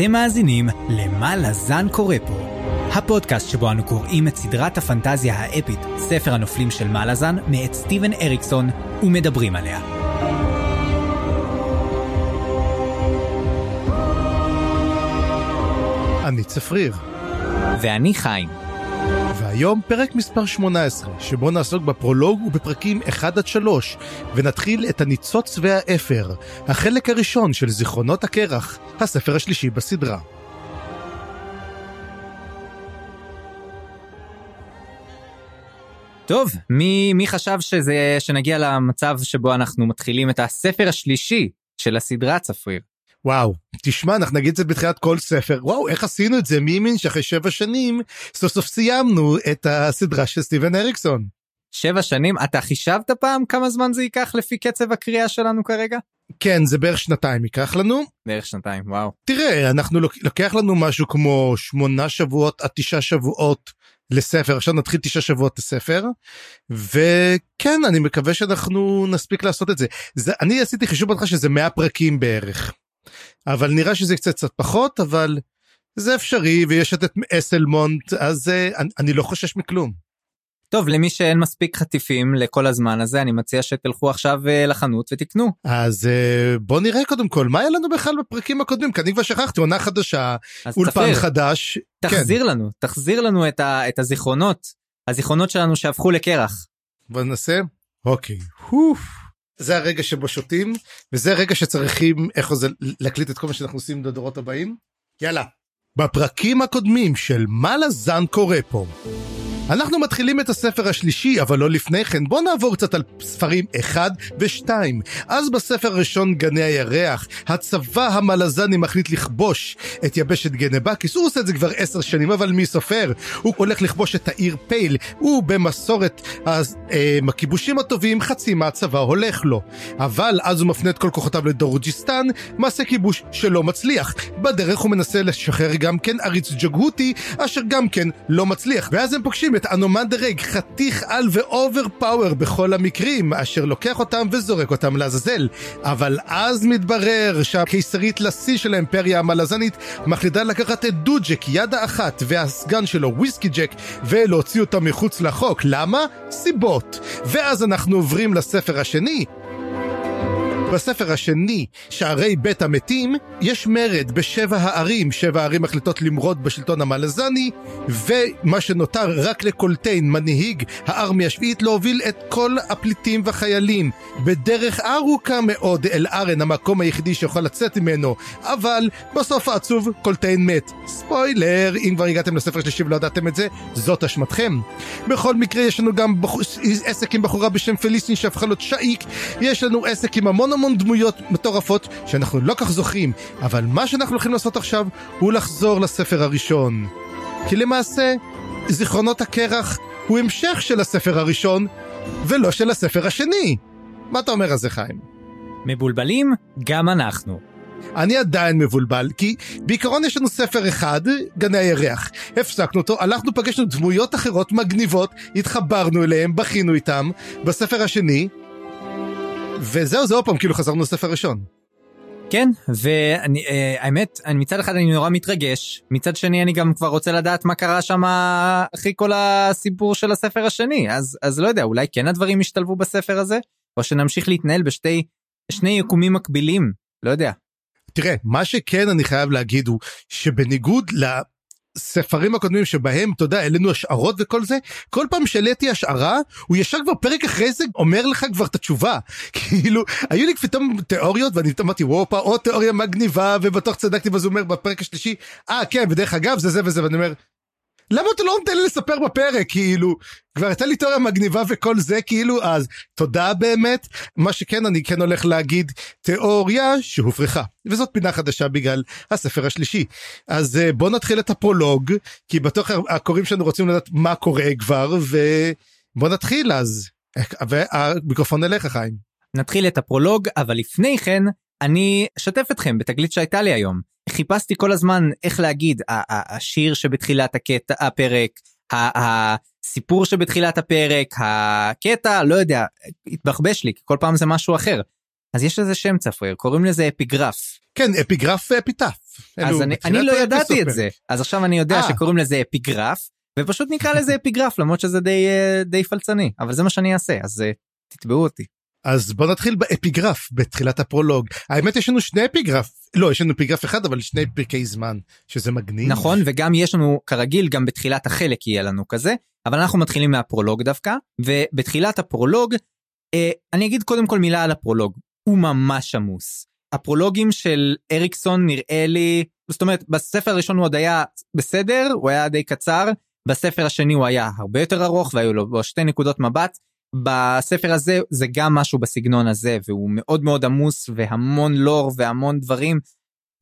אתם מאזינים ל"מה לזן קורא פה", הפודקאסט שבו אנו קוראים את סדרת הפנטזיה האפית, ספר הנופלים של מה לזן, מאת סטיבן אריקסון, ומדברים עליה. אני צפריר, ואני חיים. והיום פרק מספר 18, שבו נעסוק בפרולוג ובפרקים 1 עד 3, ונתחיל את הניצוץ והאפר, החלק הראשון של זיכרונות הקרח, הספר השלישי בסדרה. טוב, מי, מי חשב שזה, שנגיע למצב שבו אנחנו מתחילים את הספר השלישי של הסדרה צפריר? וואו, תשמע, אנחנו נגיד את זה בתחילת כל ספר, וואו, איך עשינו את זה? מי האמין שאחרי שבע שנים, סוף סוף סיימנו את הסדרה של סטיבן אריקסון. שבע שנים, אתה חישבת פעם כמה זמן זה ייקח לפי קצב הקריאה שלנו כרגע? כן, זה בערך שנתיים ייקח לנו. בערך שנתיים, וואו. תראה, אנחנו לוק- לוקח לנו משהו כמו שמונה שבועות עד תשעה שבועות לספר, עכשיו נתחיל תשעה שבועות לספר, וכן, אני מקווה שאנחנו נספיק לעשות את זה. זה אני עשיתי חישוב בהתחלה שזה 100 פרקים בערך, אבל נראה שזה קצת קצת פחות, אבל זה אפשרי, ויש את אסלמונט, אז uh, אני, אני לא חושש מכלום. טוב, למי שאין מספיק חטיפים לכל הזמן הזה, אני מציע שתלכו עכשיו אה, לחנות ותקנו. אז uh, בוא נראה קודם כל, מה היה לנו בכלל בפרקים הקודמים? כי אני כבר שכחתי, עונה חדשה, אולפן צפריר, חדש. כן. תחזיר לנו, תחזיר לנו את, ה, את הזיכרונות, הזיכרונות שלנו שהפכו לקרח. בוא ננסה. אוקיי. הוף. זה הרגע שבו שותים וזה הרגע שצריכים איך זה להקליט את כל מה שאנחנו עושים לדורות הבאים. יאללה. בפרקים הקודמים של מה לזן קורה פה. אנחנו מתחילים את הספר השלישי, אבל לא לפני כן. בואו נעבור קצת על ספרים 1 ו-2. אז בספר הראשון, גני הירח, הצבא המלזני מחליט לכבוש את יבשת גנבקיס. הוא עושה את זה כבר עשר שנים, אבל מי סופר? הוא הולך לכבוש את העיר פייל. הוא במסורת אה, הכיבושים הטובים, חצי מהצבא הולך לו. אבל אז הוא מפנה את כל כוחותיו לדורג'יסטן, מעשה כיבוש שלא מצליח. בדרך הוא מנסה לשחרר גם כן עריץ ג'גהותי, אשר גם כן לא מצליח. ואז הם פוגשים את אנומנדר רייק, חתיך על ו overpower בכל המקרים, אשר לוקח אותם וזורק אותם לעזאזל. אבל אז מתברר שהקיסרית לסין של האימפריה המלזנית מחליטה לקחת את דוג'ק יד האחת והסגן שלו וויסקי ג'ק ולהוציא אותם מחוץ לחוק. למה? סיבות. ואז אנחנו עוברים לספר השני, בספר השני, שערי בית המתים, יש מרד בשבע הערים, שבע הערים מחליטות למרוד בשלטון המלזני, ומה שנותר רק לקולטיין, מנהיג הארמיה השביעית, להוביל את כל הפליטים והחיילים בדרך ארוכה מאוד אל ארן, המקום היחידי שיכול לצאת ממנו, אבל בסוף העצוב קולטיין מת. ספוילר, אם כבר הגעתם לספר השלישי ולא ידעתם את זה, זאת אשמתכם. בכל מקרה יש לנו גם בחור, עסק עם בחורה בשם פליסטין שהפכה להיות שאיק, יש לנו עסק עם המון המון דמויות מטורפות שאנחנו לא כך זוכרים, אבל מה שאנחנו הולכים לעשות עכשיו הוא לחזור לספר הראשון. כי למעשה, זיכרונות הקרח הוא המשך של הספר הראשון, ולא של הספר השני. מה אתה אומר על זה, חיים? מבולבלים? גם אנחנו. אני עדיין מבולבל, כי בעיקרון יש לנו ספר אחד, גני הירח. הפסקנו אותו, הלכנו, פגשנו דמויות אחרות מגניבות, התחברנו אליהם, בכינו איתם. בספר השני, וזהו, זה עוד פעם, כאילו חזרנו לספר ראשון. כן, והאמת, מצד אחד אני נורא מתרגש, מצד שני אני גם כבר רוצה לדעת מה קרה שם אחרי כל הסיפור של הספר השני, אז, אז לא יודע, אולי כן הדברים ישתלבו בספר הזה, או שנמשיך להתנהל בשתי שני יקומים מקבילים, לא יודע. תראה, מה שכן אני חייב להגיד הוא שבניגוד לספרים הקודמים שבהם, אתה יודע, העלינו השערות וכל זה, כל פעם שהעליתי השערה, הוא ישר כבר פרק אחרי זה אומר לך כבר את התשובה. כאילו, היו לי פתאום תיאוריות, ואני אמרתי, וופה, עוד תיאוריה מגניבה, ובטוח צדקתי, ואז הוא אומר בפרק השלישי, אה, כן, ודרך אגב, זה זה וזה, ואני אומר, למה אתה לא נותן לי לספר בפרק כאילו כבר הייתה לי תיאוריה מגניבה וכל זה כאילו אז תודה באמת מה שכן אני כן הולך להגיד תיאוריה שהופרכה וזאת פינה חדשה בגלל הספר השלישי אז אה, בוא נתחיל את הפרולוג כי בטוח הקוראים שלנו רוצים לדעת מה קורה כבר ובוא נתחיל אז והמיקרופון אליך חיים. נתחיל את הפרולוג אבל לפני כן אני אשתף אתכם בתגלית שהייתה לי היום. חיפשתי כל הזמן איך להגיד השיר שבתחילת הקטע הפרק הסיפור שבתחילת הפרק הקטע לא יודע התבחבש לי כל פעם זה משהו אחר. אז יש לזה שם צפריר קוראים לזה אפיגרף. כן אפיגרף אפיתף אז אני, אני לא ידעתי את זה. אז עכשיו אני יודע 아. שקוראים לזה אפיגרף ופשוט נקרא לזה אפיגרף למרות שזה די די פלצני אבל זה מה שאני אעשה אז תתבעו אותי. אז בוא נתחיל באפיגרף בתחילת הפרולוג. האמת יש לנו שני אפיגרף. לא יש לנו אפיגרף אחד אבל שני פרקי זמן שזה מגניב. נכון וגם יש לנו כרגיל גם בתחילת החלק יהיה לנו כזה אבל אנחנו מתחילים מהפרולוג דווקא ובתחילת הפרולוג אה, אני אגיד קודם כל מילה על הפרולוג. הוא ממש עמוס. הפרולוגים של אריקסון נראה לי זאת אומרת בספר הראשון הוא עוד היה בסדר הוא היה די קצר בספר השני הוא היה הרבה יותר ארוך והיו לו שתי נקודות מבט בספר הזה זה גם משהו בסגנון הזה והוא מאוד מאוד עמוס והמון לור והמון דברים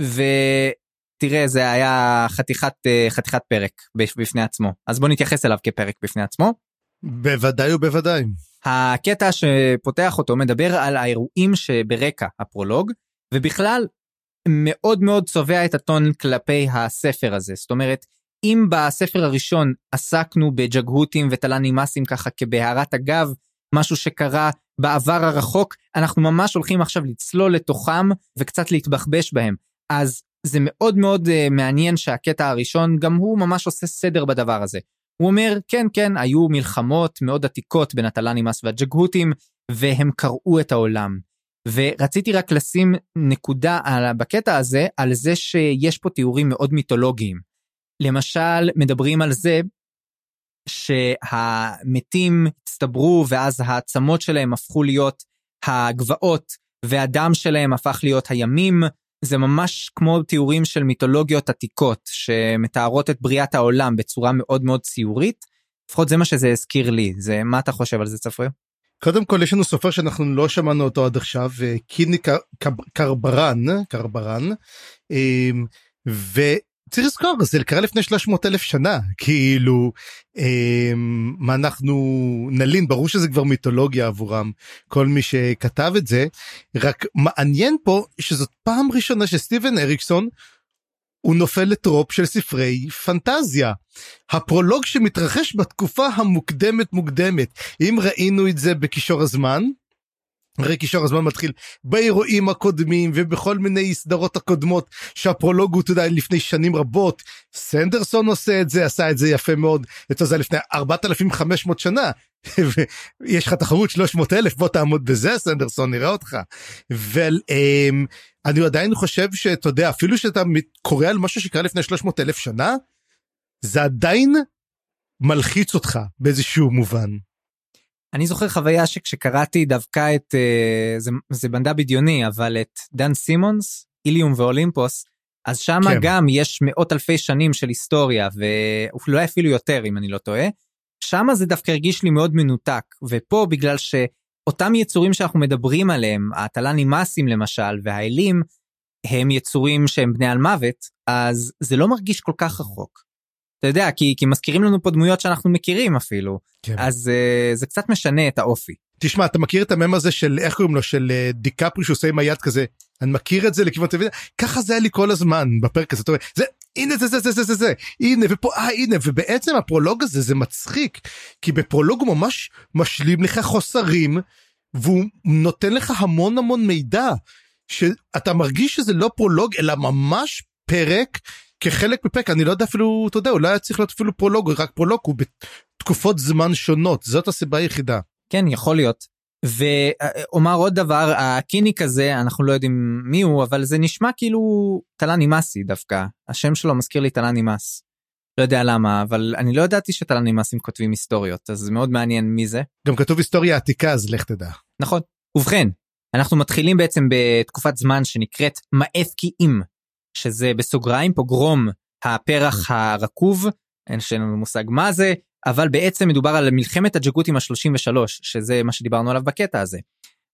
ותראה זה היה חתיכת אה, חתיכת פרק בפני עצמו אז בוא נתייחס אליו כפרק בפני עצמו. בוודאי ובוודאי. הקטע שפותח אותו מדבר על האירועים שברקע הפרולוג ובכלל מאוד מאוד צובע את הטון כלפי הספר הזה זאת אומרת אם בספר הראשון עסקנו בג'גהותים וטלנימאסים ככה כבהערת אגב, משהו שקרה בעבר הרחוק, אנחנו ממש הולכים עכשיו לצלול לתוכם וקצת להתבחבש בהם. אז זה מאוד מאוד uh, מעניין שהקטע הראשון, גם הוא ממש עושה סדר בדבר הזה. הוא אומר, כן, כן, היו מלחמות מאוד עתיקות בין הטלנימאס והג'גהותים, והם קרעו את העולם. ורציתי רק לשים נקודה על, בקטע הזה, על זה שיש פה תיאורים מאוד מיתולוגיים. למשל, מדברים על זה שהמתים הצטברו ואז העצמות שלהם הפכו להיות הגבעות והדם שלהם הפך להיות הימים. זה ממש כמו תיאורים של מיתולוגיות עתיקות שמתארות את בריאת העולם בצורה מאוד מאוד ציורית. לפחות זה מה שזה הזכיר לי זה מה אתה חושב על זה צפריר? קודם כל יש לנו סופר שאנחנו לא שמענו אותו עד עכשיו קיני קרברן קרברן ו... צריך לזכור זה קרה לפני 300 אלף שנה כאילו אה, מה אנחנו נלין ברור שזה כבר מיתולוגיה עבורם כל מי שכתב את זה רק מעניין פה שזאת פעם ראשונה שסטיבן אריקסון הוא נופל לטרופ של ספרי פנטזיה. הפרולוג שמתרחש בתקופה המוקדמת מוקדמת אם ראינו את זה בקישור הזמן הרי קישור הזמן מתחיל באירועים הקודמים ובכל מיני סדרות הקודמות שהפרולוג הוא, אתה יודע, לפני שנים רבות. סנדרסון עושה את זה, עשה את זה יפה מאוד, את זה לפני 4,500 שנה. ויש לך תחרות 300 אלף, בוא תעמוד בזה סנדרסון, נראה אותך. ואני עדיין חושב שאתה יודע, אפילו שאתה קורא על משהו שקרה לפני 300 אלף שנה, זה עדיין מלחיץ אותך באיזשהו מובן. אני זוכר חוויה שכשקראתי דווקא את, אה, זה, זה בנדה בדיוני, אבל את דן סימונס, איליום ואולימפוס, אז שם כן. גם יש מאות אלפי שנים של היסטוריה, ואולי אפילו יותר אם אני לא טועה. שם זה דווקא הרגיש לי מאוד מנותק, ופה בגלל שאותם יצורים שאנחנו מדברים עליהם, הטלנימאסים למשל, והאלים, הם יצורים שהם בני על מוות, אז זה לא מרגיש כל כך רחוק. אתה יודע כי כי מזכירים לנו פה דמויות שאנחנו מכירים אפילו. כן. אז uh, זה קצת משנה את האופי. תשמע אתה מכיר את המם הזה של איך קוראים לו? של uh, דיקפרי שעושה עם היד כזה? אני מכיר את זה לכיוון טלוויזיה. ככה זה היה לי כל הזמן בפרק הזה. אומר, זה הנה זה זה זה זה זה זה הנה ופה אה הנה. ובעצם הפרולוג הזה זה מצחיק כי בפרולוג הוא ממש משלים לך חוסרים והוא נותן לך המון המון מידע שאתה מרגיש שזה לא פרולוג אלא ממש פרק כחלק מפרק אני לא יודע אפילו אתה יודע אולי היה צריך להיות אפילו פרולוג רק פרולוג הוא בתקופות זמן שונות זאת הסיבה היחידה. כן יכול להיות ואומר עוד דבר הקיניק הזה אנחנו לא יודעים מי הוא אבל זה נשמע כאילו טלן נימאסי דווקא השם שלו מזכיר לי טלן נימאס. לא יודע למה אבל אני לא ידעתי שטלן נימאסים כותבים היסטוריות אז זה מאוד מעניין מי זה. גם כתוב היסטוריה עתיקה אז לך תדע. נכון ובכן אנחנו מתחילים בעצם בתקופת זמן שנקראת מאפקי אם שזה בסוגריים פוגרום הפרח הרקוב, אין לנו מושג מה זה, אבל בעצם מדובר על מלחמת הג'גותים ה-33, שזה מה שדיברנו עליו בקטע הזה.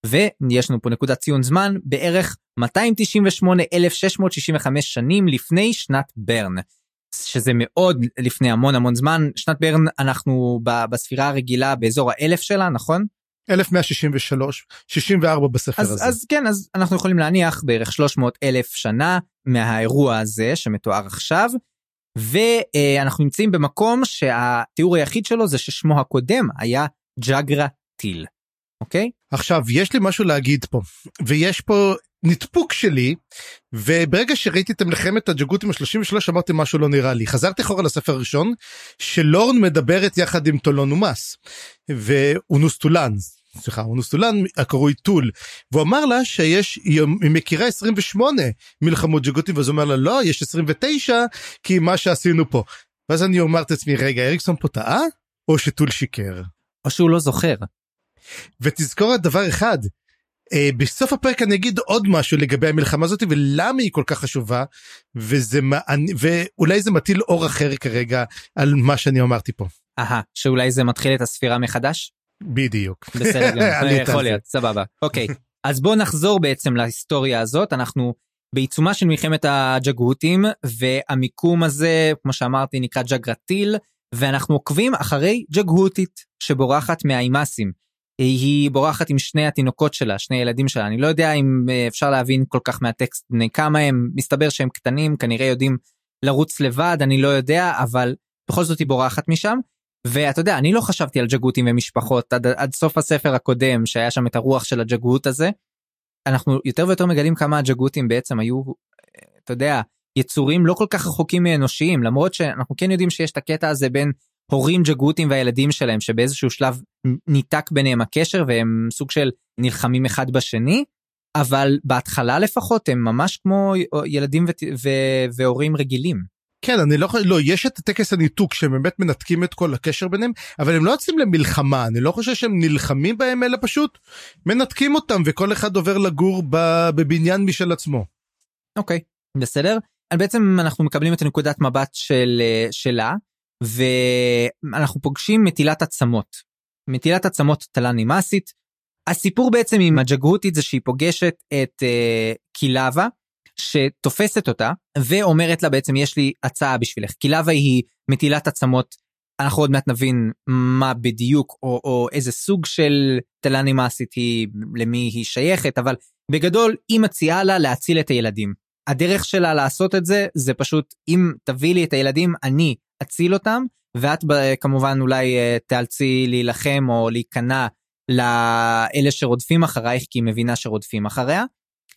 ויש לנו פה נקודת ציון זמן בערך 298,665 שנים לפני שנת ברן. שזה מאוד לפני המון המון זמן שנת ברן אנחנו בספירה הרגילה באזור האלף שלה נכון? 1163 64 בספר אז, הזה. אז כן אז אנחנו יכולים להניח בערך 300 אלף שנה מהאירוע הזה שמתואר עכשיו ואנחנו נמצאים במקום שהתיאור היחיד שלו זה ששמו הקודם היה ג'אגרה טיל. אוקיי? עכשיו יש לי משהו להגיד פה ויש פה נדפוק שלי וברגע שראיתי את מלחמת הג'גותים ה-33 אמרתי משהו לא נראה לי חזרתי אחורה לספר הראשון שלורן מדברת יחד עם טולון ואונוס טולן סליחה אונוס טולן הקרוי טול והוא אמר לה שיש היא מכירה 28 מלחמות ג'גותים ואז הוא אומר לה לא יש 29 כי מה שעשינו פה ואז אני אומר את עצמי רגע אריקסון פה טעה או שטול שיקר או שהוא לא זוכר. ותזכור את דבר אחד Uh, בסוף הפרק אני אגיד עוד משהו לגבי המלחמה הזאת ולמה היא כל כך חשובה וזה ואולי זה מטיל אור אחר כרגע על מה שאני אמרתי פה. אהה שאולי זה מתחיל את הספירה מחדש? בדיוק. בסדר, יכול להיות, סבבה. אוקיי, אז בואו נחזור בעצם להיסטוריה הזאת, אנחנו בעיצומה של מלחמת הג'גהותים, והמיקום הזה, כמו שאמרתי, נקרא ג'גרטיל, ואנחנו עוקבים אחרי ג'גהותית שבורחת מהאימאסים. היא בורחת עם שני התינוקות שלה, שני ילדים שלה, אני לא יודע אם אה, אפשר להבין כל כך מהטקסט בני כמה הם, מסתבר שהם קטנים, כנראה יודעים לרוץ לבד, אני לא יודע, אבל בכל זאת היא בורחת משם. ואתה יודע, אני לא חשבתי על ג'גותים ומשפחות עד, עד סוף הספר הקודם, שהיה שם את הרוח של הג'גות הזה. אנחנו יותר ויותר מגלים כמה הג'גותים בעצם היו, אתה יודע, יצורים לא כל כך רחוקים מאנושיים, למרות שאנחנו כן יודעים שיש את הקטע הזה בין הורים ג'גותים והילדים שלהם שבאיזשהו שלב ניתק ביניהם הקשר והם סוג של נלחמים אחד בשני אבל בהתחלה לפחות הם ממש כמו ילדים ו- ו- והורים רגילים. כן אני לא חושב לא יש את טקס הניתוק שהם באמת מנתקים את כל הקשר ביניהם אבל הם לא יוצאים למלחמה אני לא חושב שהם נלחמים בהם אלא פשוט מנתקים אותם וכל אחד עובר לגור בבניין משל עצמו. אוקיי בסדר בעצם אנחנו מקבלים את נקודת מבט של אה, שלה ואנחנו פוגשים מטילת עצמות. מטילת עצמות תלה נימאסית. הסיפור בעצם עם הג'גהותית זה שהיא פוגשת את uh, קילבה שתופסת אותה ואומרת לה בעצם יש לי הצעה בשבילך. קילבה היא מטילת עצמות אנחנו עוד מעט נבין מה בדיוק או, או איזה סוג של תלה נימאסית היא למי היא שייכת אבל בגדול היא מציעה לה להציל את הילדים. הדרך שלה לעשות את זה זה פשוט אם תביא לי את הילדים אני אציל אותם ואת כמובן אולי אה, תאלצי להילחם או להיכנע לאלה שרודפים אחרייך כי היא מבינה שרודפים אחריה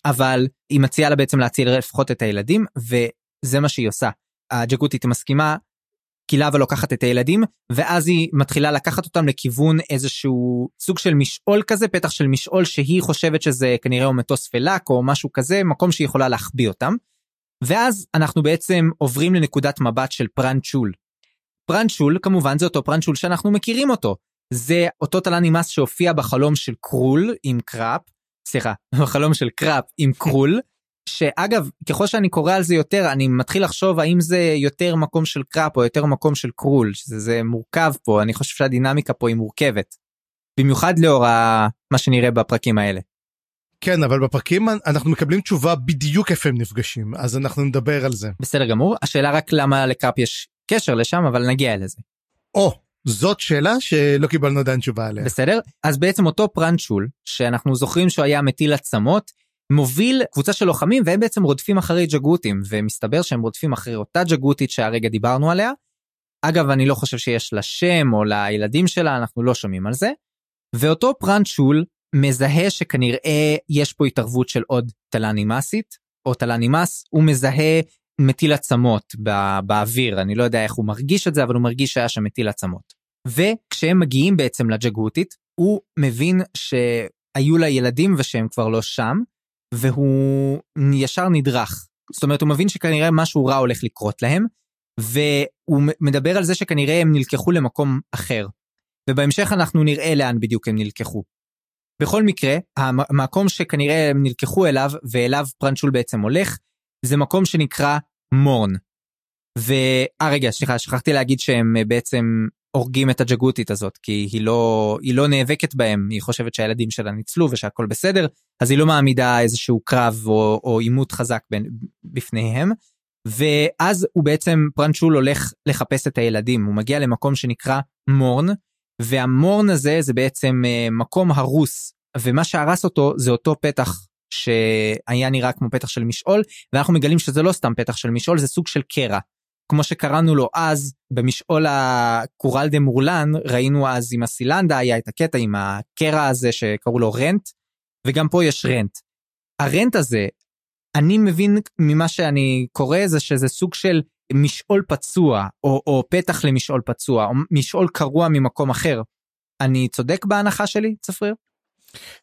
אבל היא מציעה לה בעצם להציל לפחות את הילדים וזה מה שהיא עושה. הג'קותית מסכימה קילבה לוקחת את הילדים ואז היא מתחילה לקחת אותם לכיוון איזשהו סוג של משעול כזה פתח של משעול שהיא חושבת שזה כנראה או מטוס פלאק או משהו כזה מקום שהיא יכולה להחביא אותם. ואז אנחנו בעצם עוברים לנקודת מבט של פרנצ'ול. פרנצ'ול כמובן זה אותו פרנצ'ול שאנחנו מכירים אותו. זה אותו טלן אימאס שהופיע בחלום של קרול עם קראפ, סליחה, בחלום של קראפ עם קרול, שאגב, ככל שאני קורא על זה יותר, אני מתחיל לחשוב האם זה יותר מקום של קראפ או יותר מקום של קרול, שזה מורכב פה, אני חושב שהדינמיקה פה היא מורכבת. במיוחד לאור מה שנראה בפרקים האלה. כן אבל בפרקים אנחנו מקבלים תשובה בדיוק איפה הם נפגשים אז אנחנו נדבר על זה. בסדר גמור השאלה רק למה לקאפ יש קשר לשם אבל נגיע לזה. או זאת שאלה שלא קיבלנו עדיין תשובה עליה. בסדר אז בעצם אותו פרנצ'ול שאנחנו זוכרים שהוא היה מטיל עצמות מוביל קבוצה של לוחמים והם בעצם רודפים אחרי ג'גותים ומסתבר שהם רודפים אחרי אותה ג'גותית שהרגע דיברנו עליה. אגב אני לא חושב שיש לה שם או לילדים שלה אנחנו לא שומעים על זה. ואותו פרנצ'ול מזהה שכנראה יש פה התערבות של עוד תלה נימאסית, או תלה נימאס, הוא מזהה מטיל עצמות בא, באוויר, אני לא יודע איך הוא מרגיש את זה, אבל הוא מרגיש שהיה שם מטיל עצמות. וכשהם מגיעים בעצם לג'גותית, הוא מבין שהיו לה ילדים ושהם כבר לא שם, והוא ישר נדרך. זאת אומרת, הוא מבין שכנראה משהו רע הולך לקרות להם, והוא מדבר על זה שכנראה הם נלקחו למקום אחר. ובהמשך אנחנו נראה לאן בדיוק הם נלקחו. בכל מקרה, המקום שכנראה הם נלקחו אליו, ואליו פרנצ'ול בעצם הולך, זה מקום שנקרא מורן. ו... אה רגע, סליחה, שכחתי להגיד שהם אה, בעצם הורגים את הג'גותית הזאת, כי היא לא, היא לא נאבקת בהם, היא חושבת שהילדים שלה ניצלו ושהכל בסדר, אז היא לא מעמידה איזשהו קרב או עימות חזק בין, בפניהם. ואז הוא בעצם, פרנצ'ול הולך לחפש את הילדים, הוא מגיע למקום שנקרא מורן, והמורן הזה זה בעצם אה, מקום הרוס ומה שהרס אותו זה אותו פתח שהיה נראה כמו פתח של משעול ואנחנו מגלים שזה לא סתם פתח של משעול זה סוג של קרע. כמו שקראנו לו אז במשעול הקורל דה מורלן ראינו אז עם הסילנדה היה את הקטע עם הקרע הזה שקראו לו רנט וגם פה יש רנט. הרנט הזה, אני מבין ממה שאני קורא זה שזה סוג של משעול פצוע, או, או פתח למשעול פצוע, או משעול קרוע ממקום אחר. אני צודק בהנחה שלי, צפריר?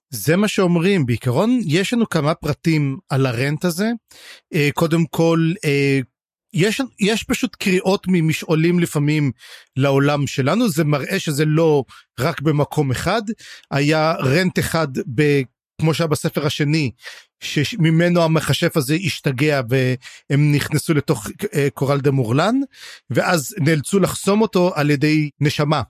זה מה שאומרים בעיקרון יש לנו כמה פרטים על הרנט הזה אה, קודם כל אה, יש יש פשוט קריאות ממשעולים לפעמים לעולם שלנו זה מראה שזה לא רק במקום אחד היה רנט אחד ב... כמו שהיה בספר השני שממנו המכשף הזה השתגע והם נכנסו לתוך אה, קורל דה מורלן ואז נאלצו לחסום אותו על ידי נשמה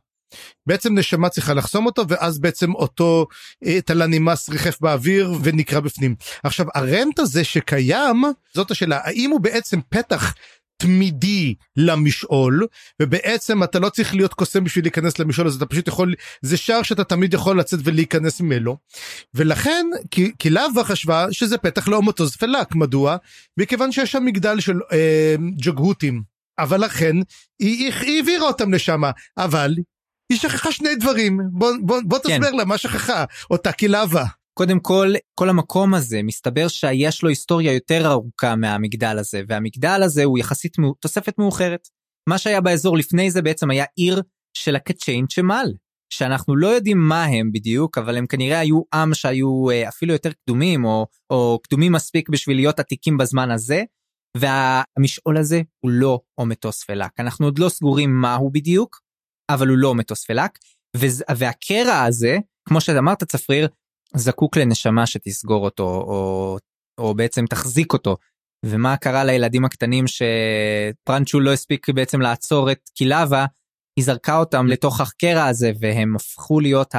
בעצם נשמה צריכה לחסום אותו ואז בעצם אותו אה, תלן נמאס ריחף באוויר ונקרע בפנים. עכשיו הרנט הזה שקיים זאת השאלה האם הוא בעצם פתח תמידי למשעול? ובעצם אתה לא צריך להיות קוסם בשביל להיכנס למשעול הזה אתה פשוט יכול זה שער שאתה תמיד יכול לצאת ולהיכנס ממנו. ולכן כי לאווה חשבה שזה פתח לאומטוז פלאק מדוע? מכיוון שיש שם מגדל של אה, ג'גהותים. אבל לכן היא, היא העבירה אותם לשם אבל היא שכחה שני דברים בוא, בוא, בוא כן. תסבר לה מה שכחה אותה קילבה. קודם כל כל המקום הזה מסתבר שיש לו היסטוריה יותר ארוכה מהמגדל הזה והמגדל הזה הוא יחסית תוספת מאוחרת. מה שהיה באזור לפני זה בעצם היה עיר של הקצ'יין צ'מאל שאנחנו לא יודעים מה הם בדיוק אבל הם כנראה היו עם שהיו אה, אפילו יותר קדומים או, או קדומים מספיק בשביל להיות עתיקים בזמן הזה. והמשעול הזה הוא לא או מטוס אנחנו עוד לא סגורים מה הוא בדיוק אבל הוא לא מטוס פלאק והקרע הזה כמו שאמרת צפריר זקוק לנשמה שתסגור אותו או, או בעצם תחזיק אותו. ומה קרה לילדים הקטנים שפרנצ'ול לא הספיק בעצם לעצור את קילבה, היא זרקה אותם לתוך הקרע הזה והם הפכו להיות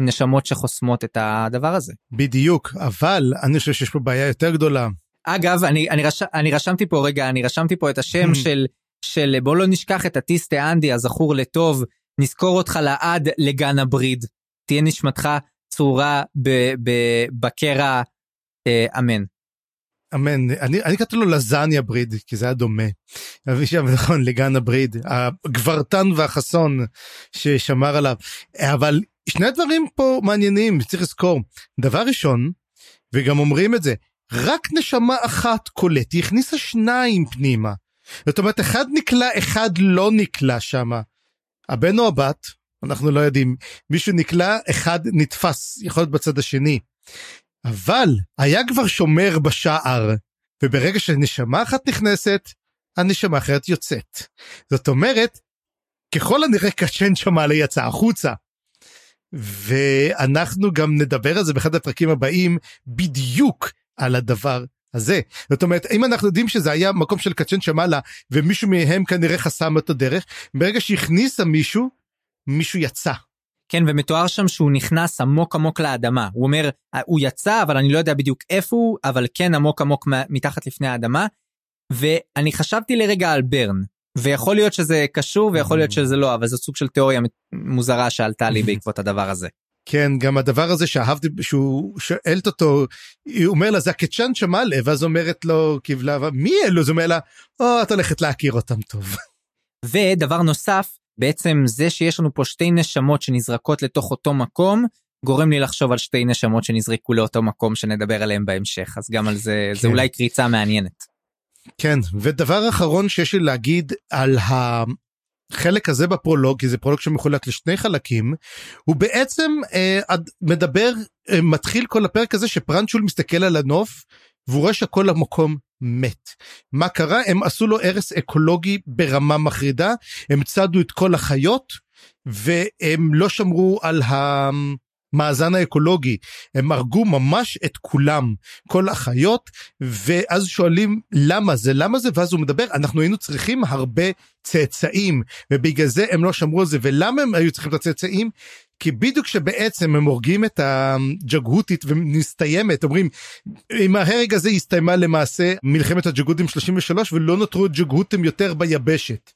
הנשמות שחוסמות את הדבר הזה. בדיוק, אבל אני חושב שיש פה בעיה יותר גדולה. אגב, אני, אני, רש, אני רשמתי פה רגע, אני רשמתי פה את השם של, של בוא לא נשכח את הטיסטה אנדי הזכור לטוב, נזכור אותך לעד לגן הבריד. תהיה נשמתך צרורה בקרע אה, אמן. אמן אני אני קראתי לו לזניה בריד כי זה היה דומה. שם נכון לגן הבריד הגברתן והחסון ששמר עליו אבל שני דברים פה מעניינים צריך לזכור דבר ראשון וגם אומרים את זה רק נשמה אחת קולט היא הכניסה שניים פנימה. זאת אומרת אחד נקלע אחד לא נקלע שמה. הבן או הבת אנחנו לא יודעים מישהו נקלע אחד נתפס יכול להיות בצד השני. אבל היה כבר שומר בשער וברגע שנשמה אחת נכנסת הנשמה אחרת יוצאת. זאת אומרת ככל הנראה קצ'ן שמאלה יצא החוצה. ואנחנו גם נדבר על זה באחד הפרקים הבאים בדיוק על הדבר הזה. זאת אומרת אם אנחנו יודעים שזה היה מקום של קצ'ן שמאלה ומישהו מהם כנראה חסם את הדרך ברגע שהכניסה מישהו מישהו יצא. כן ומתואר שם שהוא נכנס עמוק עמוק לאדמה הוא אומר הוא יצא אבל אני לא יודע בדיוק איפה הוא אבל כן עמוק עמוק מתחת לפני האדמה. ואני חשבתי לרגע על ברן ויכול להיות שזה קשור ויכול להיות שזה לא אבל זה סוג של תיאוריה מוזרה שעלתה לי בעקבות הדבר הזה. כן גם הדבר הזה שאהבתי שהוא שואלת אותו הוא אומר לה זה הקצ'אן שמאלה ואז אומרת לו קיבלה מי אלו זה אומר לה או את הולכת להכיר אותם טוב. ודבר נוסף בעצם זה שיש לנו פה שתי נשמות שנזרקות לתוך אותו מקום גורם לי לחשוב על שתי נשמות שנזרקו לאותו מקום שנדבר עליהם בהמשך אז גם על זה כן. זה אולי קריצה מעניינת. כן ודבר אחרון שיש לי להגיד על החלק הזה בפרולוג כי זה פרולוג שמחולק לשני חלקים הוא בעצם אה, מדבר אה, מתחיל כל הפרק הזה שפרנצ'ול מסתכל על הנוף והוא רואה שכל המקום מת. מה קרה? הם עשו לו הרס אקולוגי ברמה מחרידה, הם צדו את כל החיות והם לא שמרו על המאזן האקולוגי, הם הרגו ממש את כולם, כל החיות, ואז שואלים למה זה, למה זה, ואז הוא מדבר, אנחנו היינו צריכים הרבה צאצאים, ובגלל זה הם לא שמרו על זה, ולמה הם היו צריכים את הצאצאים? כי בדיוק שבעצם הם הורגים את הג'גהותית ומסתיימת אומרים אם ההרג הזה הסתיימה למעשה מלחמת הג'גהותים 33 ולא נותרו ג'גהותים יותר ביבשת.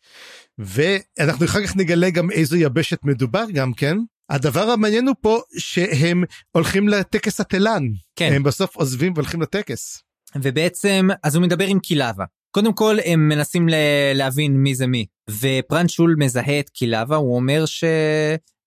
ואנחנו אחר כך נגלה גם איזו יבשת מדובר גם כן. הדבר המעניין הוא פה שהם הולכים לטקס התלן. כן. הם בסוף עוזבים והולכים לטקס. ובעצם אז הוא מדבר עם קילבה. קודם כל הם מנסים להבין מי זה מי ופרנצ'ול מזהה את קילבה הוא אומר ש...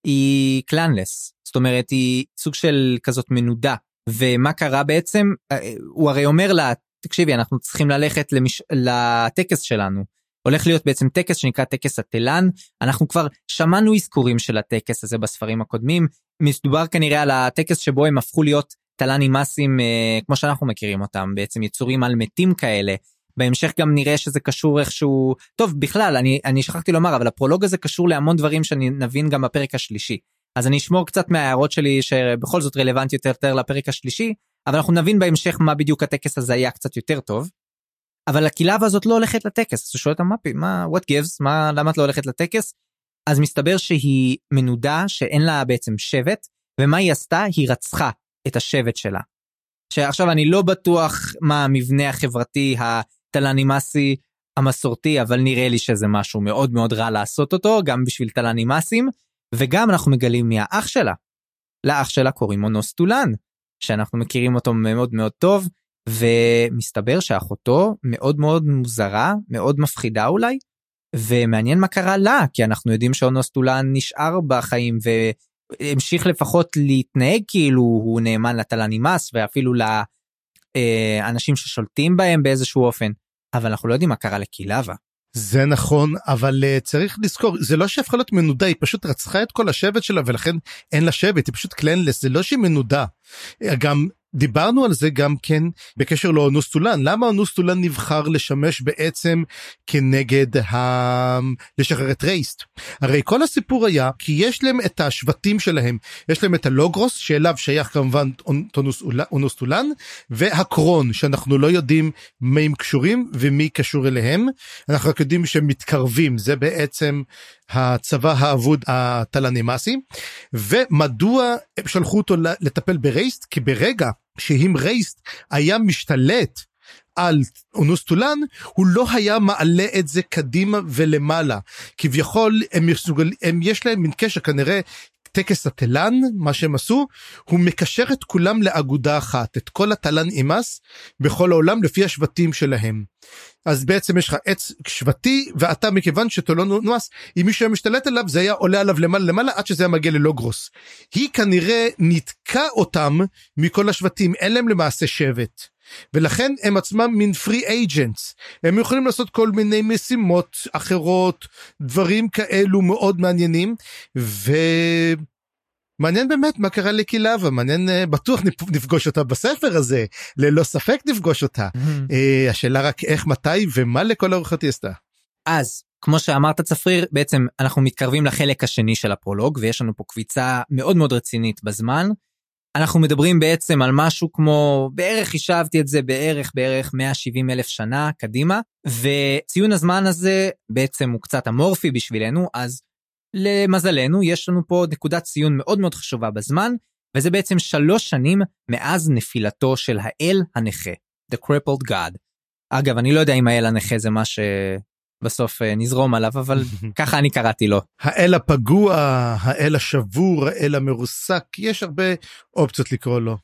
היא קלאנלס זאת אומרת היא סוג של כזאת מנודה ומה קרה בעצם? אה, הוא הרי אומר לה, תקשיבי, אנחנו צריכים ללכת למש... לטקס שלנו. הולך להיות בעצם טקס שנקרא טקס התלן. אנחנו כבר שמענו אזכורים של הטקס הזה בספרים הקודמים. מדובר כנראה על הטקס שבו הם הפכו להיות תל"נים מסים אה, כמו שאנחנו מכירים אותם, בעצם יצורים על מתים כאלה. בהמשך גם נראה שזה קשור איכשהו, טוב בכלל אני, אני שכחתי לומר אבל הפרולוג הזה קשור להמון דברים שאני נבין גם בפרק השלישי. אז אני אשמור קצת מההערות שלי שבכל זאת רלוונטיות יותר לפרק השלישי, אבל אנחנו נבין בהמשך מה בדיוק הטקס הזה היה קצת יותר טוב. אבל הכלאב הזאת לא הולכת לטקס, אז הוא שואל אותה מה, מה, what gives, מה, למה את לא הולכת לטקס? אז מסתבר שהיא מנודה, שאין לה בעצם שבט, ומה היא עשתה? היא רצחה את השבט שלה. שעכשיו אני לא בטוח מה המבנה החברתי הטלנימאסי המסורתי, אבל נראה לי שזה משהו מאוד מאוד רע לעשות אותו, גם בשביל טלנימאסים, וגם אנחנו מגלים מי האח שלה. לאח שלה קוראים אונוסטולן, שאנחנו מכירים אותו מאוד מאוד טוב, ומסתבר שאחותו מאוד מאוד מוזרה, מאוד מפחידה אולי, ומעניין מה קרה לה, כי אנחנו יודעים שאונוסטולן נשאר בחיים והמשיך לפחות להתנהג כאילו הוא נאמן לטלנימאס ואפילו לאנשים ששולטים בהם באיזשהו אופן, אבל אנחנו לא יודעים מה קרה לקילבה. זה נכון אבל uh, צריך לזכור זה לא שהפכה להיות מנודה היא פשוט רצחה את כל השבט שלה ולכן אין לה שבט היא פשוט קלנלס זה לא שהיא מנודה. גם דיברנו על זה גם כן בקשר לאונוסטולן למה אונוסטולן נבחר לשמש בעצם כנגד ה... לשחרר את רייסט? הרי כל הסיפור היה כי יש להם את השבטים שלהם. יש להם את הלוגרוס שאליו שייך כמובן אונוסטולן והקרון שאנחנו לא יודעים מי הם קשורים ומי קשור אליהם. אנחנו רק יודעים שהם מתקרבים. זה בעצם הצבא האבוד הטלנימאסי ומדוע הם שלחו אותו לטפל ברייסט? כי ברגע שאם רייסט היה משתלט על אונוסטולן הוא לא היה מעלה את זה קדימה ולמעלה. כביכול הם, מסוגל, הם יש להם מין קשר כנראה טקס התלן מה שהם עשו הוא מקשר את כולם לאגודה אחת את כל התלן אימאס בכל העולם לפי השבטים שלהם. אז בעצם יש לך עץ שבטי ואתה מכיוון שאתה לא נועס אם מישהו היה משתלט עליו זה היה עולה עליו למעלה למעלה עד שזה היה מגיע ללוגרוס. היא כנראה ניתקה אותם מכל השבטים אין להם למעשה שבט. ולכן הם עצמם מין פרי אייג'נטס הם יכולים לעשות כל מיני משימות אחרות דברים כאלו מאוד מעניינים ומעניין באמת מה קרה לקילבה מעניין אה, בטוח נפגוש אותה בספר הזה ללא ספק נפגוש אותה mm-hmm. השאלה רק איך מתי ומה לכל אורחת היא עשתה. אז כמו שאמרת צפריר בעצם אנחנו מתקרבים לחלק השני של הפרולוג ויש לנו פה קביצה מאוד מאוד רצינית בזמן. אנחנו מדברים בעצם על משהו כמו בערך חישבתי את זה בערך בערך 170 אלף שנה קדימה וציון הזמן הזה בעצם הוא קצת אמורפי בשבילנו אז למזלנו יש לנו פה נקודת ציון מאוד מאוד חשובה בזמן וזה בעצם שלוש שנים מאז נפילתו של האל הנכה The Crippled God. אגב אני לא יודע אם האל הנכה זה מה ש... בסוף אה, נזרום עליו אבל ככה אני קראתי לו. האל הפגוע האל השבור האל המרוסק יש הרבה אופציות לקרוא לו.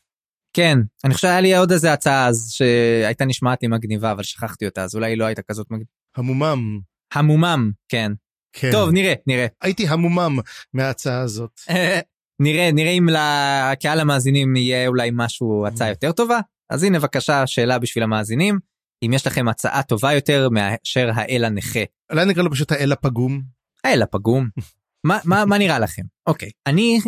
כן אני חושב היה לי עוד איזה הצעה אז שהייתה נשמעת לי מגניבה אבל שכחתי אותה אז אולי היא לא הייתה כזאת מגניבה. המומם. המומם כן. כן. טוב נראה נראה. הייתי המומם מההצעה הזאת. נראה נראה אם לקהל המאזינים יהיה אולי משהו הצעה יותר טובה אז הנה בבקשה שאלה בשביל המאזינים. אם יש לכם הצעה טובה יותר מאשר האל הנכה. אולי נקרא לו פשוט האל הפגום. האל הפגום. מה, מה, מה נראה לכם? אוקיי, אני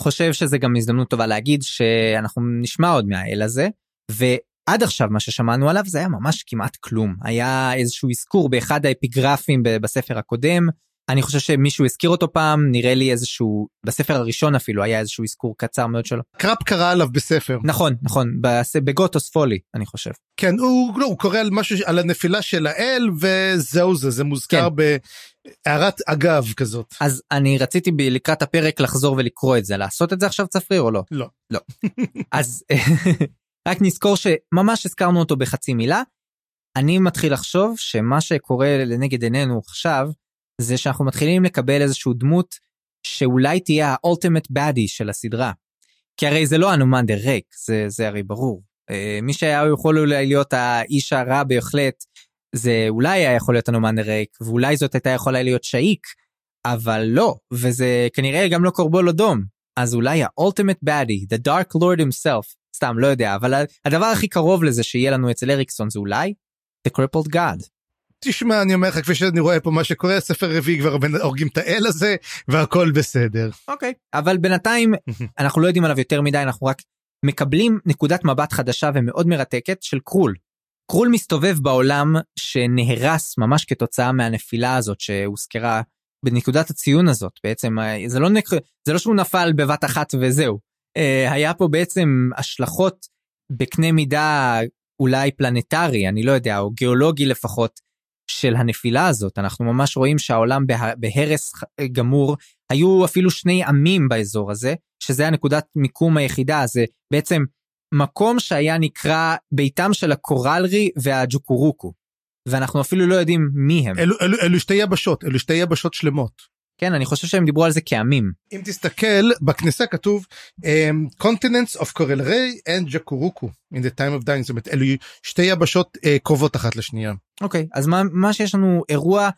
חושב שזה גם הזדמנות טובה להגיד שאנחנו נשמע עוד מהאל הזה, ועד עכשיו מה ששמענו עליו זה היה ממש כמעט כלום. היה איזשהו אזכור באחד האפיגרפים בספר הקודם, אני חושב שמישהו הזכיר אותו פעם נראה לי איזשהו בספר הראשון אפילו היה איזשהו אזכור קצר מאוד שלו. קראפ קרא עליו בספר. נכון נכון בגוטוס פולי אני חושב. כן הוא, לא, הוא קורא על משהו על הנפילה של האל וזהו זה זה מוזכר כן. בהערת אגב כזאת. אז אני רציתי ב- לקראת הפרק לחזור ולקרוא את זה לעשות את זה עכשיו צפריר או לא? לא. לא. אז רק נזכור שממש הזכרנו אותו בחצי מילה. אני מתחיל לחשוב שמה שקורה לנגד עינינו עכשיו זה שאנחנו מתחילים לקבל איזשהו דמות שאולי תהיה האולטימט באדי של הסדרה. כי הרי זה לא הנומנדר ריק, זה, זה הרי ברור. אה, מי שהיה יכול אולי להיות האיש הרע בהחלט, זה אולי היה יכול להיות הנומנדר ריק, ואולי זאת הייתה יכולה להיות שאיק, אבל לא, וזה כנראה גם לא קורבול אדום. אז אולי האולטימט באדי, the dark lord himself, סתם לא יודע אבל הדבר הכי קרוב לזה שיהיה לנו אצל אריקסון זה אולי The Crippled God. תשמע אני אומר לך כפי שאני רואה פה מה שקורה ספר רביעי כבר הורגים את האל הזה והכל בסדר. אוקיי okay. אבל בינתיים אנחנו לא יודעים עליו יותר מדי אנחנו רק מקבלים נקודת מבט חדשה ומאוד מרתקת של קרול. קרול מסתובב בעולם שנהרס ממש כתוצאה מהנפילה הזאת שהוזכרה בנקודת הציון הזאת בעצם זה לא נק... זה לא שהוא נפל בבת אחת וזהו אה, היה פה בעצם השלכות בקנה מידה אולי פלנטרי אני לא יודע או גיאולוגי לפחות של הנפילה הזאת אנחנו ממש רואים שהעולם בה... בהרס גמור היו אפילו שני עמים באזור הזה שזה הנקודת מיקום היחידה זה בעצם מקום שהיה נקרא ביתם של הקורלרי והג'וקורוקו. ואנחנו אפילו לא יודעים מי הם. אלו, אלו, אלו שתי יבשות, אלו שתי יבשות שלמות. כן, אני חושב שהם דיברו על זה כעמים. אם תסתכל, בכניסה כתוב um, Continents of Corelray and Jakuruku in the time of dying, זאת אומרת, אלו שתי יבשות uh, קרובות אחת לשנייה. אוקיי, okay, אז מה, מה שיש לנו אירוע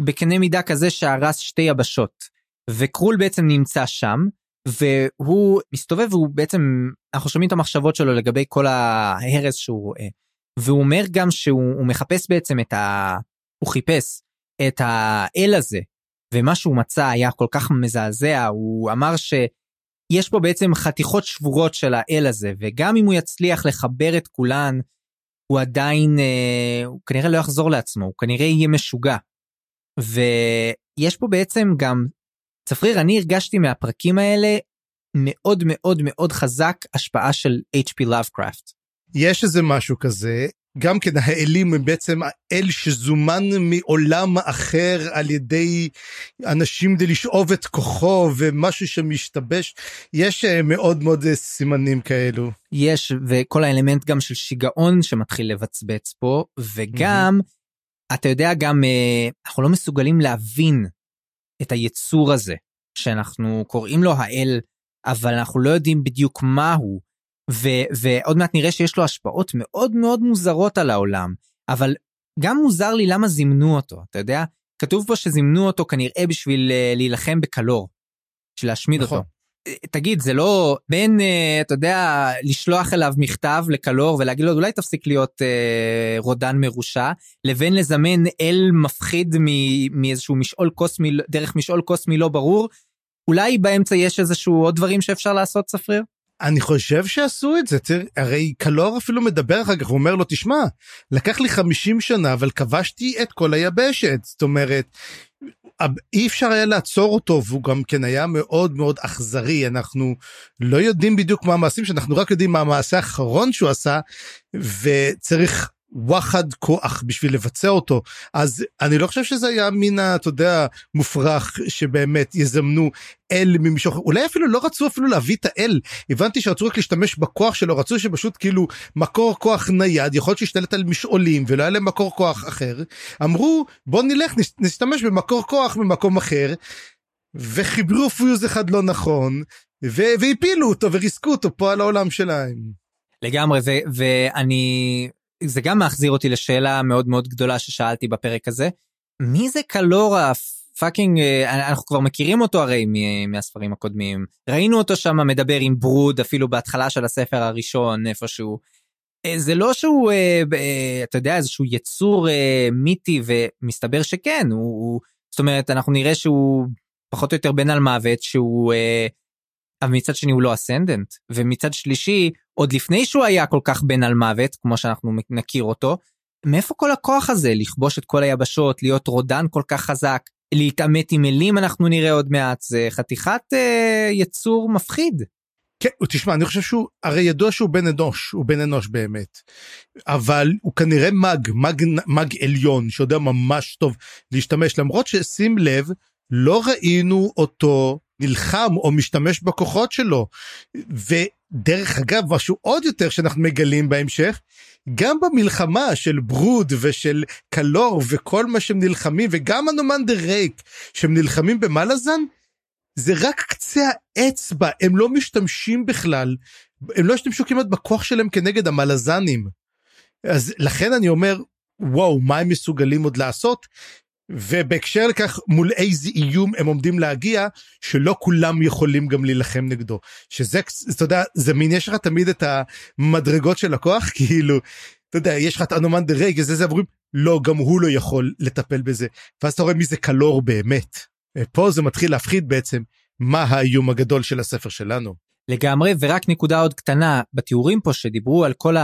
בקנה מידה כזה שהרס שתי יבשות, וקרול בעצם נמצא שם, והוא מסתובב והוא בעצם אנחנו שומעים את המחשבות שלו לגבי כל ההרס שהוא רואה. והוא אומר גם שהוא מחפש בעצם את ה... הוא חיפש את האל הזה ומה שהוא מצא היה כל כך מזעזע הוא אמר שיש פה בעצם חתיכות שבורות של האל הזה וגם אם הוא יצליח לחבר את כולן הוא עדיין אה, הוא כנראה לא יחזור לעצמו הוא כנראה יהיה משוגע. ויש פה בעצם גם צפריר אני הרגשתי מהפרקים האלה מאוד מאוד מאוד חזק השפעה של H.P. Lovecraft. יש איזה משהו כזה גם כן האלים הם בעצם האל שזומן מעולם אחר על ידי אנשים כדי לשאוב את כוחו ומשהו שמשתבש יש אה, מאוד מאוד אה, סימנים כאלו. יש וכל האלמנט גם של שיגעון שמתחיל לבצבץ פה וגם mm-hmm. אתה יודע גם אה, אנחנו לא מסוגלים להבין את היצור הזה שאנחנו קוראים לו האל אבל אנחנו לא יודעים בדיוק מהו ו- ועוד מעט נראה שיש לו השפעות מאוד מאוד מוזרות על העולם אבל גם מוזר לי למה זימנו אותו אתה יודע כתוב פה שזימנו אותו כנראה בשביל uh, להילחם בקלור. בשביל להשמיד נכון. אותו. תגיד זה לא בין uh, אתה יודע לשלוח אליו מכתב לקלור ולהגיד לו אולי תפסיק להיות uh, רודן מרושע לבין לזמן אל מפחיד מאיזשהו משעול קוסמי דרך משעול קוסמי לא ברור אולי באמצע יש איזשהו עוד דברים שאפשר לעשות צפריר. אני חושב שעשו את זה תראה הרי קלור אפילו מדבר אחר כך הוא אומר לו תשמע לקח לי 50 שנה אבל כבשתי את כל היבשת. זאת אומרת אי אפשר היה לעצור אותו והוא גם כן היה מאוד מאוד אכזרי. אנחנו לא יודעים בדיוק מה המעשים שאנחנו רק יודעים מה המעשה האחרון שהוא עשה וצריך וואחד כוח בשביל לבצע אותו. אז אני לא חושב שזה היה מן אתה יודע מופרך שבאמת יזמנו אל ממישהו אחר אולי אפילו לא רצו אפילו להביא את האל. הבנתי שרצו רק להשתמש בכוח שלו רצו שפשוט כאילו מקור כוח נייד יכול להיות שישתלט על משעולים ולא היה להם מקור כוח אחר. אמרו בוא נלך נשתמש במקור כוח ממקום אחר. וחיברו פיוז אחד לא נכון והפילו אותו וריסקו אותו פה על העולם שלהם. לגמרי ואני זה גם מחזיר אותי לשאלה מאוד מאוד גדולה ששאלתי בפרק הזה. מי זה קלור ה fucking אה, אנחנו כבר מכירים אותו הרי מהספרים הקודמים ראינו אותו שם מדבר עם ברוד אפילו בהתחלה של הספר הראשון איפשהו. אה, זה לא שהוא אה, אתה יודע איזשהו יצור מיתי ומסתבר שכן הוא זאת אומרת אנחנו נראה שהוא פחות או יותר בן אלמוות שהוא אבל מצד שני הוא לא אסנדנט ומצד שלישי עוד לפני שהוא היה כל כך בן על מוות כמו שאנחנו נכיר אותו מאיפה כל הכוח הזה לכבוש את כל היבשות להיות רודן כל כך חזק להתעמת עם אלים אנחנו נראה עוד מעט זה חתיכת אה, יצור מפחיד. כן, תשמע, אני חושב שהוא, הרי ידוע שהוא בן אנוש, הוא בן אנוש באמת. אבל הוא כנראה מג, מג, מג עליון, שיודע ממש טוב להשתמש, למרות ששים לב, לא ראינו אותו נלחם או משתמש בכוחות שלו. ודרך אגב משהו עוד יותר שאנחנו מגלים בהמשך גם במלחמה של ברוד ושל קלור וכל מה שהם נלחמים וגם הנומנדר רייק שהם נלחמים במלאזן זה רק קצה האצבע הם לא משתמשים בכלל הם לא השתמשו כמעט בכוח שלהם כנגד המלאזנים. אז לכן אני אומר וואו מה הם מסוגלים עוד לעשות ובהקשר לכך מול איזה איום הם עומדים להגיע שלא כולם יכולים גם להילחם נגדו. שזה אתה יודע זה מין יש לך תמיד את המדרגות של הכוח כאילו אתה יודע יש לך את אנומן דה רייג זה זה אומרים לא גם הוא לא יכול לטפל בזה. ואז אתה רואה מי זה קלור באמת. פה זה מתחיל להפחיד בעצם מה האיום הגדול של הספר שלנו. לגמרי ורק נקודה עוד קטנה בתיאורים פה שדיברו על כל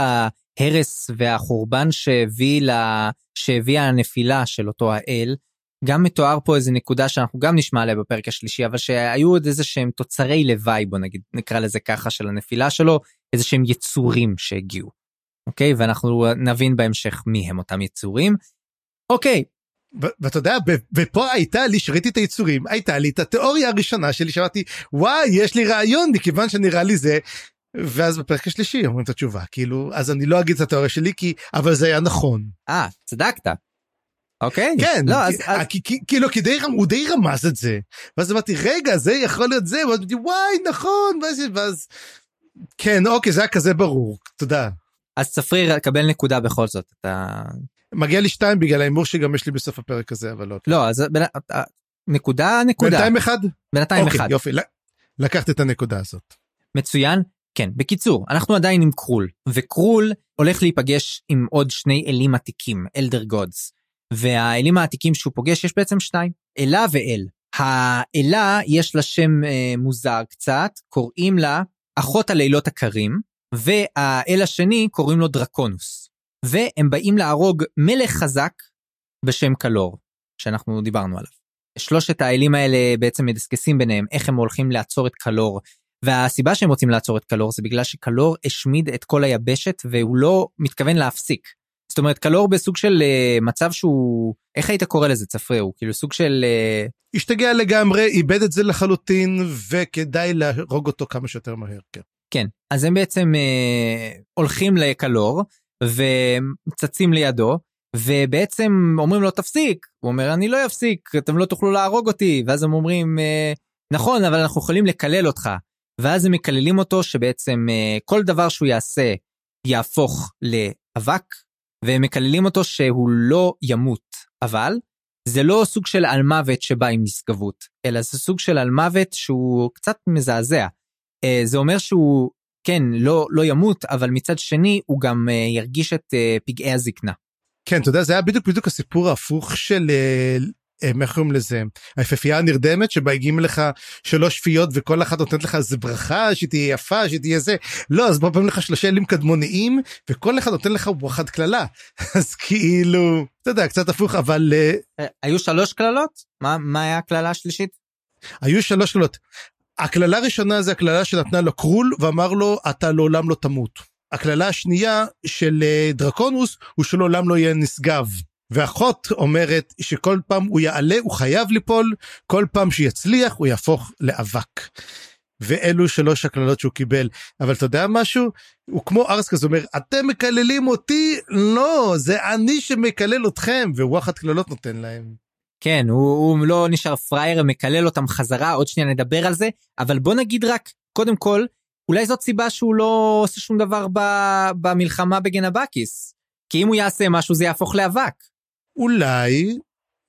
ההרס והחורבן שהביא לה, שהביאה הנפילה של אותו האל. גם מתואר פה איזה נקודה שאנחנו גם נשמע עליה בפרק השלישי אבל שהיו עוד איזה שהם תוצרי לוואי בוא נגיד נקרא לזה ככה של הנפילה שלו איזה שהם יצורים שהגיעו. אוקיי ואנחנו נבין בהמשך מי הם אותם יצורים. אוקיי ואתה יודע ופה הייתה לי שראיתי את היצורים הייתה לי את התיאוריה הראשונה שלי שאמרתי וואי יש לי רעיון מכיוון שנראה לי זה. ואז בפרק השלישי אומרים את התשובה כאילו אז אני לא אגיד את התיאוריה שלי כי אבל זה היה נכון. אה צדקת. אוקיי כן לא אז כאילו כדי הוא די רמז את זה ואז אמרתי רגע זה יכול להיות זה ואז אמרתי וואי נכון ואז כן אוקיי זה היה כזה ברור תודה. אז צפריר קבל נקודה בכל זאת אתה מגיע לי שתיים בגלל ההימור שגם יש לי בסוף הפרק הזה אבל לא. לא אז נקודה נקודה. בינתיים אחד? בינתיים אוקיי, אחד. יופי לקחת את הנקודה הזאת. מצוין. כן בקיצור אנחנו עדיין עם קרול וקרול הולך להיפגש עם עוד שני אלים עתיקים אלדר גודס והאלים העתיקים שהוא פוגש יש בעצם שניים אלה ואל. האלה יש לה שם אה, מוזר קצת קוראים לה אחות הלילות הקרים והאל השני קוראים לו דרקונוס. והם באים להרוג מלך חזק בשם קלור, שאנחנו דיברנו עליו. שלושת האלים האלה בעצם מדסקסים ביניהם איך הם הולכים לעצור את קלור. והסיבה שהם רוצים לעצור את קלור זה בגלל שקלור השמיד את כל היבשת והוא לא מתכוון להפסיק. זאת אומרת קלור בסוג של uh, מצב שהוא איך היית קורא לזה צפרי הוא כאילו סוג של uh... השתגע לגמרי איבד את זה לחלוטין וכדאי להרוג אותו כמה שיותר מהר כן. כן. אז הם בעצם uh, הולכים לקלור וצצים לידו ובעצם אומרים לו תפסיק. הוא אומר אני לא אפסיק אתם לא תוכלו להרוג אותי. ואז הם אומרים נכון אבל אנחנו יכולים לקלל אותך ואז הם מקללים אותו שבעצם אה, כל דבר שהוא יעשה יהפוך לאבק והם מקללים אותו שהוא לא ימות אבל זה לא סוג של על מוות שבא עם נשגבות אלא זה סוג של על מוות שהוא קצת מזעזע. אה, זה אומר שהוא כן, לא, לא ימות, אבל מצד שני הוא גם uh, ירגיש את פגעי הזקנה. כן, אתה יודע, זה היה בדיוק בדיוק הסיפור ההפוך של... איך קוראים לזה היפהפייה הנרדמת שבה הגיעים לך שלוש שפיות וכל אחת נותנת לך איזה ברכה שתהיה יפה שתהיה זה לא אז פעמים לך שלושה אלים קדמוניים וכל אחד נותן לך וואחד קללה אז כאילו אתה יודע קצת הפוך אבל היו שלוש קללות מה מה היה הקללה השלישית? היו שלוש קללות הקללה הראשונה זה הקללה שנתנה לו קרול ואמר לו אתה לעולם לא תמות. הקללה השנייה של אה, דרקונוס הוא שלעולם לא יהיה נשגב. ואחות אומרת שכל פעם הוא יעלה הוא חייב ליפול כל פעם שיצליח הוא יהפוך לאבק. ואלו שלוש הקללות שהוא קיבל אבל אתה יודע משהו הוא כמו ארס כזה אומר אתם מקללים אותי לא זה אני שמקלל אתכם ווואחד קללות נותן להם. כן, הוא, הוא לא נשאר פראייר, מקלל אותם חזרה, עוד שנייה נדבר על זה, אבל בוא נגיד רק, קודם כל, אולי זאת סיבה שהוא לא עושה שום דבר ב, במלחמה בגנבקיס. כי אם הוא יעשה משהו זה יהפוך לאבק. אולי,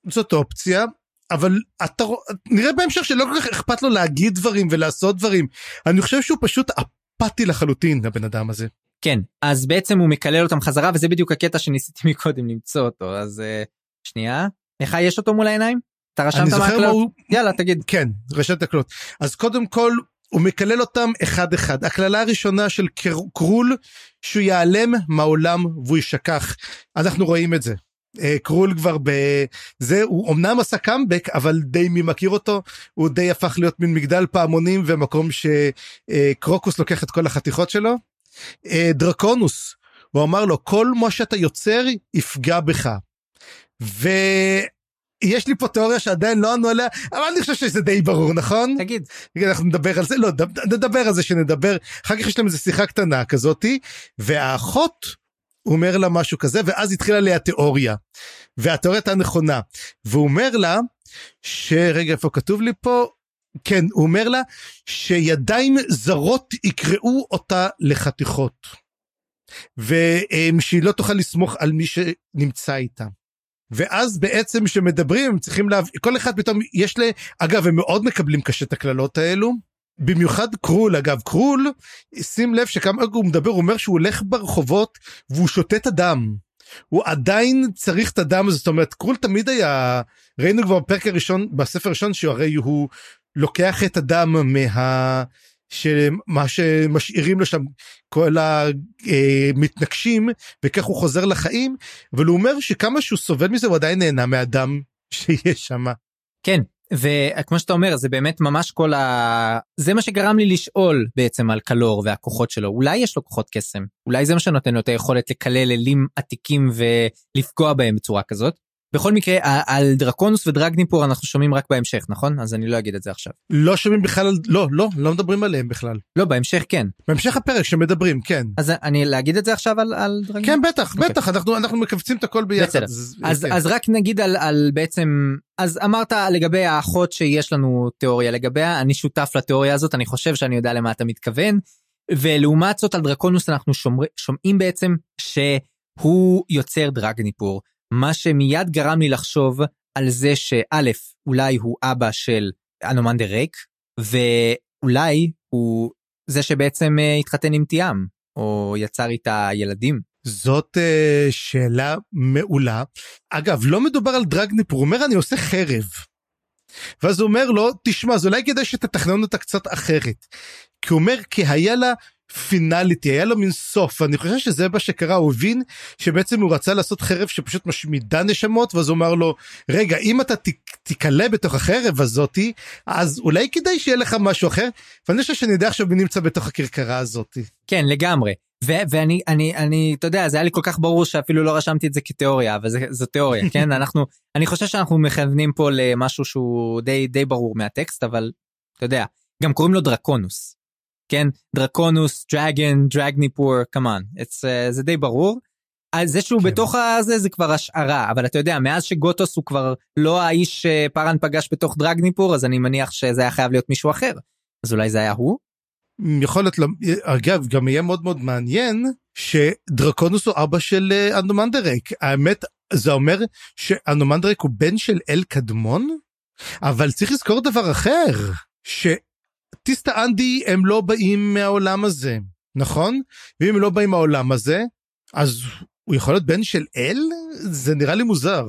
זאת אופציה, אבל אתה נראה בהמשך שלא כל כך אכפת לו להגיד דברים ולעשות דברים. אני חושב שהוא פשוט אפאתי לחלוטין, הבן אדם הזה. כן, אז בעצם הוא מקלל אותם חזרה, וזה בדיוק הקטע שניסיתי מקודם למצוא אותו, אז uh, שנייה. לך יש אותו מול העיניים? אתה רשמת מה הקללות? הוא... יאללה תגיד. כן, רשת הקללות. אז קודם כל הוא מקלל אותם אחד אחד. הקללה הראשונה של קרול שהוא ייעלם מהעולם והוא יישכח. אנחנו רואים את זה. אה, קרול כבר בזה הוא אמנם עשה קאמבק אבל די מי מכיר אותו הוא די הפך להיות מין מגדל פעמונים ומקום שקרוקוס לוקח את כל החתיכות שלו. אה, דרקונוס הוא אמר לו כל מה שאתה יוצר יפגע בך. ויש לי פה תיאוריה שעדיין לא ענו עליה אבל אני חושב שזה די ברור נכון? תגיד. אנחנו נדבר על זה לא נדבר על זה שנדבר. אחר כך יש להם איזה שיחה קטנה כזאתי והאחות הוא אומר לה משהו כזה ואז התחילה לי התיאוריה והתיאוריה הייתה נכונה והוא אומר לה שרגע איפה כתוב לי פה כן הוא אומר לה שידיים זרות יקראו אותה לחתיכות ושהיא לא תוכל לסמוך על מי שנמצא איתה. ואז בעצם כשמדברים הם צריכים להבין, כל אחד פתאום יש ל... אגב, הם מאוד מקבלים קשה את הקללות האלו. במיוחד קרול, אגב, קרול, שים לב שכמה הוא מדבר, הוא אומר שהוא הולך ברחובות והוא שותה את הדם. הוא עדיין צריך את הדם הזה, זאת אומרת, קרול תמיד היה, ראינו כבר בפרק הראשון, בספר הראשון, שהרי הוא לוקח את הדם מה... שמה שמשאירים לו שם כל המתנגשים וכך הוא חוזר לחיים אבל הוא אומר שכמה שהוא סובל מזה הוא עדיין נהנה מהדם שיש שם. כן וכמו שאתה אומר זה באמת ממש כל ה... זה מה שגרם לי לשאול בעצם על קלור והכוחות שלו אולי יש לו כוחות קסם אולי זה מה שנותן לו את היכולת לקלל אלים עתיקים ולפגוע בהם בצורה כזאת. בכל מקרה על דרקונוס ודרגניפור אנחנו שומעים רק בהמשך נכון אז אני לא אגיד את זה עכשיו. לא שומעים בכלל לא לא לא מדברים עליהם בכלל. לא בהמשך כן. בהמשך הפרק שמדברים כן. אז אני להגיד את זה עכשיו על, על דרגניפור? כן בטח okay. אוקיי. בטח אנחנו אנחנו מכווצים את הכל ביחד. בסדר. אז, אז, כן. אז רק נגיד על, על בעצם אז אמרת לגבי האחות שיש לנו תיאוריה לגביה אני שותף לתיאוריה הזאת אני חושב שאני יודע למה אתה מתכוון. ולעומת זאת על דרקונוס אנחנו שומר, שומעים בעצם שהוא יוצר דרגניפור. מה שמיד גרם לי לחשוב על זה שא', אולי הוא אבא של אנומנדר ריק, ואולי הוא זה שבעצם uh, התחתן עם תיאם, או יצר איתה ילדים. זאת uh, שאלה מעולה. אגב, לא מדובר על דרגניפור, הוא אומר אני עושה חרב. ואז הוא אומר לו, תשמע, אז אולי כדאי שתתכנן אותה קצת אחרת. כי הוא אומר, כי היה לה פינליטי היה לו מין סוף ואני חושב שזה מה שקרה הוא הבין שבעצם הוא רצה לעשות חרב שפשוט משמידה נשמות ואז הוא אמר לו רגע אם אתה תיקלה בתוך החרב הזאתי אז אולי כדאי שיהיה לך משהו אחר. ואני חושב שאני יודע עכשיו מי נמצא בתוך הכרכרה הזאתי. כן לגמרי. ו- ואני אני אני אתה יודע זה היה לי כל כך ברור שאפילו לא רשמתי את זה כתיאוריה אבל זה, זו תיאוריה כן? אנחנו אני חושב שאנחנו מכוונים פה למשהו שהוא די די ברור מהטקסט אבל אתה יודע גם קוראים לו דרקונוס כן דרקונוס דרגן דרגניפור כמובן uh, זה די ברור. אז זה שהוא כן. בתוך הזה זה כבר השערה אבל אתה יודע מאז שגוטוס הוא כבר לא האיש שפארן פגש בתוך דרגניפור אז אני מניח שזה היה חייב להיות מישהו אחר אז אולי זה היה הוא. יכול להיות לא, אגב גם יהיה מאוד מאוד מעניין שדרקונוס הוא אבא של אה, אנדומנדרק האמת זה אומר שאנדומנדרק הוא בן של אל קדמון אבל צריך לזכור דבר אחר. ש... טיסטה אנדי הם לא באים מהעולם הזה, נכון? ואם הם לא באים מהעולם הזה, אז הוא יכול להיות בן של אל? זה נראה לי מוזר.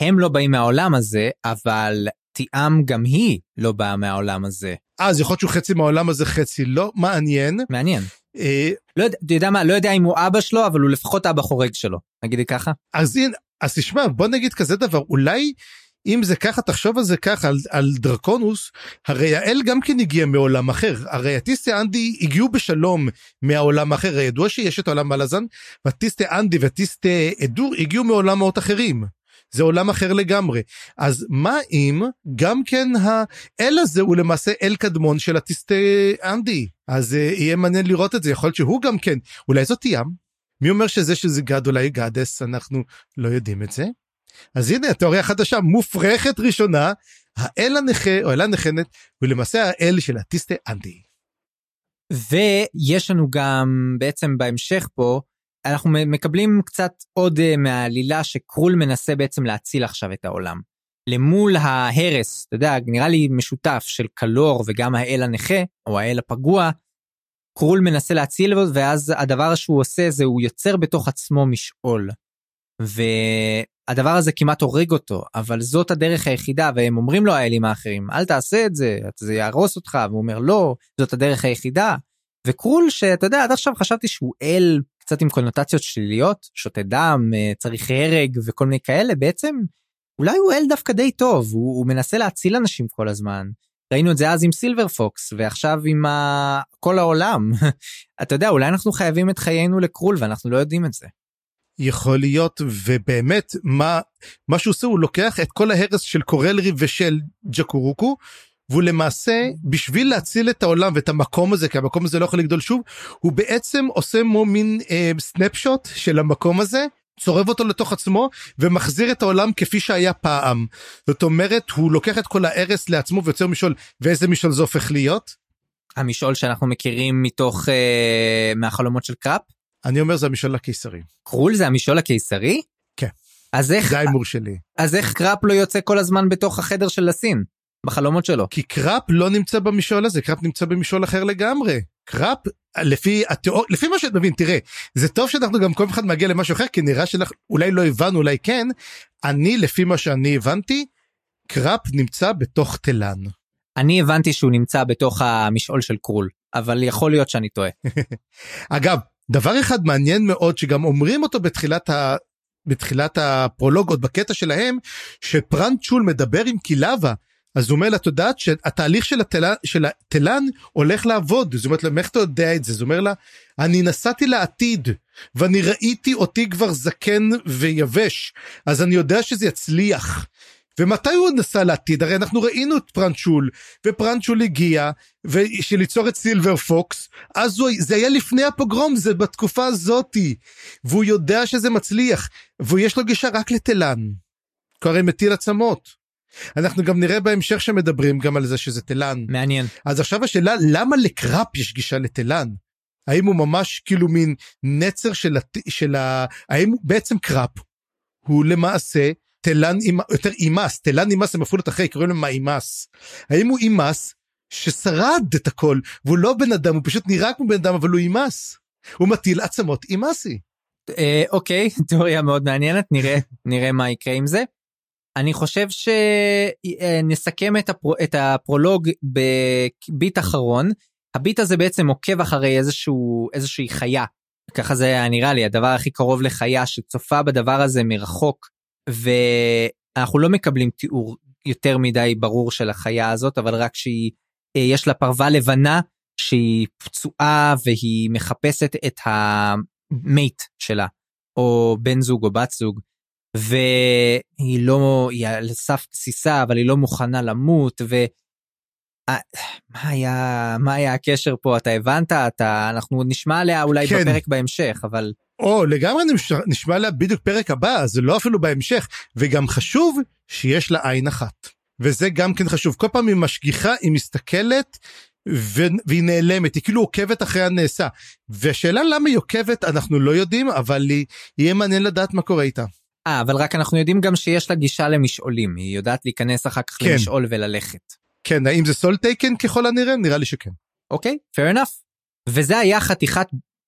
הם לא באים מהעולם הזה, אבל תיאם גם היא לא באה מהעולם הזה. אה, אז יכול להיות שהוא חצי מהעולם הזה, חצי לא? מעניין. מעניין. אה... לא יודע, אתה יודע מה, לא יודע אם הוא אבא שלו, אבל הוא לפחות אבא חורג שלו. נגיד ככה. אז הנה, אז תשמע, בוא נגיד כזה דבר, אולי אם זה ככה תחשוב על זה ככה על, על דרקונוס הרי האל גם כן הגיע מעולם אחר. הרי הטיסטי אנדי הגיעו בשלום מהעולם האחר ידוע שיש את העולם בלזן והטיסטי אנדי והטיסטי אדור הגיעו מעולמות אחרים. זה עולם אחר לגמרי. אז מה אם גם כן האל הזה הוא למעשה אל קדמון של הטיסטי אנדי? אז uh, יהיה מעניין לראות את זה. יכול להיות שהוא גם כן. אולי זאת ים? מי אומר שזה שזה גד? אולי גדס אנחנו לא יודעים את זה. אז הנה התיאוריה החדשה מופרכת ראשונה האל הנכה או אל הנחנת הוא למעשה האל של הטיסטה אנטי. ויש לנו גם בעצם בהמשך פה אנחנו מקבלים קצת עוד אה, מהעלילה שקרול מנסה בעצם להציל עכשיו את העולם. למול ההרס, אתה יודע, נראה לי משותף של קלור וגם האל הנכה, או האל הפגוע, קרול מנסה להציל ואז הדבר שהוא עושה זה הוא יוצר בתוך עצמו משעול. הדבר הזה כמעט הורג אותו אבל זאת הדרך היחידה והם אומרים לו האלים האחרים אל תעשה את זה זה יהרוס אותך והוא אומר לא זאת הדרך היחידה. וקרול שאתה יודע עד עכשיו חשבתי שהוא אל קצת עם קונוטציות שליליות שותה דם אה, צריך הרג וכל מיני כאלה בעצם אולי הוא אל דווקא די טוב הוא, הוא מנסה להציל אנשים כל הזמן. ראינו את זה אז עם סילבר פוקס ועכשיו עם ה... כל העולם אתה יודע אולי אנחנו חייבים את חיינו לקרול ואנחנו לא יודעים את זה. יכול להיות ובאמת מה מה שהוא עושה הוא לוקח את כל ההרס של קורלרי ושל ג'קורוקו והוא למעשה בשביל להציל את העולם ואת המקום הזה כי המקום הזה לא יכול לגדול שוב הוא בעצם עושה מו מין אה, סנפשוט של המקום הזה צורב אותו לתוך עצמו ומחזיר את העולם כפי שהיה פעם. זאת אומרת הוא לוקח את כל ההרס לעצמו ויוצר משעול ואיזה משעול זה הופך להיות? המשעול שאנחנו מכירים מתוך אה, מהחלומות של קראפ? אני אומר זה המשעול הקיסרי. קרול זה המשעול הקיסרי? כן. אז איך, זה ההימור שלי. אז איך קראפ לא יוצא כל הזמן בתוך החדר של לסין? בחלומות שלו. כי קראפ לא נמצא במשעול הזה, קראפ נמצא במשעול אחר לגמרי. קראפ, לפי התיאור, לפי מה שאת מבין, תראה, זה טוב שאנחנו גם כל אחד מגיע למשהו אחר, כי נראה שאולי לא הבנו, אולי כן. אני, לפי מה שאני הבנתי, קראפ נמצא בתוך תלן. אני הבנתי שהוא נמצא בתוך המשעול של קרול, אבל יכול להיות שאני טועה. אגב, דבר אחד מעניין מאוד שגם אומרים אותו בתחילת ה... בתחילת הפרולוג עוד בקטע שלהם שפרנצ'ול מדבר עם קילבה אז הוא אומר לה, את יודעת שהתהליך של התלן, של התלן הולך לעבוד. זאת אומרת לה, איך אתה יודע את זה? זאת אומרת לה, אני נסעתי לעתיד, ואני ראיתי אותי כבר זקן ויבש, אז אני יודע שזה יצליח. ומתי הוא נסע לעתיד? הרי אנחנו ראינו את פרנצ'ול, ופרנצ'ול הגיע, של ליצור את סילבר פוקס, אז הוא, זה היה לפני הפוגרום, זה בתקופה הזאתי. והוא יודע שזה מצליח, ויש לו גישה רק לתלן. הרי מטיל עצמות. אנחנו גם נראה בהמשך שמדברים גם על זה שזה תלן. מעניין. אז עכשיו השאלה למה לקראפ יש גישה לתלן? האם הוא ממש כאילו מין נצר של, הת... של ה... האם בעצם קראפ הוא למעשה תלן יותר אימס, תלן אימס הם אפילו את אחרי, קוראים להם אימס. האם הוא אימס ששרד את הכל והוא לא בן אדם, הוא פשוט נראה כמו בן אדם אבל הוא אימס. הוא מטיל עצמות אימסי. אה, אוקיי, תיאוריה מאוד מעניינת, נראה, נראה מה יקרה עם זה. אני חושב שנסכם את, הפר... את הפרולוג בביט אחרון. הביט הזה בעצם עוקב אחרי איזשהו איזושהי חיה. ככה זה היה נראה לי הדבר הכי קרוב לחיה שצופה בדבר הזה מרחוק ואנחנו לא מקבלים תיאור יותר מדי ברור של החיה הזאת אבל רק שהיא אה, יש לה פרווה לבנה שהיא פצועה והיא מחפשת את המייט שלה או בן זוג או בת זוג. והיא לא, היא על סף גסיסה, אבל היא לא מוכנה למות, ו... אה, מה היה, מה היה הקשר פה? אתה הבנת? אתה, אנחנו נשמע עליה אולי כן. בפרק בהמשך, אבל... או, לגמרי נשמע, נשמע עליה בדיוק פרק הבא, זה לא אפילו בהמשך, וגם חשוב שיש לה עין אחת. וזה גם כן חשוב, כל פעם היא משגיחה, היא מסתכלת, ו... והיא נעלמת, היא כאילו עוקבת אחרי הנעשה. והשאלה למה היא עוקבת, אנחנו לא יודעים, אבל היא... יהיה מעניין לדעת מה קורה איתה. אה, אבל רק אנחנו יודעים גם שיש לה גישה למשעולים, היא יודעת להיכנס אחר כך כן. למשעול וללכת. כן, האם זה סול טייקן ככל הנראה? נראה לי שכן. אוקיי, okay, fair enough. וזה היה חתיכת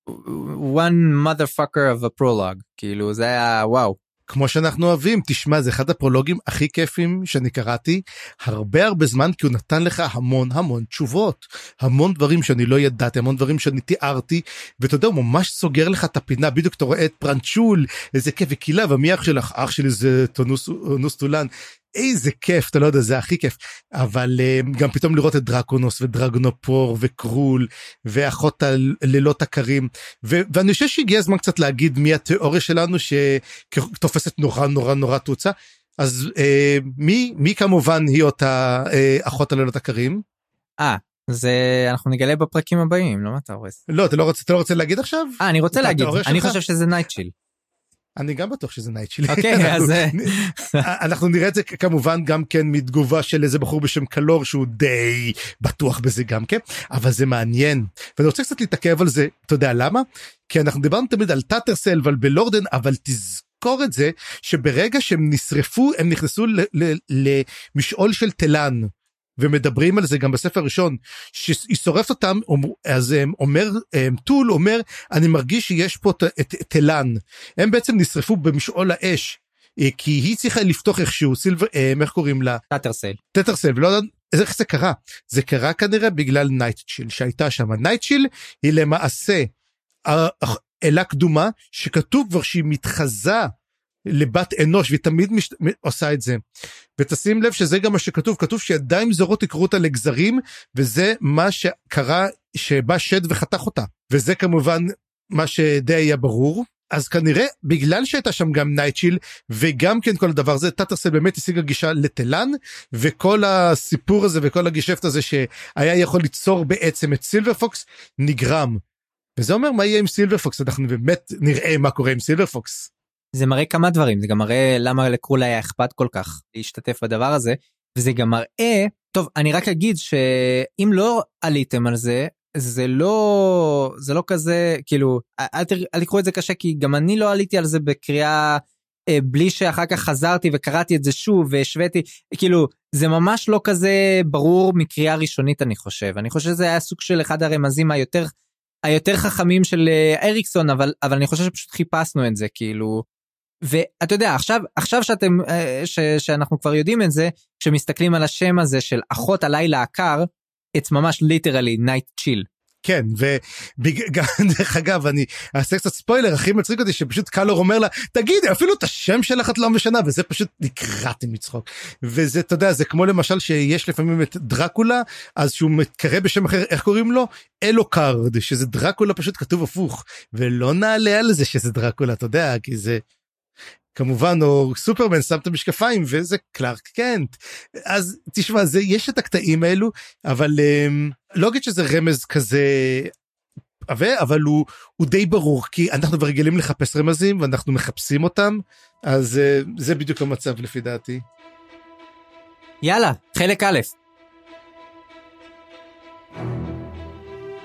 one motherfucker of a prologue, כאילו זה היה וואו. כמו שאנחנו אוהבים תשמע זה אחד הפרולוגים הכי כיפים שאני קראתי. הרבה הרבה זמן כי הוא נתן לך המון המון תשובות. המון דברים שאני לא ידעתי המון דברים שאני תיארתי. ואתה יודע הוא ממש סוגר לך את הפינה. בדיוק אתה רואה את פרנצ'ול איזה כיף וקילה ומי אח שלך? אח שלי זה טונוס טולן איזה כיף אתה לא יודע זה הכי כיף אבל אה, גם פתאום לראות את דרקונוס ודרגנופור וקרול ואחות הלילות הקרים ו- ואני חושב שהגיע הזמן קצת להגיד מי התיאוריה שלנו שתופסת נורא נורא נורא תאוצה אז אה, מי מי כמובן היא אותה אה, אחות הלילות הקרים. אה זה אנחנו נגלה בפרקים הבאים לא מה אתה הורס. לא אתה לא רוצה אתה לא רוצה להגיד עכשיו? אה אני רוצה להגיד אני חושב שזה נייטשיל. אני גם בטוח שזה נייטשיל. אוקיי אז אה, אנחנו נראה את זה כמובן גם כן מתגובה של איזה בחור בשם קלור שהוא די בטוח בזה גם כן אבל זה מעניין ואני רוצה קצת להתעכב על זה אתה יודע למה כי אנחנו דיברנו תמיד על טאטרסל ועל בלורדן אבל תזכור את זה שברגע שהם נשרפו הם נכנסו למשעול של תלן. ומדברים על זה גם בספר הראשון שהיא שורפת אותם אז אומר טול אומר אני מרגיש שיש פה את תלן. הם בעצם נשרפו במשעול האש אה, כי היא צריכה לפתוח איכשהו סילבר אה, איך קוראים לה? טטרסל טטרסל ולא יודעת איך זה קרה. זה קרה כנראה בגלל נייטשיל שהייתה שם נייטשיל היא למעשה אלה קדומה שכתוב כבר שהיא מתחזה לבת אנוש והיא תמיד מש... עושה את זה. ותשים לב שזה גם מה שכתוב כתוב שידיים זרות יקרו אותה לגזרים וזה מה שקרה שבא שד וחתך אותה וזה כמובן מה שדי היה ברור. אז כנראה בגלל שהייתה שם גם נייטשיל וגם כן כל הדבר הזה טאטרסל באמת השיגה גישה לתלן וכל הסיפור הזה וכל הגישפט הזה שהיה יכול ליצור בעצם את סילבר פוקס נגרם. וזה אומר מה יהיה עם סילבר פוקס אנחנו באמת נראה מה קורה עם סילבר פוקס. זה מראה כמה דברים זה גם מראה למה לקרול היה אכפת כל כך להשתתף בדבר הזה וזה גם מראה טוב אני רק אגיד שאם לא עליתם על זה זה לא זה לא כזה כאילו אל, אל, אל תקחו את זה קשה כי גם אני לא עליתי על זה בקריאה אה, בלי שאחר כך חזרתי וקראתי את זה שוב והשוויתי, כאילו, זה ממש לא כזה ברור מקריאה ראשונית אני חושב. אני חושב שזה היה סוג של אחד הרמזים היותר, היותר חכמים של אה, אריקסון, אבל, אבל אני חושב שפשוט חיפשנו את זה, כאילו. ואתה יודע, עכשיו, עכשיו שאתם, אה, ש, שאנחנו כבר יודעים את זה, כשמסתכלים על השם הזה של אחות הלילה הקר, it's ממש literally night chill. כן ודרך אגב אני אעשה קצת ספוילר הכי מצחיק אותי שפשוט קלור אומר לה תגידי אפילו את השם שלך את לא משנה וזה פשוט נקרעתי מצחוק וזה אתה יודע זה כמו למשל שיש לפעמים את דרקולה אז שהוא מתקרא בשם אחר איך קוראים לו אלוקארד שזה דרקולה פשוט כתוב הפוך ולא נעלה על זה שזה דרקולה אתה יודע כי זה כמובן או סופרמן שם את המשקפיים וזה קלארק קנט אז תשמע זה יש את הקטעים האלו אבל um, לא אגיד שזה רמז כזה אבל הוא הוא די ברור כי אנחנו רגילים לחפש רמזים ואנחנו מחפשים אותם אז uh, זה בדיוק המצב לפי דעתי. יאללה חלק א'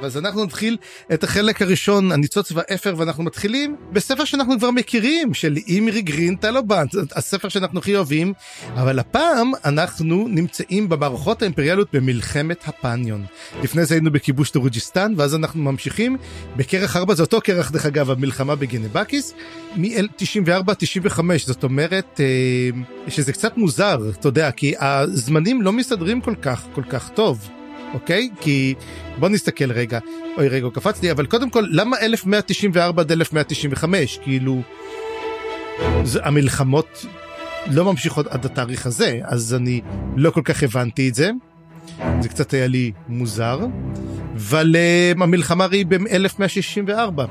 אז אנחנו נתחיל את החלק הראשון, הניצוץ והאפר, ואנחנו מתחילים בספר שאנחנו כבר מכירים, של אימרי גרין טלובנט, הספר שאנחנו הכי אוהבים, אבל הפעם אנחנו נמצאים במערכות האימפריאליות במלחמת הפניון. לפני זה היינו בכיבוש טורוג'יסטן, ואז אנחנו ממשיכים בכרך 4, זה אותו כרך דרך אגב, המלחמה בגנבקיס, מ-94-95, זאת אומרת אה, שזה קצת מוזר, אתה יודע, כי הזמנים לא מסתדרים כל כך, כל כך טוב. אוקיי? כי בוא נסתכל רגע, אוי רגע הוא קפץ לי, אבל קודם כל למה 1194 עד 1195 כאילו זה, המלחמות לא ממשיכות עד התאריך הזה אז אני לא כל כך הבנתי את זה. זה קצת היה לי מוזר, אבל uh, המלחמה היא ב-1164.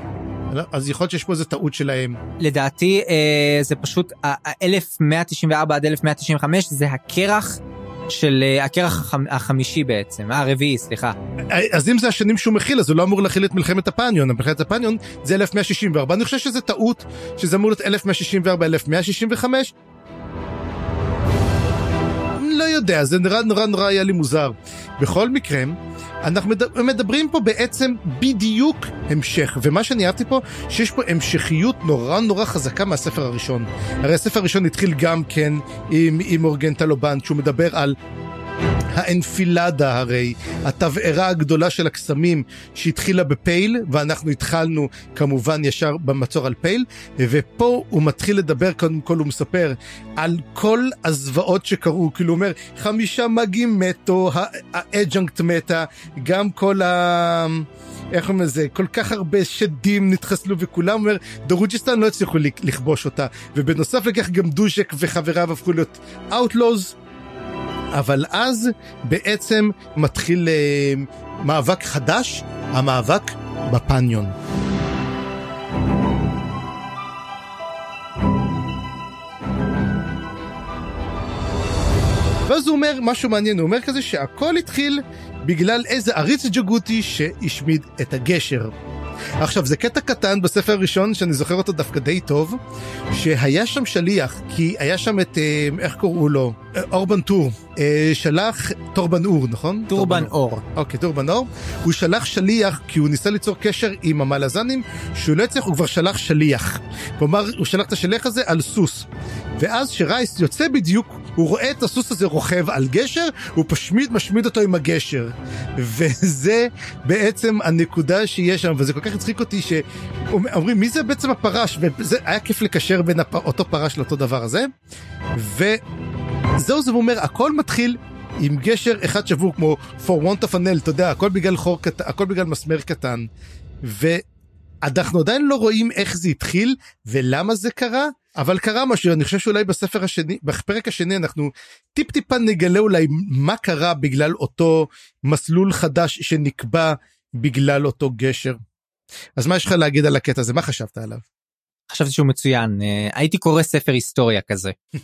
אז יכול להיות שיש פה איזה טעות שלהם. לדעתי אה, זה פשוט 1194 עד 1195 זה הקרח של uh, הקרח החמישי בעצם, אה, הרביעי, סליחה. אז אם זה השנים שהוא מכיל, אז הוא לא אמור להכיל את מלחמת הפניון, מלחמת הפניון זה 1164, אני חושב שזה טעות, שזה אמור להיות 1164-1165. לא יודע, זה נראה נורא נורא היה לי מוזר. בכל מקרה, אנחנו מדברים פה בעצם בדיוק המשך, ומה שאני אהבתי פה, שיש פה המשכיות נורא נורא חזקה מהספר הראשון. הרי הספר הראשון התחיל גם כן עם, עם אורגן טלובן, שהוא מדבר על האנפילדה הרי, התבערה הגדולה של הקסמים שהתחילה בפייל, ואנחנו התחלנו כמובן ישר במצור על פייל, ופה הוא מתחיל לדבר, קודם כל הוא מספר על כל הזוועות שקרו, כאילו הוא אומר, חמישה מגים מתו, האג'נקט מתה, גם כל ה... איך אומרים לזה, כל כך הרבה שדים נתחסלו וכולם אומר, דרוג'יסטן לא הצליחו לכבוש אותה, ובנוסף לכך גם דוז'ק וחבריו הפכו להיות Outlaws, אבל אז בעצם מתחיל uh, מאבק חדש, המאבק בפניון. ואז הוא אומר משהו מעניין, הוא אומר כזה שהכל התחיל בגלל איזה עריץ ג'גותי שהשמיד את הגשר. עכשיו זה קטע קטן בספר הראשון שאני זוכר אותו דווקא די טוב שהיה שם שליח כי היה שם את אה, איך קוראו לו אה, אורבן טור אה, שלח טורבן אור נכון? טורבן אור. אוקיי טורבן אור הוא שלח שליח כי הוא ניסה ליצור קשר עם המלאזנים שהוא לא הצליח הוא כבר שלח שליח. כלומר הוא שלח את השליח הזה על סוס ואז שרייס יוצא בדיוק הוא רואה את הסוס הזה רוכב על גשר, הוא פשוט משמיד אותו עם הגשר. וזה בעצם הנקודה שיש שם, וזה כל כך הצחיק אותי שאומרים מי זה בעצם הפרש, וזה היה כיף לקשר בין הפ... אותו פרש לאותו דבר הזה. וזהו זה אומר, הכל מתחיל עם גשר אחד שבור כמו for want of a nail, אתה יודע, הכל בגלל חור קטן, הכל בגלל מסמר קטן. ואנחנו עדיין לא רואים איך זה התחיל ולמה זה קרה, אבל קרה משהו אני חושב שאולי בספר השני בפרק השני אנחנו טיפ טיפה נגלה אולי מה קרה בגלל אותו מסלול חדש שנקבע בגלל אותו גשר. אז מה יש לך להגיד על הקטע הזה מה חשבת עליו? חשבתי שהוא מצוין אה, הייתי קורא ספר היסטוריה כזה.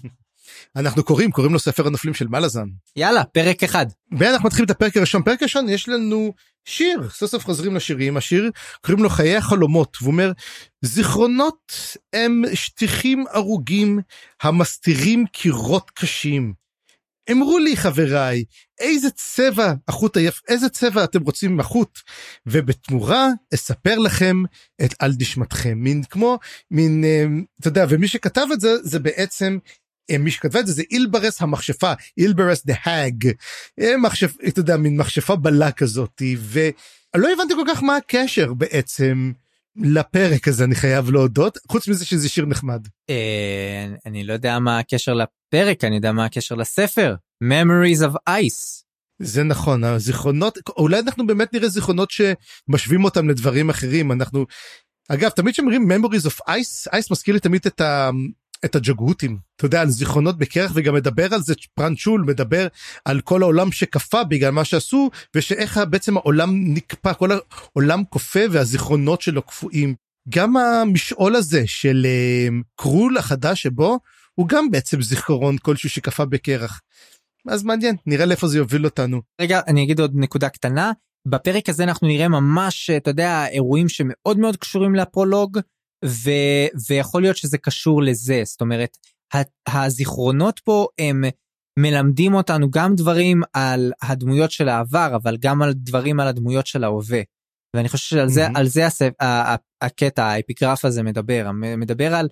אנחנו קוראים קוראים לו ספר הנופלים של מלאזן. יאללה פרק אחד. ואנחנו מתחילים את הפרק הראשון פרק ראשון יש לנו שיר סוף סוף חוזרים לשירים השיר קוראים לו חיי החלומות והוא אומר זיכרונות הם שטיחים ארוגים המסתירים קירות קשים. אמרו לי חבריי, איזה צבע החוט היפ, איזה צבע אתם רוצים עם החוט, ובתמורה אספר לכם את על נשמתכם, מין כמו, מין, אה, אתה יודע, ומי שכתב את זה, זה בעצם מי שכתבה את זה זה אילברס המכשפה, אילברס דה האג, מחשף, אתה יודע, מין מכשפה בלה כזאתי, ולא הבנתי כל כך מה הקשר בעצם לפרק הזה, אני חייב להודות, חוץ מזה שזה שיר נחמד. אה, אני לא יודע מה הקשר לפרק, אני יודע מה הקשר לספר, Memories of Ice. זה נכון, הזיכרונות, אולי אנחנו באמת נראה זיכרונות שמשווים אותם לדברים אחרים, אנחנו, אגב, תמיד כשאומרים Memories of Ice, Ice מזכיר לי תמיד את ה... את הג'גהותים, אתה יודע, על זיכרונות בקרח וגם מדבר על זה, פרנצ'ול מדבר על כל העולם שקפא בגלל מה שעשו ושאיך בעצם העולם נקפא, כל העולם קופא והזיכרונות שלו קפואים. גם המשעול הזה של uh, קרול החדש שבו הוא גם בעצם זיכרון כלשהו שקפא בקרח. אז מעניין, נראה לאיפה זה יוביל אותנו. רגע, אני אגיד עוד נקודה קטנה. בפרק הזה אנחנו נראה ממש, אתה יודע, אירועים שמאוד מאוד קשורים לפרולוג. ו, ויכול להיות שזה קשור לזה, זאת אומרת, הזיכרונות פה הם מלמדים אותנו גם דברים על הדמויות של העבר, אבל גם על דברים על הדמויות של ההווה. ואני חושב שעל זה, mm-hmm. על זה הספ, הקטע, האפיגרף הזה מדבר, מדבר על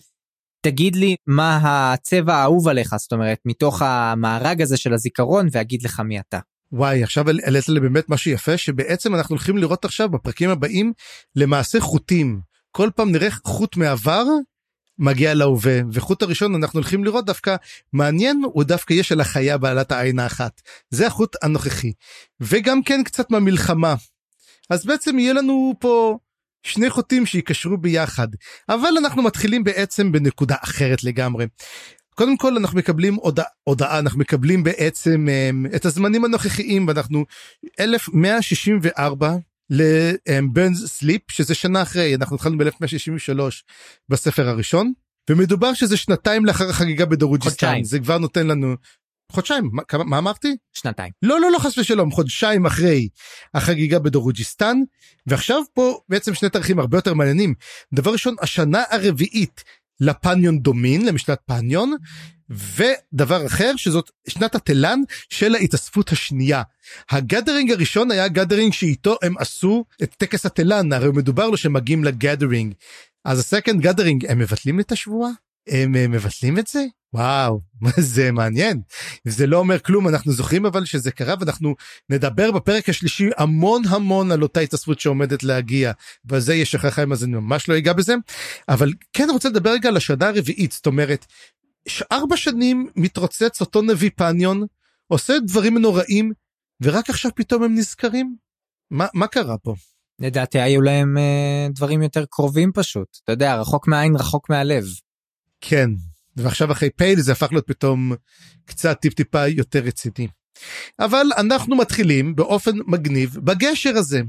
תגיד לי מה הצבע האהוב עליך, זאת אומרת, מתוך המארג הזה של הזיכרון, ואגיד לך מי אתה. וואי עכשיו העלית לי באמת משהו יפה שבעצם אנחנו הולכים לראות עכשיו בפרקים הבאים למעשה חוטים כל פעם נראה חוט מעבר מגיע להווה וחוט הראשון אנחנו הולכים לראות דווקא מעניין הוא דווקא יש על החיה בעלת העין האחת. זה החוט הנוכחי. וגם כן קצת מהמלחמה. אז בעצם יהיה לנו פה שני חוטים שיקשרו ביחד. אבל אנחנו מתחילים בעצם בנקודה אחרת לגמרי. קודם כל אנחנו מקבלים הודעה, הודעה אנחנו מקבלים בעצם um, את הזמנים הנוכחיים ואנחנו 1164 לבנז סליפ שזה שנה אחרי אנחנו התחלנו ב-1163 בספר הראשון ומדובר שזה שנתיים לאחר החגיגה בדרוג'יסטן. זה כבר נותן לנו חודשיים מה, כמה, מה אמרתי? שנתיים. לא לא לא חס ושלום חודשיים אחרי החגיגה בדרוג'יסטן ועכשיו פה בעצם שני תאריכים הרבה יותר מעניינים. דבר ראשון השנה הרביעית לפניון דומין למשנת פניון ודבר אחר שזאת שנת התלן של ההתאספות השנייה. ה gathering הראשון היה gathering שאיתו הם עשו את טקס התלן הרי מדובר לו שמגיעים ל gathering. אז ה second gathering הם מבטלים את השבועה? הם, הם מבטלים את זה? וואו, זה מעניין. זה לא אומר כלום, אנחנו זוכרים אבל שזה קרה ואנחנו נדבר בפרק השלישי המון המון על אותה התאספות שעומדת להגיע. ועל זה יש לך חיים אז אני ממש לא אגע בזה. אבל כן רוצה לדבר רגע על השנה הרביעית, זאת אומרת, ארבע שנים מתרוצץ אותו נביא פניון, עושה דברים נוראים, ורק עכשיו פתאום הם נזכרים? מה, מה קרה פה? לדעתי היו להם אה, דברים יותר קרובים פשוט. אתה יודע, רחוק מהעין, רחוק מהלב. כן, ועכשיו אחרי פייל זה הפך להיות פתאום קצת טיפ טיפה יותר רציני. אבל אנחנו מתחילים באופן מגניב בגשר הזה.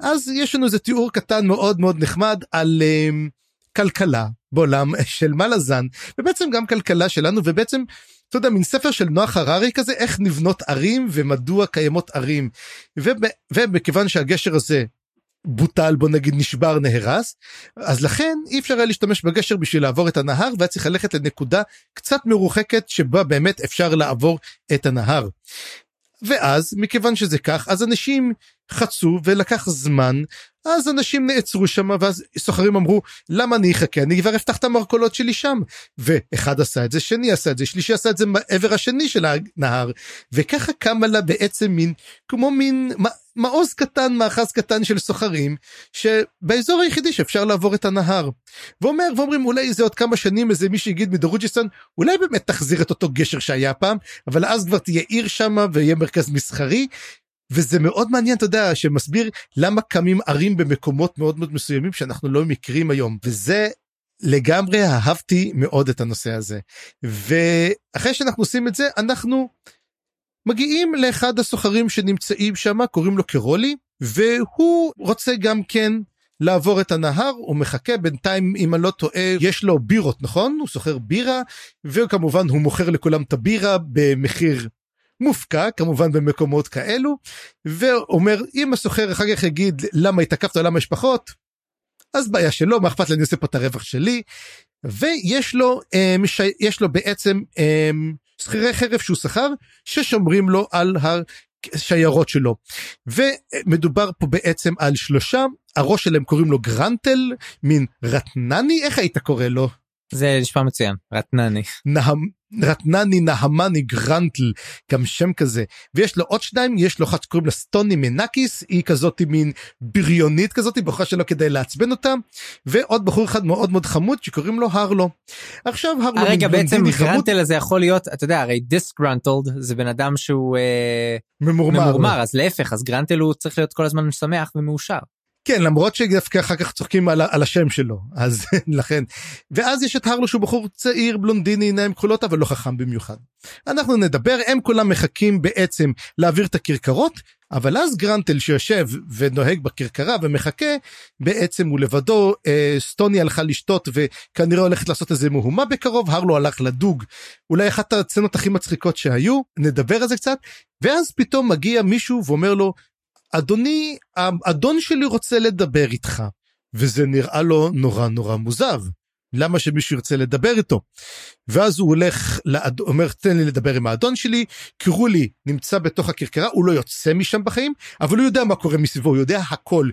אז יש לנו איזה תיאור קטן מאוד מאוד נחמד על um, כלכלה בעולם של מלאזן ובעצם גם כלכלה שלנו ובעצם אתה יודע מין ספר של נוח הררי כזה איך נבנות ערים ומדוע קיימות ערים ומכיוון שהגשר הזה בוטל בוא נגיד נשבר נהרס אז לכן אי אפשר היה להשתמש בגשר בשביל לעבור את הנהר והיה צריך ללכת לנקודה קצת מרוחקת שבה באמת אפשר לעבור את הנהר. ואז מכיוון שזה כך אז אנשים חצו ולקח זמן אז אנשים נעצרו שם ואז סוחרים אמרו למה אני אחכה? אני כבר אפתח את המרכולות שלי שם. ואחד עשה את זה שני עשה את זה שלישי עשה את זה מעבר השני של הנהר. וככה קמה לה בעצם מין כמו מין מעוז קטן מאחז קטן של סוחרים שבאזור היחידי שאפשר לעבור את הנהר. ואומר ואומרים אולי זה עוד כמה שנים איזה מי שיגיד מדרוג'יסטן אולי באמת תחזיר את אותו גשר שהיה פעם אבל אז כבר תהיה עיר שמה ויהיה מרכז מסחרי. וזה מאוד מעניין אתה יודע שמסביר למה קמים ערים במקומות מאוד מאוד מסוימים שאנחנו לא מכירים היום. וזה לגמרי אהבתי מאוד את הנושא הזה. ואחרי שאנחנו עושים את זה אנחנו מגיעים לאחד הסוחרים שנמצאים שם קוראים לו קרולי והוא רוצה גם כן לעבור את הנהר הוא מחכה בינתיים אם אני לא טועה יש לו בירות נכון? הוא סוחר בירה וכמובן הוא מוכר לכולם את הבירה במחיר מופקע כמובן במקומות כאלו ואומר אם הסוחר אחר כך יגיד למה התעכבת למה יש פחות? אז בעיה שלו מה אכפת לי אני עושה פה את הרווח שלי? ויש לו יש לו בעצם שכירי חרב שהוא שכר ששומרים לו על השיירות שלו. ומדובר פה בעצם על שלושה הראש שלהם קוראים לו גרנטל מין רטנני איך היית קורא לו? זה נשמע מצוין רטנני. נהם, רטנני נהמני גרנטל גם שם כזה ויש לו עוד שניים יש לו אחת שקוראים לה סטוני מנקיס היא כזאת מין בריונית כזאת בחורה שלו כדי לעצבן אותה ועוד בחור אחד מאוד מאוד חמוד שקוראים לו הרלו. עכשיו הרלו רגע בעצם גרנטל הזה יכול להיות אתה יודע הרי disgruntled זה בן אדם שהוא אה, ממורמר, ממורמר אז להפך אז גרנטל הוא צריך להיות כל הזמן שמח ומאושר. כן למרות שדווקא אחר כך צוחקים על, על השם שלו אז לכן ואז יש את הרלו שהוא בחור צעיר בלונדיני עיניים כחולות אבל לא חכם במיוחד. אנחנו נדבר הם כולם מחכים בעצם להעביר את הכרכרות אבל אז גרנטל שיושב ונוהג בכרכרה ומחכה בעצם הוא לבדו אה, סטוני הלכה לשתות וכנראה הולכת לעשות איזה מהומה בקרוב הרלו הלך לדוג אולי אחת הצנות הכי מצחיקות שהיו נדבר על זה קצת ואז פתאום מגיע מישהו ואומר לו אדוני, האדון שלי רוצה לדבר איתך. וזה נראה לו נורא נורא מוזר. למה שמישהו ירצה לדבר איתו? ואז הוא הולך, לאד... אומר תן לי לדבר עם האדון שלי, קראו לי נמצא בתוך הכרכרה, הוא לא יוצא משם בחיים, אבל הוא יודע מה קורה מסביבו, הוא יודע הכל.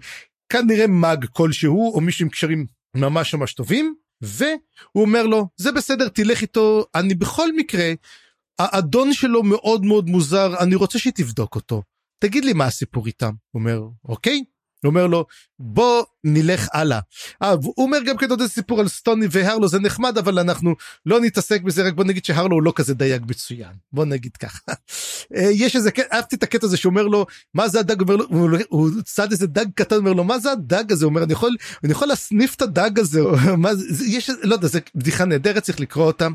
כנראה מאג כלשהו, או מישהו עם קשרים ממש ממש טובים, והוא אומר לו, זה בסדר, תלך איתו, אני בכל מקרה, האדון שלו מאוד מאוד מוזר, אני רוצה שתבדוק אותו. תגיד לי מה הסיפור איתם. הוא אומר, אוקיי. הוא אומר לו, בוא נלך הלאה. אה, הוא אומר גם כן עוד איזה סיפור על סטוני והרלו זה נחמד אבל אנחנו לא נתעסק בזה רק בוא נגיד שהרלו הוא לא כזה דייג מצוין בוא נגיד ככה. אה, יש איזה אהבתי את הקטע הזה שאומר לו מה זה הדג אומר לו הוא, צד איזה דג קטן אומר לו מה זה הדג הזה הוא אומר אני יכול אני יכול להסניף את הדג הזה מה זה יש לא יודע זה בדיחה נהדרת צריך לקרוא אותה.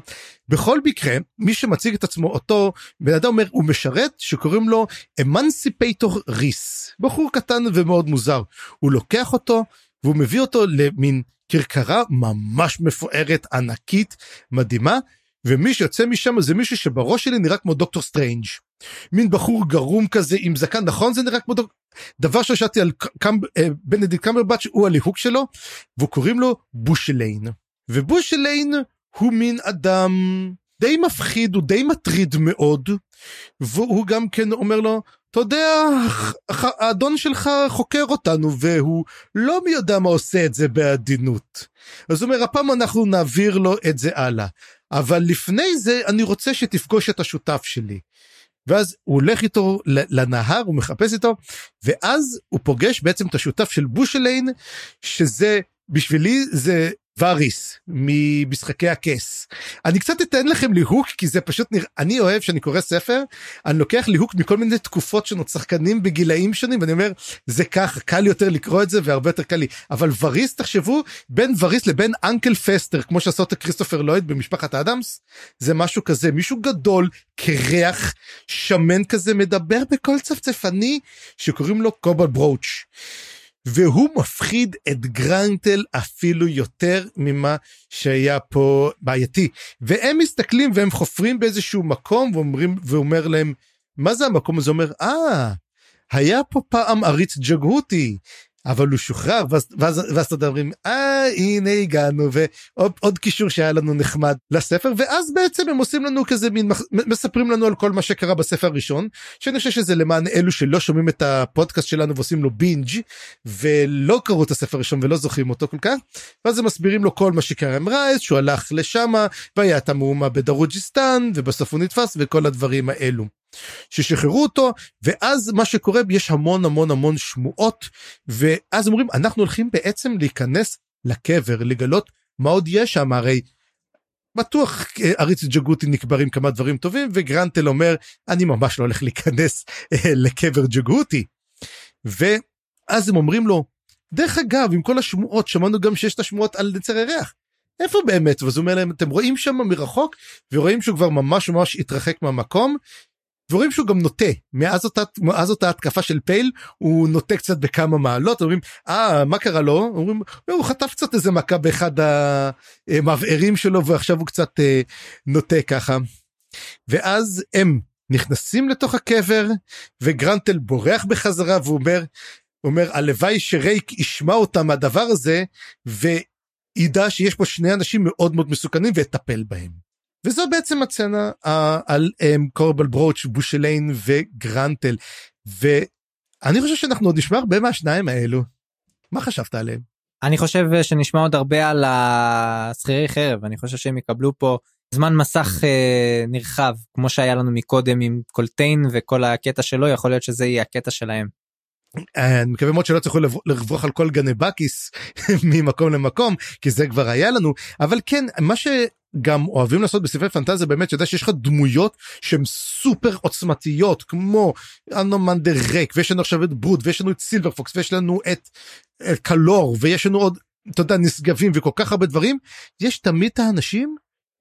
בכל מקרה מי שמציג את עצמו אותו בן אדם אומר הוא משרת שקוראים לו אמנסיפייטור ריס בחור קטן ומאוד מוזר. הוא לוקח אותו והוא מביא אותו למין כרכרה ממש מפוארת ענקית מדהימה ומי שיוצא משם זה מישהו שבראש שלי נראה כמו דוקטור סטרנג' מין בחור גרום כזה עם זקן נכון? זה נראה כמו דוקטור דבר ששאלתי על קמב, אה, בנדיק קמברבץ' הוא הליהוק שלו והוא קוראים לו בושליין. ובושליין הוא מין אדם די מפחיד הוא די מטריד מאוד והוא גם כן אומר לו אתה יודע, האדון שלך חוקר אותנו והוא לא מי יודע מה עושה את זה בעדינות. אז הוא אומר, הפעם אנחנו נעביר לו את זה הלאה. אבל לפני זה אני רוצה שתפגוש את השותף שלי. ואז הוא הולך איתו לנהר, הוא מחפש איתו, ואז הוא פוגש בעצם את השותף של בושליין, שזה בשבילי זה וריס ממשחקי הכס. אני קצת אתן לכם ליהוק כי זה פשוט נראה אני אוהב שאני קורא ספר אני לוקח ליהוק מכל מיני תקופות שונות שחקנים בגילאים שונים ואני אומר זה ככה קל יותר לקרוא את זה והרבה יותר קל לי אבל וריס תחשבו בין וריס לבין אנקל פסטר כמו שעשה אותה כריסטופר לויד במשפחת אדמס זה משהו כזה מישהו גדול קרח שמן כזה מדבר בקול צפצפני שקוראים לו קובל ברוץ'. והוא מפחיד את גרנטל אפילו יותר ממה שהיה פה בעייתי. והם מסתכלים והם חופרים באיזשהו מקום ואומרים, ואומר להם, מה זה המקום הזה? אומר, אה, היה פה פעם עריץ ג'גהותי, אבל הוא שוחרר ואז ואז אתה אומרים אה הנה הגענו ועוד קישור שהיה לנו נחמד לספר ואז בעצם הם עושים לנו כזה מין מספרים לנו על כל מה שקרה בספר הראשון שאני חושב שזה למען אלו שלא שומעים את הפודקאסט שלנו ועושים לו בינג' ולא קראו את הספר הראשון ולא זוכרים אותו כל כך ואז הם מסבירים לו כל מה שקרה עם רייס שהוא הלך לשמה והיה את המהומה בדרוג'יסטן ובסוף הוא נתפס וכל הדברים האלו. ששחררו אותו ואז מה שקורה יש המון המון המון שמועות ואז אומרים אנחנו הולכים בעצם להיכנס לקבר לגלות מה עוד יש שם הרי. בטוח אה, עריץ ג'גוטי נקברים כמה דברים טובים וגרנטל אומר אני ממש לא הולך להיכנס אה, לקבר ג'גוטי. ואז הם אומרים לו דרך אגב עם כל השמועות שמענו גם שיש את השמועות על נצר הירח. איפה באמת? ואז הוא אומר להם אתם רואים שם מרחוק ורואים שהוא כבר ממש ממש התרחק מהמקום ורואים שהוא גם נוטה מאז אותה מאז אותה התקפה של פייל הוא נוטה קצת בכמה מעלות אומרים אה מה קרה לו אומרים הוא חטף קצת איזה מכה באחד המבערים שלו ועכשיו הוא קצת אה, נוטה ככה. ואז הם נכנסים לתוך הקבר וגרנטל בורח בחזרה והוא אומר הלוואי שרייק ישמע אותם מהדבר הזה וידע שיש פה שני אנשים מאוד מאוד מסוכנים ויטפל בהם. וזו בעצם הצצנה uh, על um, קורבל ברוץ', בושליין וגרנטל. ואני חושב שאנחנו עוד נשמע הרבה מהשניים האלו. מה חשבת עליהם? אני חושב שנשמע עוד הרבה על השכירי חרב, אני חושב שהם יקבלו פה זמן מסך אה, נרחב, כמו שהיה לנו מקודם עם קולטיין וכל הקטע שלו, יכול להיות שזה יהיה הקטע שלהם. אני מקווה מאוד שלא יצטרכו לברוח על כל גנבקיס ממקום למקום כי זה כבר היה לנו אבל כן מה שגם אוהבים לעשות בספרי פנטזיה באמת שאתה יודע שיש לך דמויות שהן סופר עוצמתיות כמו אנומנדר רייק ויש לנו עכשיו את ברוד ויש לנו את סילבר פוקס ויש לנו את, את קלור ויש לנו עוד אתה יודע נשגבים וכל כך הרבה דברים יש תמיד את האנשים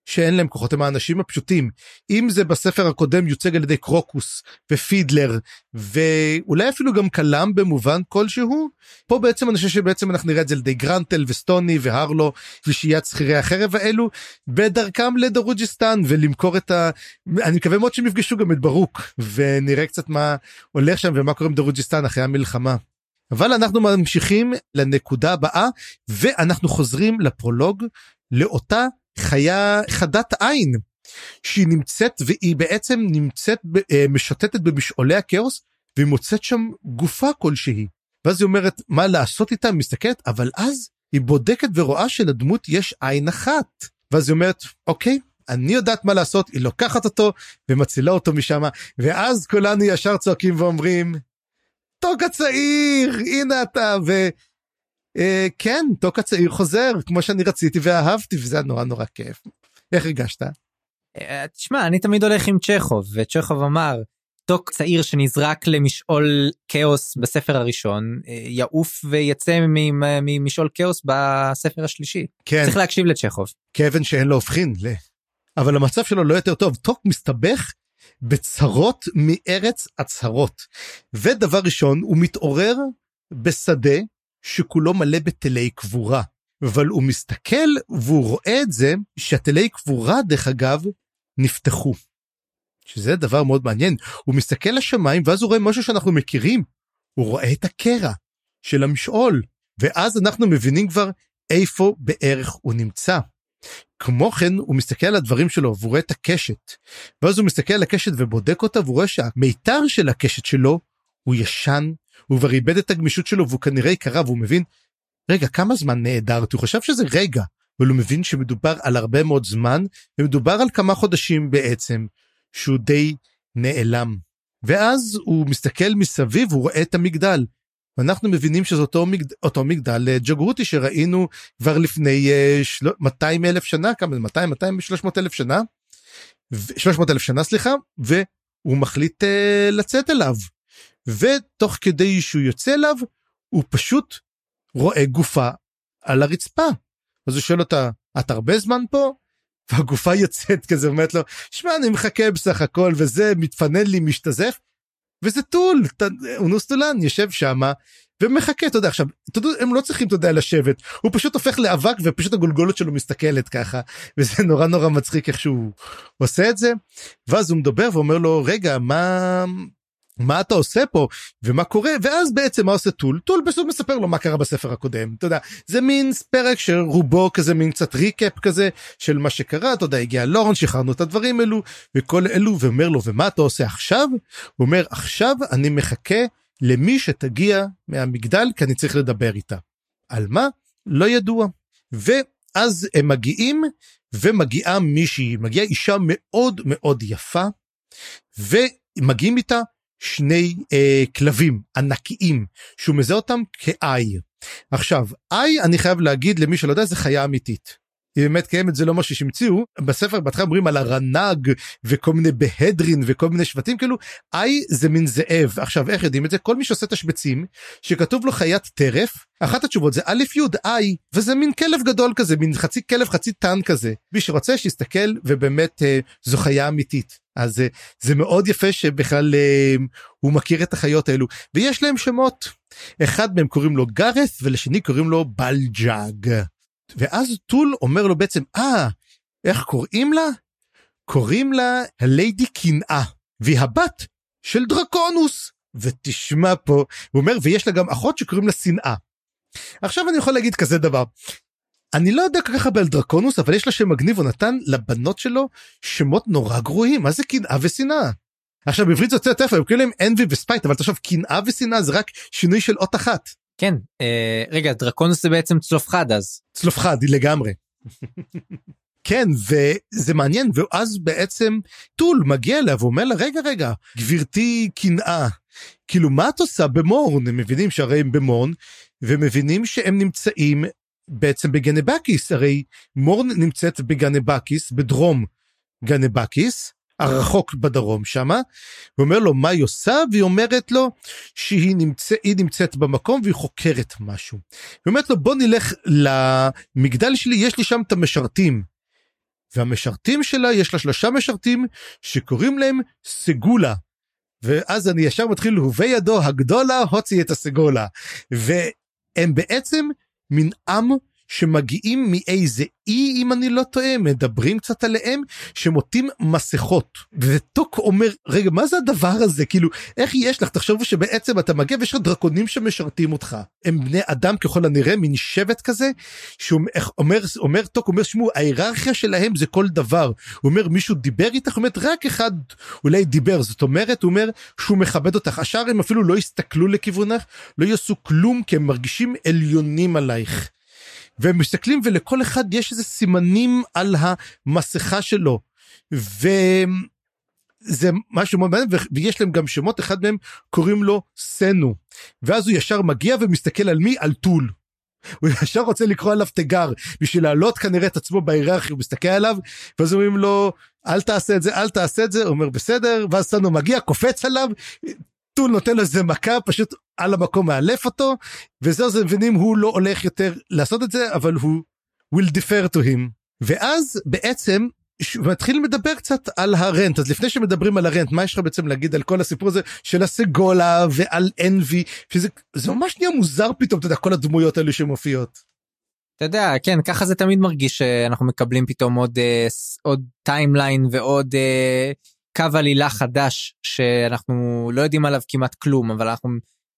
שאין להם כוחות הם האנשים הפשוטים אם זה בספר הקודם יוצג על ידי קרוקוס ופידלר ואולי אפילו גם קלאם במובן כלשהו פה בעצם אני חושב שבעצם אנחנו נראה את זה על ידי גרנטל וסטוני והרלו ושלישיית שכירי החרב האלו בדרכם לדרוג'יסטן ולמכור את ה... אני מקווה מאוד שהם יפגשו גם את ברוק ונראה קצת מה הולך שם ומה קורה עם דרוג'יסטן אחרי המלחמה. אבל אנחנו ממשיכים לנקודה הבאה ואנחנו חוזרים לפרולוג לאותה חיה חדת עין שהיא נמצאת והיא בעצם נמצאת אה, משוטטת במשעולי הכאוס והיא מוצאת שם גופה כלשהי. ואז היא אומרת מה לעשות איתה מסתכלת אבל אז היא בודקת ורואה שלדמות יש עין אחת. ואז היא אומרת אוקיי אני יודעת מה לעשות היא לוקחת אותו ומצילה אותו משם ואז כולנו ישר צועקים ואומרים טוק הצעיר הנה אתה כן, טוק הצעיר חוזר כמו שאני רציתי ואהבתי וזה היה נורא נורא כיף. איך הרגשת? אה, תשמע, אני תמיד הולך עם צ'כוב, וצ'כוב אמר, טוק צעיר שנזרק למשעול כאוס בספר הראשון, אה, יעוף ויצא ממשעול כאוס בספר השלישי. כן. צריך להקשיב לצ'כוב. כאבן שאין לו הופכין. ל... אבל המצב שלו לא יותר טוב. טוק מסתבך בצרות מארץ הצהרות. ודבר ראשון, הוא מתעורר בשדה שכולו מלא בתלי קבורה. אבל הוא מסתכל והוא רואה את זה שהתלי קבורה דרך אגב נפתחו. שזה דבר מאוד מעניין. הוא מסתכל לשמיים ואז הוא רואה משהו שאנחנו מכירים. הוא רואה את הקרע של המשעול. ואז אנחנו מבינים כבר איפה בערך הוא נמצא. כמו כן הוא מסתכל על הדברים שלו והוא רואה את הקשת. ואז הוא מסתכל על הקשת ובודק אותה והוא רואה שהמיתר של הקשת שלו הוא ישן הוא כבר איבד את הגמישות שלו והוא כנראה יקרה והוא מבין רגע כמה זמן נעדרתי הוא חשב שזה רגע אבל הוא מבין שמדובר על הרבה מאוד זמן ומדובר על כמה חודשים בעצם שהוא די נעלם. ואז הוא מסתכל מסביב הוא רואה את המגדל. ואנחנו מבינים שזה אותו, מגד... אותו מגדל אה, ג'גרותי שראינו כבר לפני uh, של... 200 אלף שנה כמה 200 200 300 אלף שנה 300 אלף שנה סליחה והוא מחליט uh, לצאת אליו ותוך כדי שהוא יוצא אליו הוא פשוט רואה גופה על הרצפה. אז הוא שואל אותה את הרבה זמן פה? והגופה יוצאת כזה אומרת לו שמע אני מחכה בסך הכל וזה מתפנן לי משתזף. וזה טול אונוס טולן יושב שמה ומחכה אתה יודע עכשיו אתה יודע, הם לא צריכים אתה יודע לשבת הוא פשוט הופך לאבק ופשוט הגולגולת שלו מסתכלת ככה וזה נורא נורא מצחיק איך שהוא עושה את זה ואז הוא מדבר ואומר לו רגע מה מה אתה עושה פה ומה קורה ואז בעצם מה עושה טול? טול פשוט מספר לו מה קרה בספר הקודם אתה יודע זה מין פרק שרובו כזה מין קצת recap כזה של מה שקרה אתה יודע הגיע לורן שחררנו את הדברים אלו וכל אלו ואומר לו ומה אתה עושה עכשיו? הוא אומר עכשיו אני מחכה למי שתגיע מהמגדל כי אני צריך לדבר איתה. על מה? לא ידוע. ואז הם מגיעים ומגיעה מישהי מגיעה אישה מאוד מאוד יפה ומגיעים איתה שני אה, כלבים ענקיים שהוא מזהה אותם כאי. עכשיו איי אני חייב להגיד למי שלא יודע זה חיה אמיתית. היא באמת קיימת זה לא משהו שהמציאו. בספר בהתחלה אומרים על הרנג וכל מיני בהדרין וכל מיני שבטים כאילו איי זה מין זאב עכשיו איך יודעים את זה? כל מי שעושה תשבצים שכתוב לו חיית טרף אחת התשובות זה א' י' איי וזה מין כלב גדול כזה מין חצי כלב חצי טן כזה. מי שרוצה שיסתכל ובאמת אה, זו חיה אמיתית. אז אה, זה מאוד יפה שבכלל אה, הוא מכיר את החיות האלו. ויש להם שמות. אחד מהם קוראים לו גארת ולשני קוראים לו בלג'אג. ואז טול אומר לו בעצם אה איך קוראים לה? קוראים לה הליידי קנאה והיא הבת של דרקונוס ותשמע פה הוא אומר ויש לה גם אחות שקוראים לה שנאה. עכשיו אני יכול להגיד כזה דבר אני לא יודע כל כך הרבה על דרקונוס אבל יש לה שם מגניב הוא נתן לבנות שלו שמות נורא גרועים מה זה קנאה ושנאה. עכשיו בעברית זה יוצא יותר טוב, הם קוראים להם אנבי וספייט אבל תחשוב קנאה ושנאה זה רק שינוי של אות אחת. כן אה, רגע דרקונוס זה בעצם צלוף חד אז. צלוף חד לגמרי. כן וזה מעניין ואז בעצם טול מגיע אליה ואומר לה רגע רגע גברתי קנאה כאילו מה את עושה במורן הם מבינים שהרי הם במורן ומבינים שהם נמצאים בעצם בגנבקיס הרי מורן נמצאת בגנבקיס בדרום גנבקיס הרחוק בדרום שמה, ואומר לו מה היא עושה, והיא אומרת לו שהיא נמצא, נמצאת במקום והיא חוקרת משהו. היא אומרת לו בוא נלך למגדל שלי, יש לי שם את המשרתים. והמשרתים שלה, יש לה שלושה משרתים שקוראים להם סגולה. ואז אני ישר מתחיל, הווי ידו הגדולה, הוציא את הסגולה. והם בעצם מין עם שמגיעים מאיזה אי אם אני לא טועה מדברים קצת עליהם שמוטים מסכות. וטוק אומר רגע מה זה הדבר הזה? כאילו איך יש לך? תחשבו שבעצם אתה מגיע ויש לך דרקונים שמשרתים אותך. הם בני אדם ככל הנראה מין שבט כזה שהוא אומר אומר טוק אומר שמו ההיררכיה שלהם זה כל דבר. הוא אומר מישהו דיבר איתך? אומרת רק אחד אולי דיבר. זאת אומרת הוא אומר שהוא מכבד אותך. השאר הם אפילו לא יסתכלו לכיוונך לא יעשו כלום כי הם מרגישים עליונים עלייך. והם מסתכלים ולכל אחד יש איזה סימנים על המסכה שלו. וזה משהו מאוד מעניין ויש להם גם שמות אחד מהם קוראים לו סנו ואז הוא ישר מגיע ומסתכל על מי על טול. הוא ישר רוצה לקרוא עליו תיגר בשביל להעלות כנראה את עצמו בהיררכיה הוא מסתכל עליו ואז אומרים לו אל תעשה את זה אל תעשה את זה הוא אומר בסדר ואז סנו מגיע קופץ עליו טול נותן לו איזה מכה פשוט על המקום מאלף אותו וזהו זה מבינים הוא לא הולך יותר לעשות את זה אבל הוא will defer to him. ואז בעצם מתחיל לדבר קצת על ה rent. אז לפני שמדברים על ה rent מה יש לך בעצם להגיד על כל הסיפור הזה של הסגולה ועל אנבי שזה זה ממש נהיה מוזר פתאום אתה יודע כל הדמויות האלה שמופיעות. אתה יודע כן ככה זה תמיד מרגיש שאנחנו מקבלים פתאום עוד אה, עוד timeline ועוד אה, קו עלילה חדש שאנחנו לא יודעים עליו כמעט כלום אבל אנחנו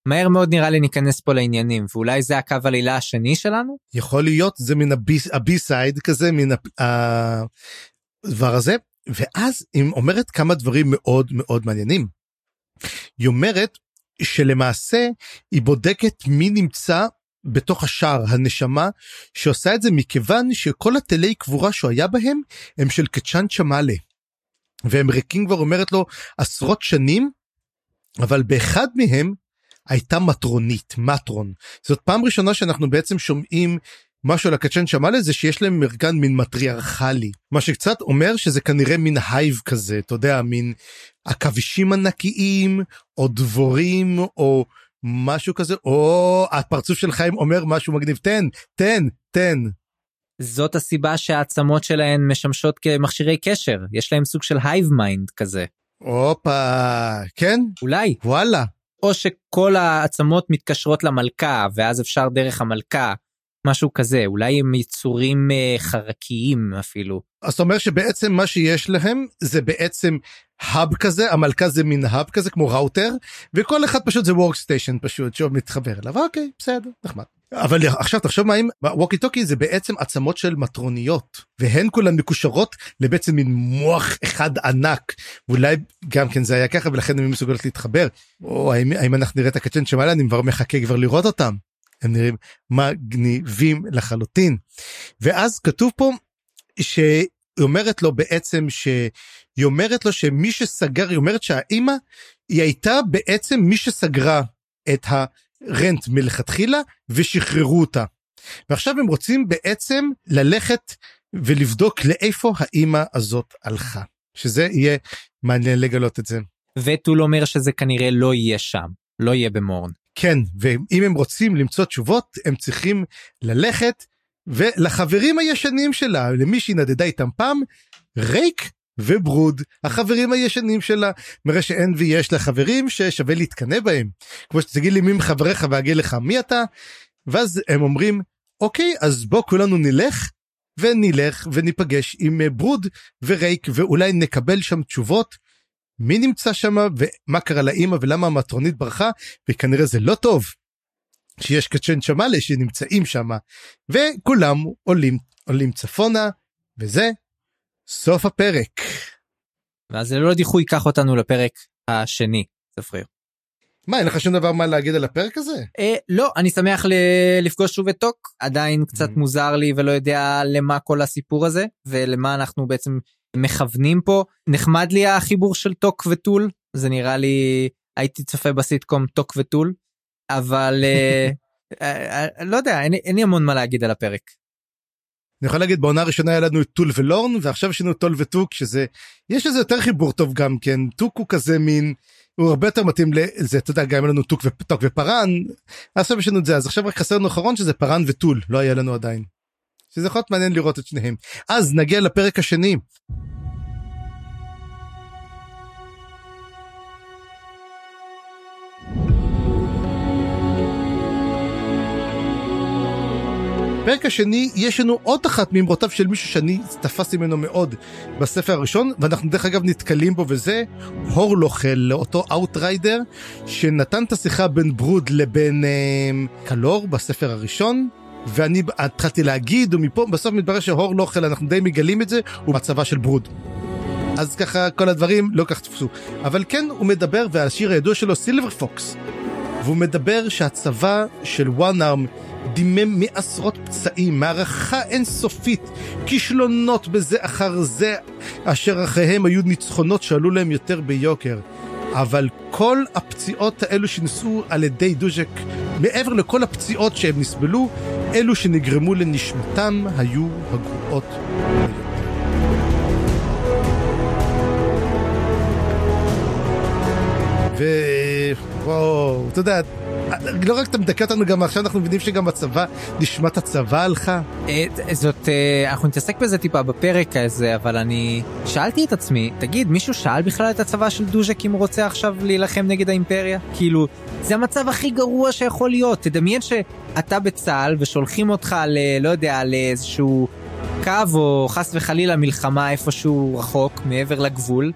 מהר מאוד נראה לי ניכנס פה לעניינים ואולי זה הקו עלילה השני שלנו יכול להיות זה מן הבי סייד כזה מן הדבר הזה ואז היא אומרת כמה דברים מאוד מאוד מעניינים. היא אומרת שלמעשה היא בודקת מי נמצא בתוך השער הנשמה שעושה את זה מכיוון שכל התלי קבורה שהוא היה בהם הם של קצ'אן צ'מאלה. והם ריקים כבר אומרת לו עשרות שנים אבל באחד מהם הייתה מטרונית matron. זאת פעם ראשונה שאנחנו בעצם שומעים משהו על הקצ'ן צ'מאלה זה שיש להם ארגן מין מטריארכלי. מה שקצת אומר שזה כנראה מין hive כזה אתה יודע מין עכבישים ענקיים או דבורים או משהו כזה או הפרצוף של חיים אומר משהו מגניב. תן תן תן. זאת הסיבה שהעצמות שלהן משמשות כמכשירי קשר יש להם סוג של hive mind כזה. הופה כן אולי וואלה או שכל העצמות מתקשרות למלכה ואז אפשר דרך המלכה משהו כזה אולי הם יצורים uh, חרקיים אפילו. אז אתה אומר שבעצם מה שיש להם זה בעצם האב כזה המלכה זה מין האב כזה כמו ראוטר וכל אחד פשוט זה וורקסטיישן פשוט שמתחבר אליו אוקיי בסדר נחמד. אבל עכשיו תחשוב מה אם ווקי טוקי זה בעצם עצמות של מטרוניות והן כולן מקושרות לבעצם מין מוח אחד ענק. ואולי גם כן זה היה ככה ולכן הן מסוגלות להתחבר. או האם, האם אנחנו נראה את הקצ'ן שמעלה? אני כבר מחכה כבר לראות אותם. הם נראים מגניבים לחלוטין. ואז כתוב פה שהיא אומרת לו בעצם שהיא אומרת לו שמי שסגר היא אומרת שהאימא היא הייתה בעצם מי שסגרה את ה... רנט מלכתחילה ושחררו אותה. ועכשיו הם רוצים בעצם ללכת ולבדוק לאיפה האימא הזאת הלכה. שזה יהיה מעניין לגלות את זה. וטול אומר שזה כנראה לא יהיה שם, לא יהיה במורן. כן, ואם הם רוצים למצוא תשובות, הם צריכים ללכת ולחברים הישנים שלה, למי שהיא נדדה איתם פעם, ריק וברוד החברים הישנים שלה. מראה שאין ויש לה חברים ששווה להתקנא בהם. כמו שתגיד לי מי מחבריך ואגיד לך מי אתה? ואז הם אומרים אוקיי אז בוא כולנו נלך ונלך וניפגש עם ברוד וריק ואולי נקבל שם תשובות. מי נמצא שם ומה קרה לאימא ולמה המטרונית ברחה וכנראה זה לא טוב. שיש קצ'ן צ'מאלה שנמצאים שם וכולם עולים עולים צפונה וזה סוף הפרק. ואז ללא דיחוי ייקח אותנו לפרק השני צפריר. מה אין לך שום דבר מה להגיד על הפרק הזה? אה, לא אני שמח ל- לפגוש שוב את טוק עדיין קצת Mhm. מוזר לי ולא יודע למה כל הסיפור הזה ולמה אנחנו בעצם מכוונים פה נחמד לי החיבור של טוק וטול זה נראה לי הייתי צופה בסיטקום טוק וטול אבל אה, אה, אה, לא יודע אין, אין לי המון מה להגיד על הפרק. אני יכול להגיד בעונה הראשונה היה לנו את טול ולורן ועכשיו יש לנו טול וטוק שזה יש לזה יותר חיבור טוב גם כן. טוק הוא כזה מין הוא הרבה יותר מתאים לזה. אתה יודע גם היה לנו טוק וטוק ופרן עכשיו יש לנו את זה. אז עכשיו רק חסר לנו אחרון שזה פרן וטול. לא היה לנו עדיין. שזה יכול להיות מעניין לראות את שניהם. אז נגיע לפרק השני. בפרק השני יש לנו עוד אחת מאמרותיו של מישהו שאני תפסתי ממנו מאוד בספר הראשון ואנחנו דרך אגב נתקלים בו וזה הורלוכל אותו outrider שנתן את השיחה בין ברוד לבין אה, קלור בספר הראשון. ואני התחלתי להגיד ומפה בסוף מתברר שהורלוכל אנחנו די מגלים את זה הוא מהצבא של ברוד. אז ככה כל הדברים לא כך תפסו אבל כן הוא מדבר והשיר הידוע שלו סילבר פוקס והוא מדבר שהצבא של וואן ארם דימם מעשרות פצעים, מערכה אינסופית, כישלונות בזה אחר זה, אשר אחריהם היו ניצחונות שעלו להם יותר ביוקר. אבל כל הפציעות האלו שנישאו על ידי דוז'ק, מעבר לכל הפציעות שהם נסבלו, אלו שנגרמו לנשמתם היו הגרועות ביותר. ווואו, אתה יודע, לא רק אתה מדכא אותנו גם עכשיו אנחנו מבינים שגם הצבא נשמת הצבא הלכה. אה, זאת אה, אנחנו נתעסק בזה טיפה בפרק הזה אבל אני שאלתי את עצמי תגיד מישהו שאל בכלל את הצבא של דוז'ק אם הוא רוצה עכשיו להילחם נגד האימפריה כאילו זה המצב הכי גרוע שיכול להיות תדמיין שאתה בצה"ל ושולחים אותך ל... לא יודע לאיזשהו קו או חס וחלילה מלחמה איפשהו רחוק מעבר לגבול.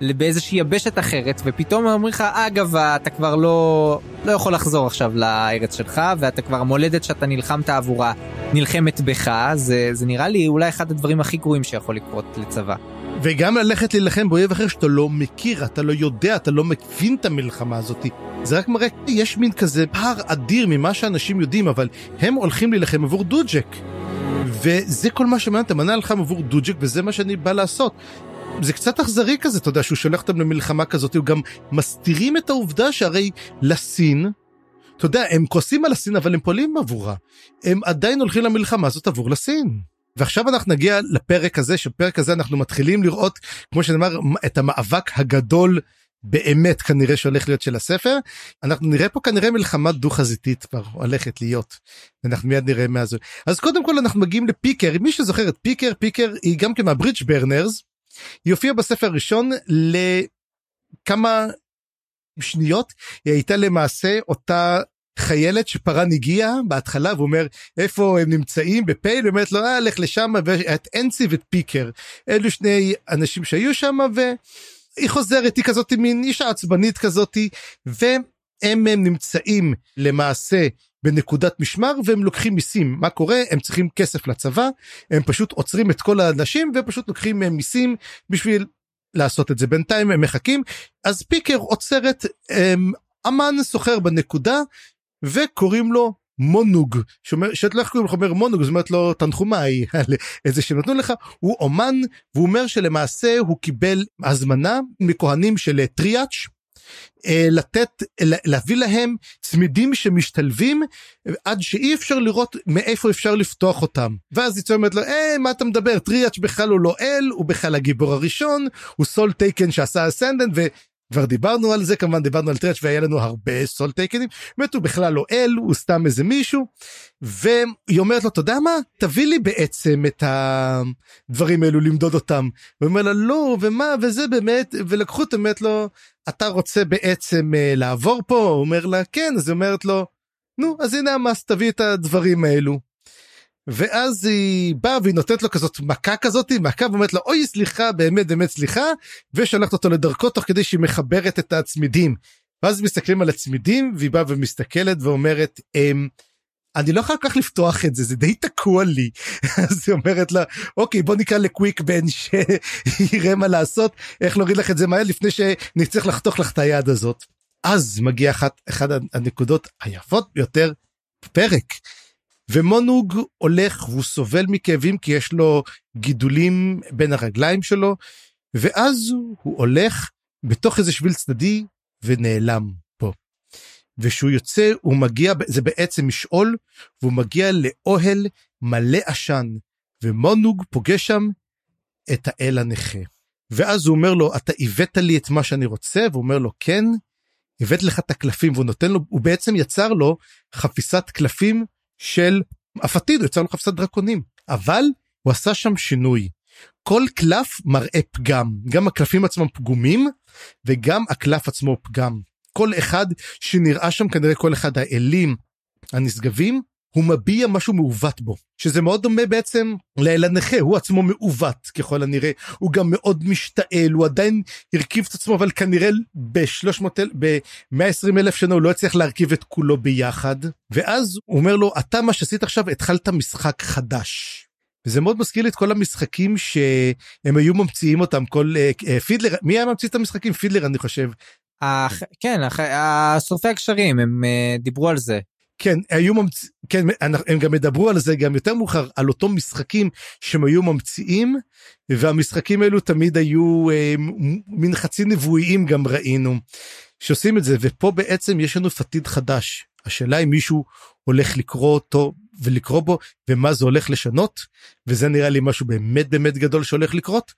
באיזושהי יבשת אחרת ופתאום אומרים לך אגב אתה כבר לא לא יכול לחזור עכשיו לארץ שלך ואתה כבר המולדת שאתה נלחמת עבורה נלחמת בך זה זה נראה לי אולי אחד הדברים הכי גרועים שיכול לקרות לצבא. וגם ללכת להילחם באויב אחר שאתה לא מכיר אתה לא יודע אתה לא מבין את המלחמה הזאת זה רק מראה יש מין כזה פער אדיר ממה שאנשים יודעים אבל הם הולכים להילחם עבור דוג'ק. וזה כל מה שמעניין אותם, אני נלחם עבור דוג'ק וזה מה שאני בא לעשות. זה קצת אכזרי כזה, אתה יודע, שהוא שולח אותם למלחמה כזאת, הוא גם מסתירים את העובדה שהרי לסין, אתה יודע, הם כועסים על הסין, אבל הם פועלים עבורה. הם עדיין הולכים למלחמה הזאת עבור לסין. ועכשיו אנחנו נגיע לפרק הזה, שבפרק הזה אנחנו מתחילים לראות, כמו שנאמר, את המאבק הגדול באמת כנראה שהולך להיות של הספר. אנחנו נראה פה כנראה מלחמה דו-חזיתית כבר הולכת להיות. אנחנו מיד נראה מה זה. אז קודם כל אנחנו מגיעים לפיקר, מי שזוכר את פיקר, פיקר היא גם כן מהברידג' ברנרס. היא הופיעה בספר הראשון לכמה שניות, היא הייתה למעשה אותה חיילת שפרן הגיע בהתחלה ואומר איפה הם נמצאים בפייל, אומרת לו אה, לך לשם ואת אנסי ואת פיקר. אלו שני אנשים שהיו שם והיא חוזרת, היא כזאת מין אישה עצבנית כזאתי והם הם נמצאים למעשה בנקודת משמר והם לוקחים מיסים. מה קורה? הם צריכים כסף לצבא הם פשוט עוצרים את כל האנשים ופשוט לוקחים מהם מיסים בשביל לעשות את זה. בינתיים הם מחכים. אז פיקר עוצרת הם, אמן סוחר בנקודה וקוראים לו מונוג. שאומר שאת לא איך קוראים לך אומר מונוג זאת אומרת לו תנחומיי על איזה שנתנו לך. הוא אומן והוא אומר שלמעשה הוא קיבל הזמנה מכהנים של טריאץ' לתת להביא להם צמידים שמשתלבים עד שאי אפשר לראות מאיפה אפשר לפתוח אותם. ואז יצא אומרת לו אה מה אתה מדבר? טריאץ' בכלל הוא לא אל הוא בכלל הגיבור הראשון הוא סול טייקן שעשה אסנדנט וכבר דיברנו על זה כמובן דיברנו על טריאץ' והיה לנו הרבה סול טייקנים. באמת הוא בכלל לא אל הוא סתם איזה מישהו. והיא אומרת לו אתה יודע מה? תביא לי בעצם את הדברים האלו למדוד אותם. הוא אומר לה לא ומה וזה באמת. ולקחו את האמת לו אתה רוצה בעצם uh, לעבור פה? הוא אומר לה כן. אז היא אומרת לו נו אז הנה המס תביא את הדברים האלו. ואז היא באה והיא נותנת לו כזאת מכה כזאת מכה ואומרת לו אוי סליחה באמת באמת סליחה ושלחת אותו לדרכו תוך כדי שהיא מחברת את הצמידים ואז מסתכלים על הצמידים והיא באה ומסתכלת ואומרת אמ, אני לא יכולה כל כך לפתוח את זה זה די תקוע לי אז היא אומרת לה אוקיי בוא נקרא לקוויק בן שיראה מה לעשות איך להוריד לך את זה מהר לפני שנצטרך לחתוך לך את היד הזאת. אז מגיע אחת אחד הנקודות היפות ביותר בפרק. ומונוג הולך והוא סובל מכאבים כי יש לו גידולים בין הרגליים שלו ואז הוא הולך בתוך איזה שביל צדדי ונעלם פה. וכשהוא יוצא הוא מגיע זה בעצם משעול והוא מגיע לאוהל מלא עשן ומונוג פוגש שם את האל הנכה. ואז הוא אומר לו אתה הבאת לי את מה שאני רוצה והוא אומר לו כן הבאתי לך את הקלפים והוא נותן לו הוא בעצם יצר לו חפיסת קלפים של הפתיד הוא יצר לו חפיסת דרקונים. אבל הוא עשה שם שינוי. כל קלף מראה פגם. גם הקלפים עצמם פגומים וגם הקלף עצמו פגם. כל אחד שנראה שם כנראה כל אחד האלים הנשגבים הוא מביע משהו מעוות בו שזה מאוד דומה בעצם לאל הנכה הוא עצמו מעוות ככל הנראה הוא גם מאוד משתעל הוא עדיין הרכיב את עצמו אבל כנראה ב-300 ב-120 אלף שנה הוא לא הצליח להרכיב את כולו ביחד ואז הוא אומר לו אתה מה שעשית עכשיו התחלת משחק חדש. וזה מאוד מזכיר לי את כל המשחקים שהם היו ממציאים אותם כל uh, פידלר מי היה ממציא את המשחקים פידלר אני חושב. כן שורפי הקשרים הם uh, דיברו על זה. כן היו ממציאים כן הם גם ידברו על זה גם יותר מאוחר על אותו משחקים שהם היו ממציאים והמשחקים האלו תמיד היו uh, מין חצי נבואיים גם ראינו שעושים את זה. ופה בעצם יש לנו פתיד חדש. השאלה אם מישהו הולך לקרוא אותו ולקרוא בו ומה זה הולך לשנות וזה נראה לי משהו באמת באמת גדול שהולך לקרות.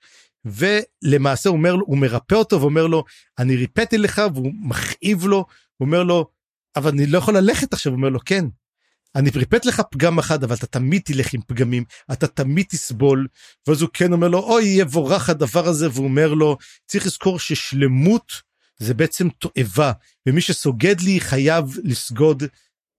ולמעשה הוא אומר הוא מרפא אותו ואומר לו אני ריפאתי לך והוא מכאיב לו הוא אומר לו אבל אני לא יכול ללכת עכשיו אומר לו כן. אני ריפאתי לך פגם אחד אבל אתה תמיד תלך עם פגמים אתה תמיד תסבול ואז הוא כן אומר לו אוי יבורך הדבר הזה והוא אומר לו צריך לזכור ששלמות זה בעצם תועבה ומי שסוגד לי חייב לסגוד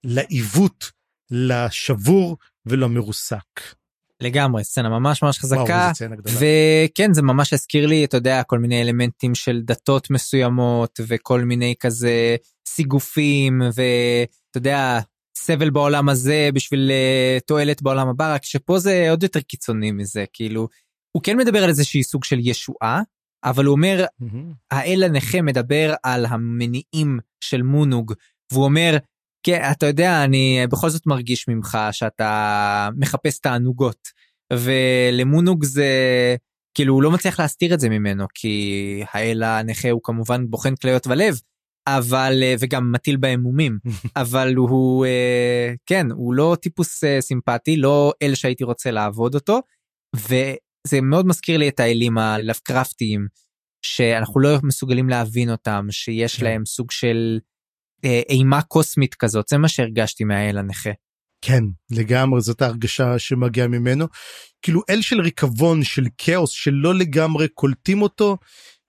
לעיוות לשבור ולמרוסק. לגמרי סצנה ממש ממש חזקה וכן זה ממש הזכיר לי אתה יודע כל מיני אלמנטים של דתות מסוימות וכל מיני כזה סיגופים ואתה יודע סבל בעולם הזה בשביל uh, תועלת בעולם הבא רק שפה זה עוד יותר קיצוני מזה כאילו הוא כן מדבר על איזושהי סוג של ישועה אבל הוא אומר mm-hmm. האל הנכה מדבר על המניעים של מונוג והוא אומר כן, אתה יודע, אני בכל זאת מרגיש ממך שאתה מחפש תענוגות, ולמונוג זה, כאילו, הוא לא מצליח להסתיר את זה ממנו, כי האל הנכה הוא כמובן בוחן כליות ולב, אבל, וגם מטיל בהם מומים, אבל הוא, כן, הוא לא טיפוס סימפטי, לא אל שהייתי רוצה לעבוד אותו, וזה מאוד מזכיר לי את האלים הלבקרפטיים, שאנחנו לא מסוגלים להבין אותם, שיש כן. להם סוג של אה, אימה קוסמית כזאת זה מה שהרגשתי מהאל הנכה. כן לגמרי זאת ההרגשה שמגיעה ממנו כאילו אל של ריקבון של כאוס שלא לגמרי קולטים אותו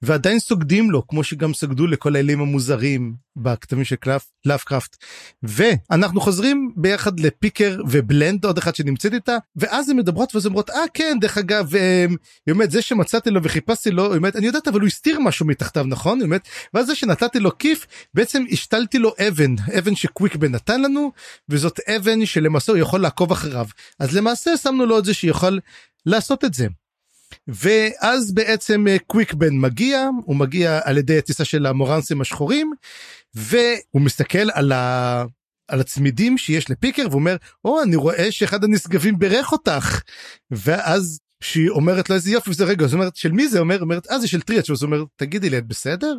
ועדיין סוגדים לו כמו שגם סגדו לכל האלים המוזרים בכתבים של קלף, לאפקראפט ואנחנו חוזרים ביחד לפיקר ובלנד עוד אחת שנמצאת איתה ואז הן מדברות ואז אומרות אה כן דרך אגב היא אומרת זה שמצאתי לו וחיפשתי לו היא אומרת אני יודעת אבל הוא הסתיר משהו מתחתיו נכון? היא אומרת ואז זה שנתתי לו כיף בעצם השתלתי לו אבן אבן שקוויקבן נתן לנו וזאת אבן שלמעשה הוא יכול לעקוב אחריו. אז למעשה שמנו לו את זה שיכול לעשות את זה. ואז בעצם אה, קוויקבן מגיע הוא מגיע על ידי הטיסה של המורנסים השחורים והוא מסתכל על, ה... על הצמידים שיש לפיקר ואומר או אני רואה שאחד הנשגבים בירך אותך. ואז שהיא אומרת לו איזה יופי וזה רגע זאת אומרת של מי זה? אומר אומרת אה זה של טריאץ' אז הוא אומר תגידי לי את בסדר?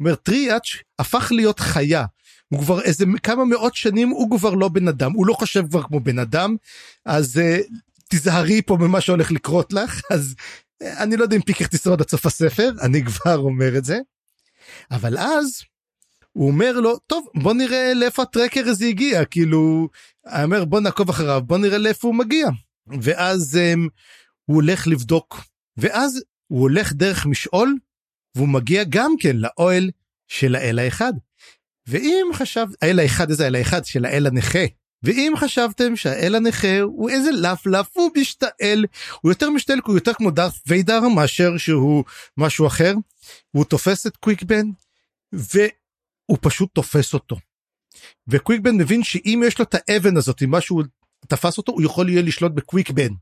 אומר טריאץ' הפך להיות חיה. הוא כבר איזה כמה מאות שנים הוא כבר לא בן אדם הוא לא חושב כבר כמו בן אדם. אז uh, תיזהרי פה ממה שהולך לקרות לך אז אני לא יודע אם פיקר תשרוד עד סוף הספר אני כבר אומר את זה. אבל אז הוא אומר לו טוב בוא נראה לאיפה הטרקר הזה הגיע כאילו אומר בוא נעקוב אחריו בוא נראה לאיפה הוא מגיע ואז um, הוא הולך לבדוק ואז הוא הולך דרך משעול והוא מגיע גם כן לאוהל של האל האחד. ואם חשב האל האחד איזה האל האחד של האל הנכה ואם חשבתם שהאל הנכה הוא איזה לפלף הוא משתעל הוא יותר משתעל הוא יותר כמו דארף ויידר מאשר שהוא משהו אחר הוא תופס את קוויקבן הוא פשוט תופס אותו. וקוויקבן מבין שאם יש לו את האבן הזאת, אם משהו תפס אותו, הוא יכול יהיה לשלוט בקוויקבן.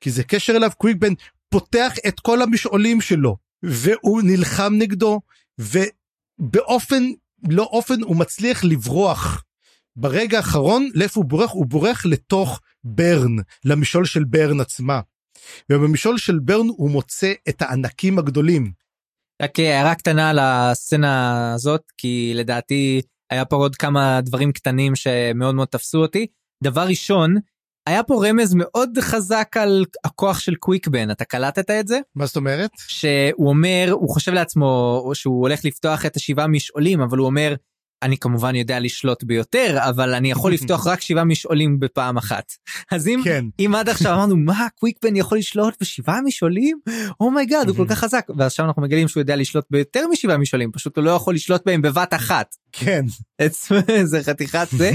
כי זה קשר אליו, קוויקבן פותח את כל המשעולים שלו, והוא נלחם נגדו, ובאופן לא אופן הוא מצליח לברוח. ברגע האחרון, לאיפה הוא בורח? הוא בורח לתוך ברן, למשעול של ברן עצמה. ובמשעול של ברן הוא מוצא את הענקים הגדולים. רק הערה קטנה על הסצנה הזאת, כי לדעתי היה פה עוד כמה דברים קטנים שמאוד מאוד תפסו אותי. דבר ראשון, היה פה רמז מאוד חזק על הכוח של קוויקבן, אתה קלטת את זה? מה זאת אומרת? שהוא אומר, הוא חושב לעצמו שהוא הולך לפתוח את השבעה משעולים, אבל הוא אומר, אני כמובן יודע לשלוט ביותר, אבל אני יכול לפתוח רק שבעה משעולים בפעם אחת. אז אם, כן. אם עד עכשיו אמרנו, מה, קוויקבן יכול לשלוט בשבעה משעולים? oh my god, oh הוא כל כך חזק. ועכשיו אנחנו מגלים שהוא יודע לשלוט ביותר משבעה משעולים, פשוט הוא לא יכול לשלוט בהם בבת אחת. כן. זה חתיכת זה.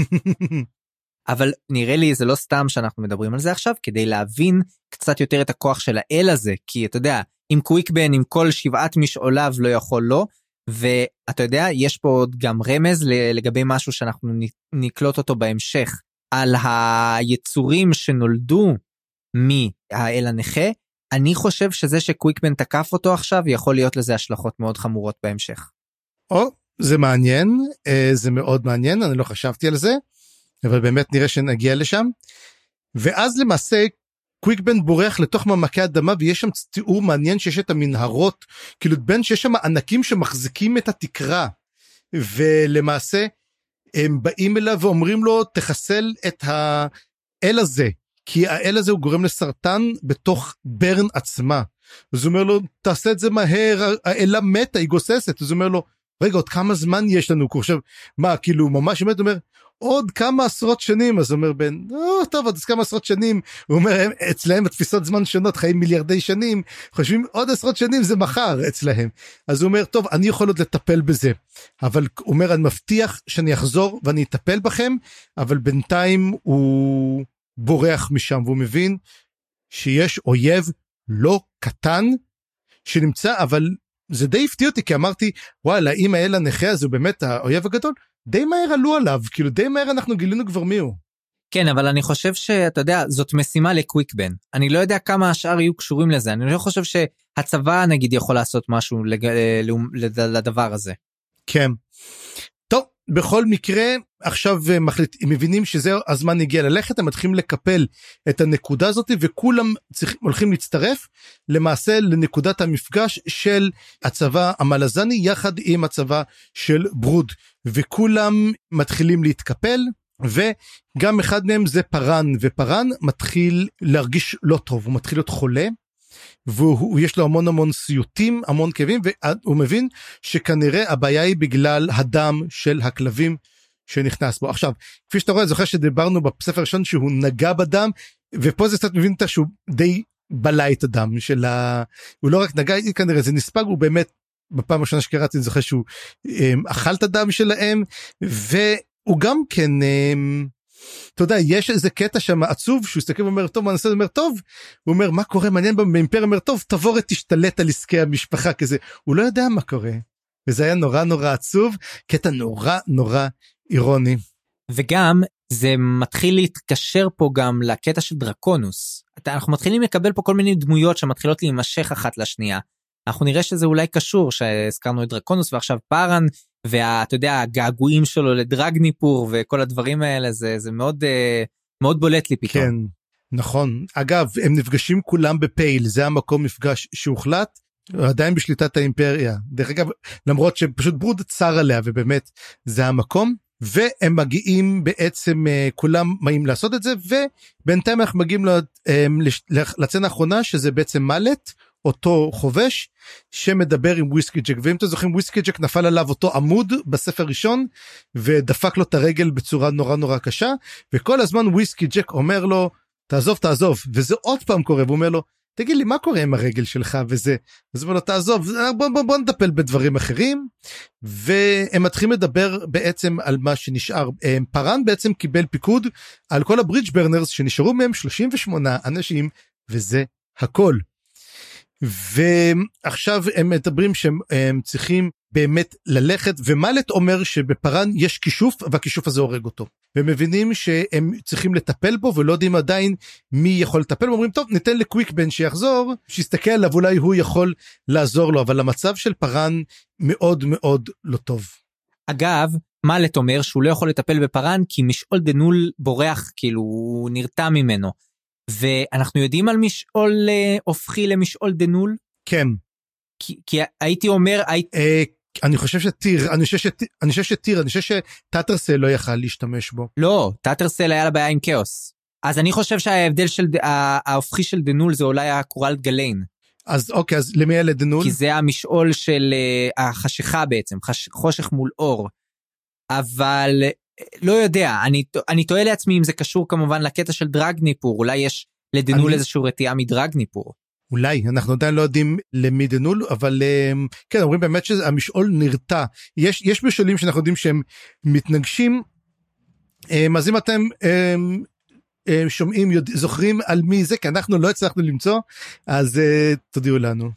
אבל נראה לי זה לא סתם שאנחנו מדברים על זה עכשיו, כדי להבין קצת יותר את הכוח של האל הזה, כי אתה יודע, אם קוויקבן עם כל שבעת משעוליו לא יכול לא, ואתה יודע, יש פה עוד גם רמז לגבי משהו שאנחנו נקלוט אותו בהמשך, על היצורים שנולדו מהאל הנכה, אני חושב שזה שקוויקבן תקף אותו עכשיו, יכול להיות לזה השלכות מאוד חמורות בהמשך. או, זה מעניין, אה, זה מאוד מעניין, אני לא חשבתי על זה, אבל באמת נראה שנגיע לשם. ואז למעשה קוויקבן בורח לתוך מעמקי אדמה ויש שם תיאור מעניין שיש את המנהרות כאילו בין שיש שם ענקים שמחזיקים את התקרה ולמעשה הם באים אליו ואומרים לו תחסל את האל הזה כי האל הזה הוא גורם לסרטן בתוך ברן עצמה. אז הוא אומר לו תעשה את זה מהר האלה מתה היא גוססת אז הוא אומר לו רגע עוד כמה זמן יש לנו? חושב מה כאילו ממש? באמת אומר עוד כמה עשרות שנים. אז אומר בן או, טוב עוד כמה עשרות שנים. הוא אומר אצלהם התפיסות זמן שונות חיים מיליארדי שנים. חושבים עוד עשרות שנים זה מחר אצלהם. אז הוא אומר טוב אני יכול עוד לטפל בזה. אבל הוא אומר אני מבטיח שאני אחזור ואני אטפל בכם אבל בינתיים הוא בורח משם. והוא מבין שיש אויב לא קטן שנמצא אבל זה די הפתיע אותי כי אמרתי וואלה אם האל הנכה הזה הוא באמת האויב הגדול די מהר עלו עליו כאילו די מהר אנחנו גילינו כבר מי הוא. כן אבל אני חושב שאתה יודע זאת משימה לקוויקבן אני לא יודע כמה השאר יהיו קשורים לזה אני לא חושב שהצבא נגיד יכול לעשות משהו לג... לדבר הזה. כן. טוב בכל מקרה עכשיו אה, מחליט מבינים שזה הזמן הגיע ללכת הם מתחילים לקפל את הנקודה הזאת וכולם צריכים הולכים להצטרף למעשה לנקודת המפגש של הצבא המלזני יחד עם הצבא של ברוד וכולם מתחילים להתקפל וגם אחד מהם זה פארן ופארן מתחיל להרגיש לא טוב הוא מתחיל להיות חולה. ויש לו המון המון סיוטים המון כאבים והוא מבין שכנראה הבעיה היא בגלל הדם של הכלבים שנכנס בו. עכשיו כפי שאתה רואה זוכר שדיברנו בספר הראשון שהוא נגע בדם ופה זה קצת מבין שהוא די בלע את הדם של ה... הוא לא רק נגע כנראה זה נספג הוא באמת בפעם הראשונה שקראתי זוכר שהוא um, אכל את הדם שלהם והוא גם כן um, אתה יודע יש איזה קטע שם עצוב שהוא מסתכל ואומר טוב מה נעשה? אומר טוב. הוא אומר מה קורה? מעניין באימפריה אומר טוב תבוא ותשתלט על עסקי המשפחה כזה. הוא לא יודע מה קורה. וזה היה נורא נורא עצוב קטע נורא נורא אירוני. וגם זה מתחיל להתקשר פה גם לקטע של דרקונוס. אנחנו מתחילים לקבל פה כל מיני דמויות שמתחילות להימשך אחת לשנייה. אנחנו נראה שזה אולי קשור שהזכרנו את דרקונוס ועכשיו פארן ואתה יודע הגעגועים שלו לדרגניפור וכל הדברים האלה זה זה מאוד אה, מאוד בולט לי פתאום. כן נכון אגב הם נפגשים כולם בפייל זה המקום מפגש שהוחלט עדיין בשליטת האימפריה דרך אגב למרות שפשוט ברוד צר עליה ובאמת זה המקום והם מגיעים בעצם אה, כולם באים לעשות את זה ובינתיים אנחנו מגיעים אה, לצנה האחרונה שזה בעצם מלט אותו חובש שמדבר עם וויסקי ג'ק. ואם אתם זוכרים וויסקי ג'ק נפל עליו אותו עמוד בספר ראשון ודפק לו את הרגל בצורה נורא נורא קשה וכל הזמן וויסקי ג'ק אומר לו תעזוב תעזוב. וזה עוד פעם קורה והוא אומר לו תגיד לי מה קורה עם הרגל שלך וזה אז לו תעזוב בוא, בוא, בוא נטפל בדברים אחרים והם מתחילים לדבר בעצם על מה שנשאר פארן בעצם קיבל פיקוד על כל הברידג' ברנרס שנשארו מהם 38 אנשים וזה הכל. ועכשיו הם מדברים שהם צריכים באמת ללכת ומלט אומר שבפארן יש כישוף והכישוף הזה הורג אותו. והם מבינים שהם צריכים לטפל בו ולא יודעים עדיין מי יכול לטפל בו אומרים טוב ניתן לקוויקבן שיחזור שיסתכל עליו אולי הוא יכול לעזור לו אבל המצב של פארן מאוד מאוד לא טוב. אגב מלט אומר שהוא לא יכול לטפל בפארן כי משעול דנול בורח כאילו הוא נרתע ממנו. ואנחנו יודעים על משעול אה, הופכי למשעול דנול? כן. כי, כי הייתי אומר הייתי... אה, אני חושב שטיר אני חושב שטיר אני חושב שטיר אני חושב שטאטרסל לא יכל להשתמש בו. לא טאטרסל היה לה בעיה עם כאוס. אז אני חושב שההבדל של ההופכי של דנול זה אולי הקורלד גליין. אז אוקיי אז למי אלה דנול? כי זה המשעול של uh, החשיכה בעצם חש, חושך מול אור. אבל לא יודע אני אני תוהה לעצמי אם זה קשור כמובן לקטע של דרגניפור אולי יש לדנול אני... איזושהי רתיעה מדרגניפור. אולי אנחנו עדיין לא יודעים למי דנול אבל אמ, כן אומרים באמת שהמשעול נרתע יש יש משעולים שאנחנו יודעים שהם מתנגשים אמ, אז אם אתם אמ, שומעים יודע, זוכרים על מי זה כי אנחנו לא הצלחנו למצוא אז תודיעו לנו.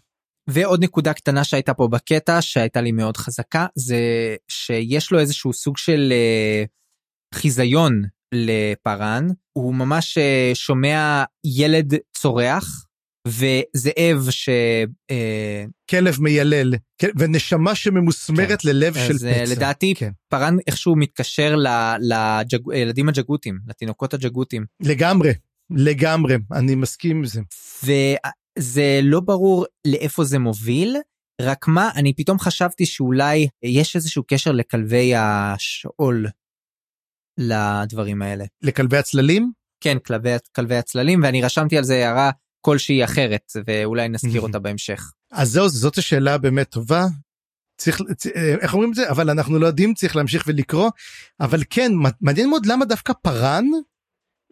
ועוד נקודה קטנה שהייתה פה בקטע שהייתה לי מאוד חזקה זה שיש לו איזשהו סוג של חיזיון לפארן הוא ממש שומע ילד צורח וזאב ש... אה, כלב מיילל ונשמה שממוסמרת כן. ללב של פצע. לדעתי כן. פארן איכשהו מתקשר לילדים הג'גותים לתינוקות הג'גותים. לגמרי לגמרי אני מסכים עם זה. וזה לא ברור לאיפה זה מוביל רק מה אני פתאום חשבתי שאולי יש איזשהו קשר לכלבי השאול לדברים האלה. לכלבי הצללים? כן כלבי, כלבי הצללים ואני רשמתי על זה הערה כלשהי אחרת ואולי נזכיר אותה בהמשך. אז זהו זאת השאלה באמת טובה. צריך איך אומרים את זה אבל אנחנו לא יודעים צריך להמשיך ולקרוא אבל כן מעניין מאוד למה דווקא פארן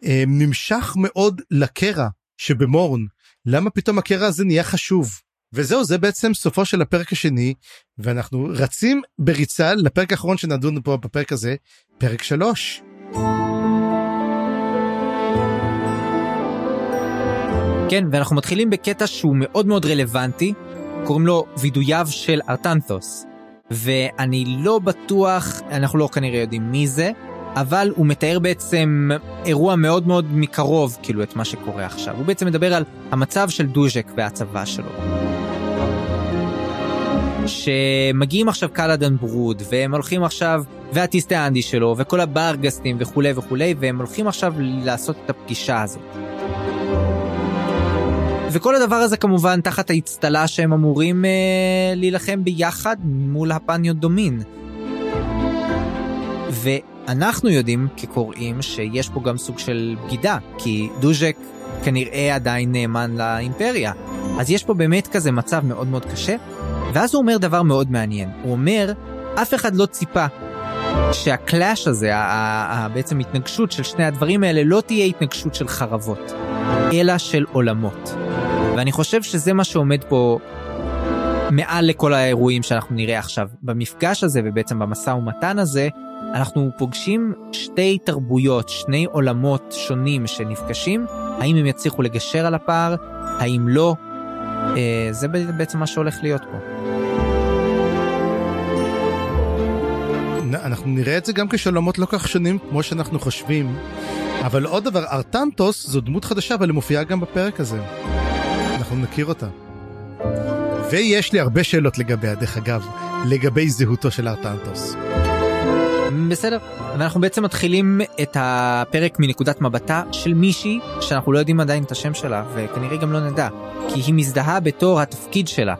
אה, נמשך מאוד לקרע שבמורן למה פתאום הקרע הזה נהיה חשוב וזהו זה בעצם סופו של הפרק השני ואנחנו רצים בריצה לפרק האחרון שנדון פה בפרק הזה פרק שלוש. כן, ואנחנו מתחילים בקטע שהוא מאוד מאוד רלוונטי, קוראים לו וידוייו של ארטנתוס. ואני לא בטוח, אנחנו לא כנראה יודעים מי זה, אבל הוא מתאר בעצם אירוע מאוד מאוד מקרוב, כאילו, את מה שקורה עכשיו. הוא בעצם מדבר על המצב של דוז'ק והצבא שלו. שמגיעים עכשיו קלאדן ברוד, והם הולכים עכשיו, והטיסטה אנדי שלו, וכל הברגסטים וכולי וכולי, והם הולכים עכשיו לעשות את הפגישה הזאת. וכל הדבר הזה כמובן תחת האצטלה שהם אמורים אה, להילחם ביחד מול הפניות דומין. ואנחנו יודעים כקוראים שיש פה גם סוג של בגידה, כי דוז'ק כנראה עדיין נאמן לאימפריה. אז יש פה באמת כזה מצב מאוד מאוד קשה, ואז הוא אומר דבר מאוד מעניין. הוא אומר, אף אחד לא ציפה שהקלאש הזה, בעצם התנגשות של שני הדברים האלה, לא תהיה התנגשות של חרבות, אלא של עולמות. ואני חושב שזה מה שעומד פה מעל לכל האירועים שאנחנו נראה עכשיו. במפגש הזה ובעצם במשא ומתן הזה, אנחנו פוגשים שתי תרבויות, שני עולמות שונים שנפגשים, האם הם יצליחו לגשר על הפער, האם לא, אה, זה בעצם מה שהולך להיות פה. אנחנו נראה את זה גם כשעולמות לא כך שונים כמו שאנחנו חושבים, אבל עוד דבר, ארטנטוס זו דמות חדשה אבל היא מופיעה גם בפרק הזה. אנחנו נכיר אותה. ויש לי הרבה שאלות לגביה, דרך אגב, לגבי זהותו של ארטנטוס. בסדר, ואנחנו בעצם מתחילים את הפרק מנקודת מבטה של מישהי שאנחנו לא יודעים עדיין את השם שלה, וכנראה גם לא נדע, כי היא מזדהה בתור התפקיד שלה.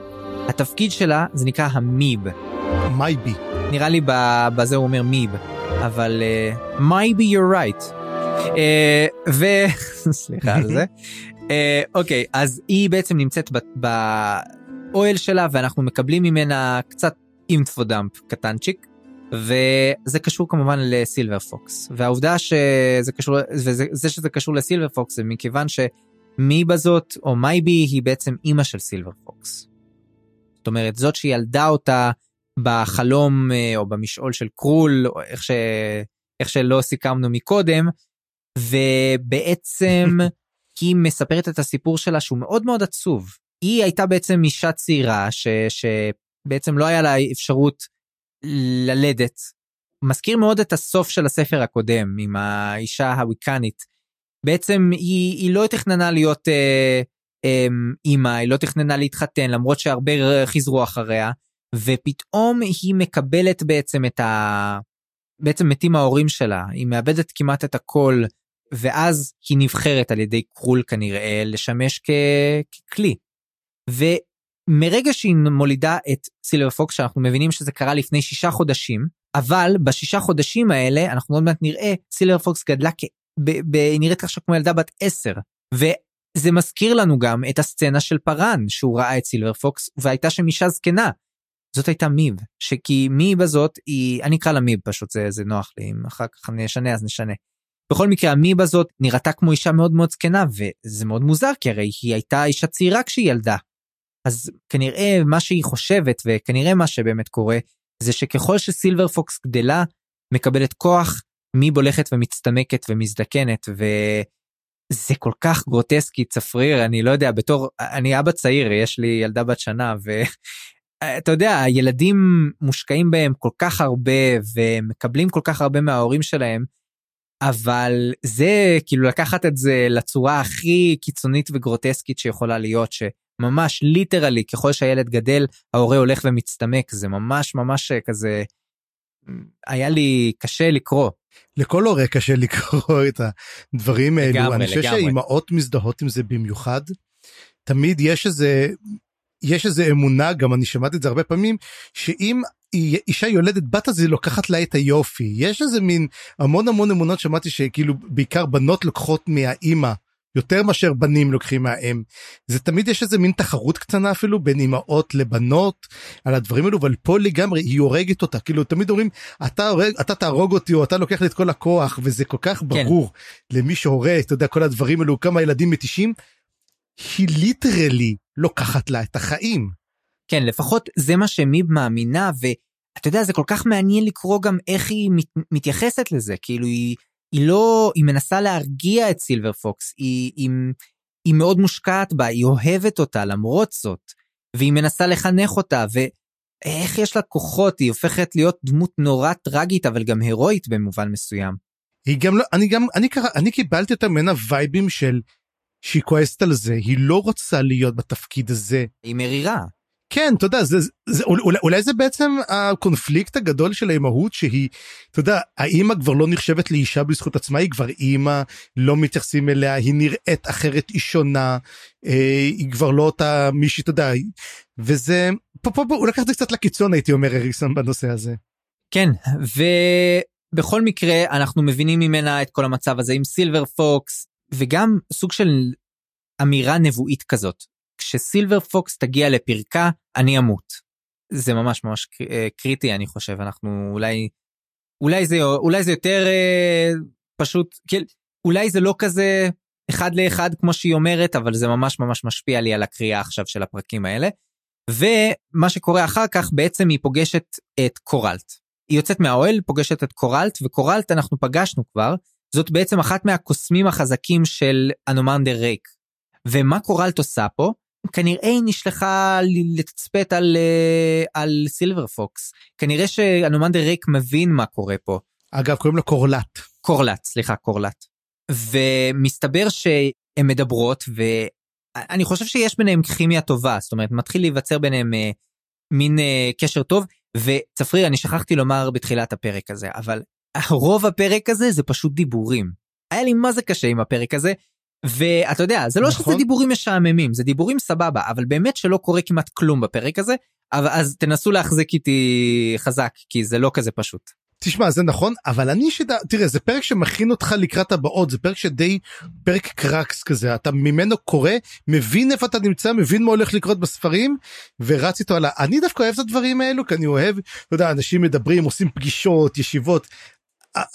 התפקיד שלה זה נקרא המיב. מייבי. נראה לי בזה הוא אומר מיב, אבל uh, you're right. Uh, ו... סליחה על זה. אה, אוקיי, אז היא בעצם נמצאת באוהל שלה ואנחנו מקבלים ממנה קצת info dump קטנצ'יק. וזה קשור כמובן לסילבר פוקס והעובדה שזה קשור וזה שזה קשור לסילבר פוקס זה מכיוון שמייב זאת או מייבי היא בעצם אימא של סילבר פוקס. זאת אומרת זאת שילדה אותה בחלום אה, או במשעול של קרול או איך, ש... איך שלא סיכמנו מקודם ובעצם היא מספרת את הסיפור שלה שהוא מאוד מאוד עצוב. היא הייתה בעצם אישה צעירה ש, בעצם לא היה לה אפשרות ללדת. מזכיר מאוד את הסוף של הספר הקודם עם האישה הוויקנית. בעצם היא, היא לא תכננה להיות אה, אה, אימא, היא לא תכננה להתחתן למרות שהרבה חיזרו אחריה, ופתאום היא מקבלת בעצם את ה... בעצם מתים ההורים שלה, היא מאבדת כמעט את הכל, ואז היא נבחרת על ידי קרול כנראה לשמש כ... ככלי. ומרגע שהיא מולידה את סילבר פוקס, שאנחנו מבינים שזה קרה לפני שישה חודשים, אבל בשישה חודשים האלה, אנחנו עוד מעט נראה, סילבר פוקס גדלה כ... ב... ב... נראית עכשיו כמו ילדה בת עשר. וזה מזכיר לנו גם את הסצנה של פארן, שהוא ראה את סילבר פוקס, והייתה שם אישה זקנה. זאת הייתה מיב, שכי מיב הזאת היא, אני אקרא לה מיב פשוט, זה, זה נוח לי, אם אחר כך נשנה אז נשנה. בכל מקרה המיב הזאת נראתה כמו אישה מאוד מאוד זקנה וזה מאוד מוזר כי הרי היא הייתה אישה צעירה כשהיא ילדה. אז כנראה מה שהיא חושבת וכנראה מה שבאמת קורה זה שככל שסילבר פוקס גדלה מקבלת כוח מיב הולכת ומצטמקת ומזדקנת וזה כל כך גרוטסקי צפריר אני לא יודע בתור אני אבא צעיר יש לי ילדה בת שנה ואתה יודע הילדים מושקעים בהם כל כך הרבה ומקבלים כל כך הרבה מההורים שלהם אבל זה כאילו לקחת את זה לצורה הכי קיצונית וגרוטסקית שיכולה להיות שממש ליטרלי ככל שהילד גדל ההורה הולך ומצטמק זה ממש ממש כזה היה לי קשה לקרוא. לכל הורה קשה לקרוא את הדברים האלו לגמרי, אני חושב. שהאימהות מזדהות עם זה במיוחד. תמיד יש איזה יש איזה אמונה גם אני שמעתי את זה הרבה פעמים שאם אישה יולדת בת אז היא לוקחת לה את היופי. יש איזה מין המון המון אמונות שמעתי שכאילו בעיקר בנות לוקחות מהאימא יותר מאשר בנים לוקחים מהאם. זה תמיד יש איזה מין תחרות קטנה אפילו בין אמהות לבנות על הדברים האלו אבל פה לגמרי היא הורגת אותה. כאילו תמיד אומרים אתה הורג אתה תהרוג אותי או אתה לוקח לי את כל הכוח וזה כל כך ברור למי שהורה אתה יודע כל הדברים האלו כמה ילדים מתישים. היא ליטרלי לוקחת לה את החיים. כן לפחות זה מה שמיב מאמינה ואתה יודע זה כל כך מעניין לקרוא גם איך היא מת, מתייחסת לזה כאילו היא היא לא היא מנסה להרגיע את סילבר פוקס היא, היא, היא מאוד מושקעת בה היא אוהבת אותה למרות זאת והיא מנסה לחנך אותה ואיך יש לה כוחות היא הופכת להיות דמות נורא טרגית אבל גם הירואית במובן מסוים. היא גם לא אני גם אני קרא אני קיבלתי אותה ממנה וייבים של שהיא כועסת על זה היא לא רוצה להיות בתפקיד הזה. היא מרירה. כן אתה יודע זה, זה אולי, אולי זה בעצם הקונפליקט הגדול של האימהות שהיא אתה יודע האימא כבר לא נחשבת לאישה בזכות עצמה היא כבר אימא לא מתייחסים אליה היא נראית אחרת היא שונה אה, היא כבר לא אותה מישהי אתה יודע וזה פה פה פה הוא לקח את זה קצת לקיצון הייתי אומר אריקסון בנושא הזה. כן ובכל מקרה אנחנו מבינים ממנה את כל המצב הזה עם סילבר פוקס וגם סוג של אמירה נבואית כזאת כשסילבר פוקס תגיע לפרקה אני אמות. זה ממש ממש אה, קריטי אני חושב אנחנו אולי אולי זה אולי זה יותר אה, פשוט כאילו אולי זה לא כזה אחד לאחד כמו שהיא אומרת אבל זה ממש ממש משפיע לי על הקריאה עכשיו של הפרקים האלה. ומה שקורה אחר כך בעצם היא פוגשת את קורלט. היא יוצאת מהאוהל פוגשת את קורלט וקורלט אנחנו פגשנו כבר זאת בעצם אחת מהקוסמים החזקים של אנומנדר ריק. ומה קורלט עושה פה? כנראה היא נשלחה לתצפת על, אה, על סילבר פוקס. כנראה שאנומנדר ריק מבין מה קורה פה. אגב קוראים לו קורלט. קורלט, סליחה, קורלט. ומסתבר שהן מדברות, ואני חושב שיש ביניהם כימיה טובה, זאת אומרת, מתחיל להיווצר ביניהם אה, מין אה, קשר טוב, וצפריר, אני שכחתי לומר בתחילת הפרק הזה, אבל רוב הפרק הזה זה פשוט דיבורים. היה לי מה זה קשה עם הפרק הזה, ואתה יודע, זה לא נכון. שזה דיבורים משעממים, זה דיבורים סבבה, אבל באמת שלא קורה כמעט כלום בפרק הזה, אבל אז תנסו להחזיק איתי חזק, כי זה לא כזה פשוט. תשמע זה נכון אבל אני שדע תראה זה פרק שמכין אותך לקראת הבאות זה פרק שדי פרק קרקס כזה אתה ממנו קורא מבין איפה אתה נמצא מבין מה הולך לקרות בספרים ורץ איתו על ה... אני דווקא אוהב את הדברים האלו כי אני אוהב אתה יודע אנשים מדברים עושים פגישות ישיבות.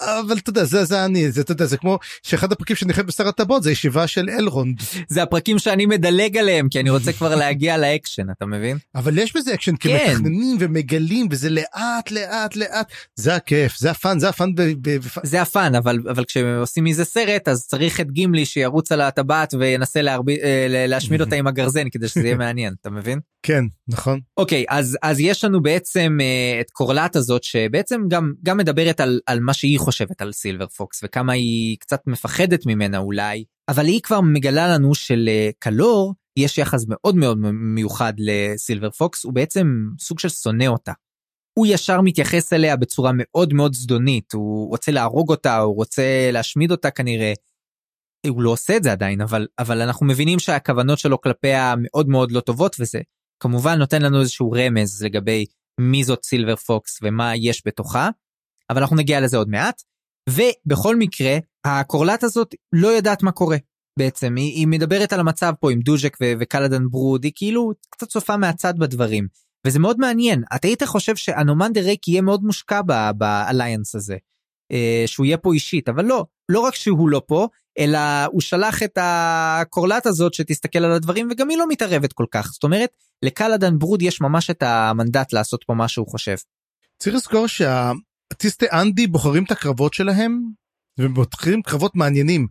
אבל אתה יודע זה זה אני זה אתה יודע זה כמו שאחד הפרקים שאני חייב בשר הטבעות זה ישיבה של אלרונד זה הפרקים שאני מדלג עליהם כי אני רוצה כבר להגיע לאקשן אתה מבין אבל יש בזה אקשן כי כן. מתכננים ומגלים וזה לאט לאט לאט זה הכיף זה ה fun זה ה fun ב- ב- זה ה fun אבל אבל כשעושים מזה סרט אז צריך את גימלי שירוץ על הטבעת וינסה להרבי, אה, להשמיד אותה עם הגרזן כדי שזה יהיה מעניין אתה מבין כן, נכון. אוקיי, אז, אז יש לנו בעצם uh, את קורלט הזאת שבעצם גם, גם מדברת על, על מה שהיא חושבת על סילבר פוקס וכמה היא קצת מפחדת ממנה אולי, אבל היא כבר מגלה לנו שלקלור יש יחס מאוד מאוד מיוחד לסילבר פוקס, הוא בעצם סוג של שונא אותה. הוא ישר מתייחס אליה בצורה מאוד מאוד זדונית, הוא רוצה להרוג אותה, הוא רוצה להשמיד אותה כנראה. הוא לא עושה את זה עדיין, אבל, אבל אנחנו מבינים שהכוונות שלו כלפיה מאוד מאוד לא טובות, וזה כמובן נותן לנו איזשהו רמז לגבי מי זאת סילבר פוקס ומה יש בתוכה, אבל אנחנו נגיע לזה עוד מעט. ובכל מקרה, הקורלט הזאת לא יודעת מה קורה בעצם, היא, היא מדברת על המצב פה עם דוז'ק ו- וקלדן ברוד, היא כאילו קצת צופה מהצד בדברים. וזה מאוד מעניין, אתה היית חושב שאנומנדר ריק יהיה מאוד מושקע ב alliance הזה, אה, שהוא יהיה פה אישית, אבל לא, לא רק שהוא לא פה, אלא הוא שלח את הקורלט הזאת שתסתכל על הדברים וגם היא לא מתערבת כל כך. זאת אומרת, לקלדן ברוד יש ממש את המנדט לעשות פה מה שהוא חושב. צריך לזכור שהטיסטי אנדי בוחרים את הקרבות שלהם ובוחרים קרבות מעניינים.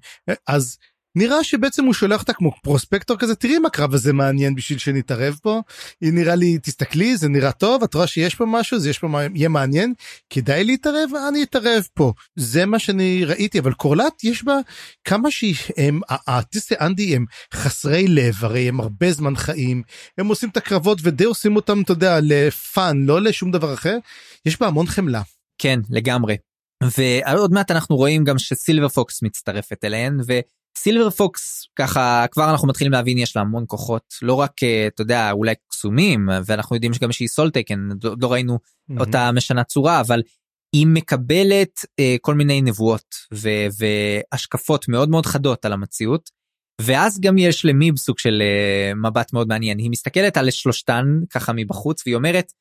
אז נראה שבעצם הוא שולח אותה כמו פרוספקטור כזה תראי אם הקרב הזה מעניין בשביל שנתערב פה. היא נראה לי תסתכלי זה נראה טוב את רואה שיש פה משהו זה יש פה יהיה מעניין כדאי להתערב אני אתערב פה. זה מה שאני ראיתי אבל קורלט יש בה כמה שהם הארטיסטי אנדי הם חסרי לב הרי הם הרבה זמן חיים. הם עושים את הקרבות ודי עושים אותם אתה יודע לפאן לא לשום דבר אחר. יש בה המון חמלה. כן לגמרי. ועוד מעט אנחנו רואים גם שסילבר פוקס מצטרפת אליהן ו... סילבר פוקס ככה כבר אנחנו מתחילים להבין יש לה המון כוחות לא רק אה, אתה יודע אולי קסומים ואנחנו יודעים שגם שהיא סולטקן לא, לא ראינו mm-hmm. אותה משנה צורה אבל היא מקבלת אה, כל מיני נבואות ו- והשקפות מאוד מאוד חדות על המציאות. ואז גם יש למיב סוג של אה, מבט מאוד מעניין היא מסתכלת על שלושתן ככה מבחוץ והיא אומרת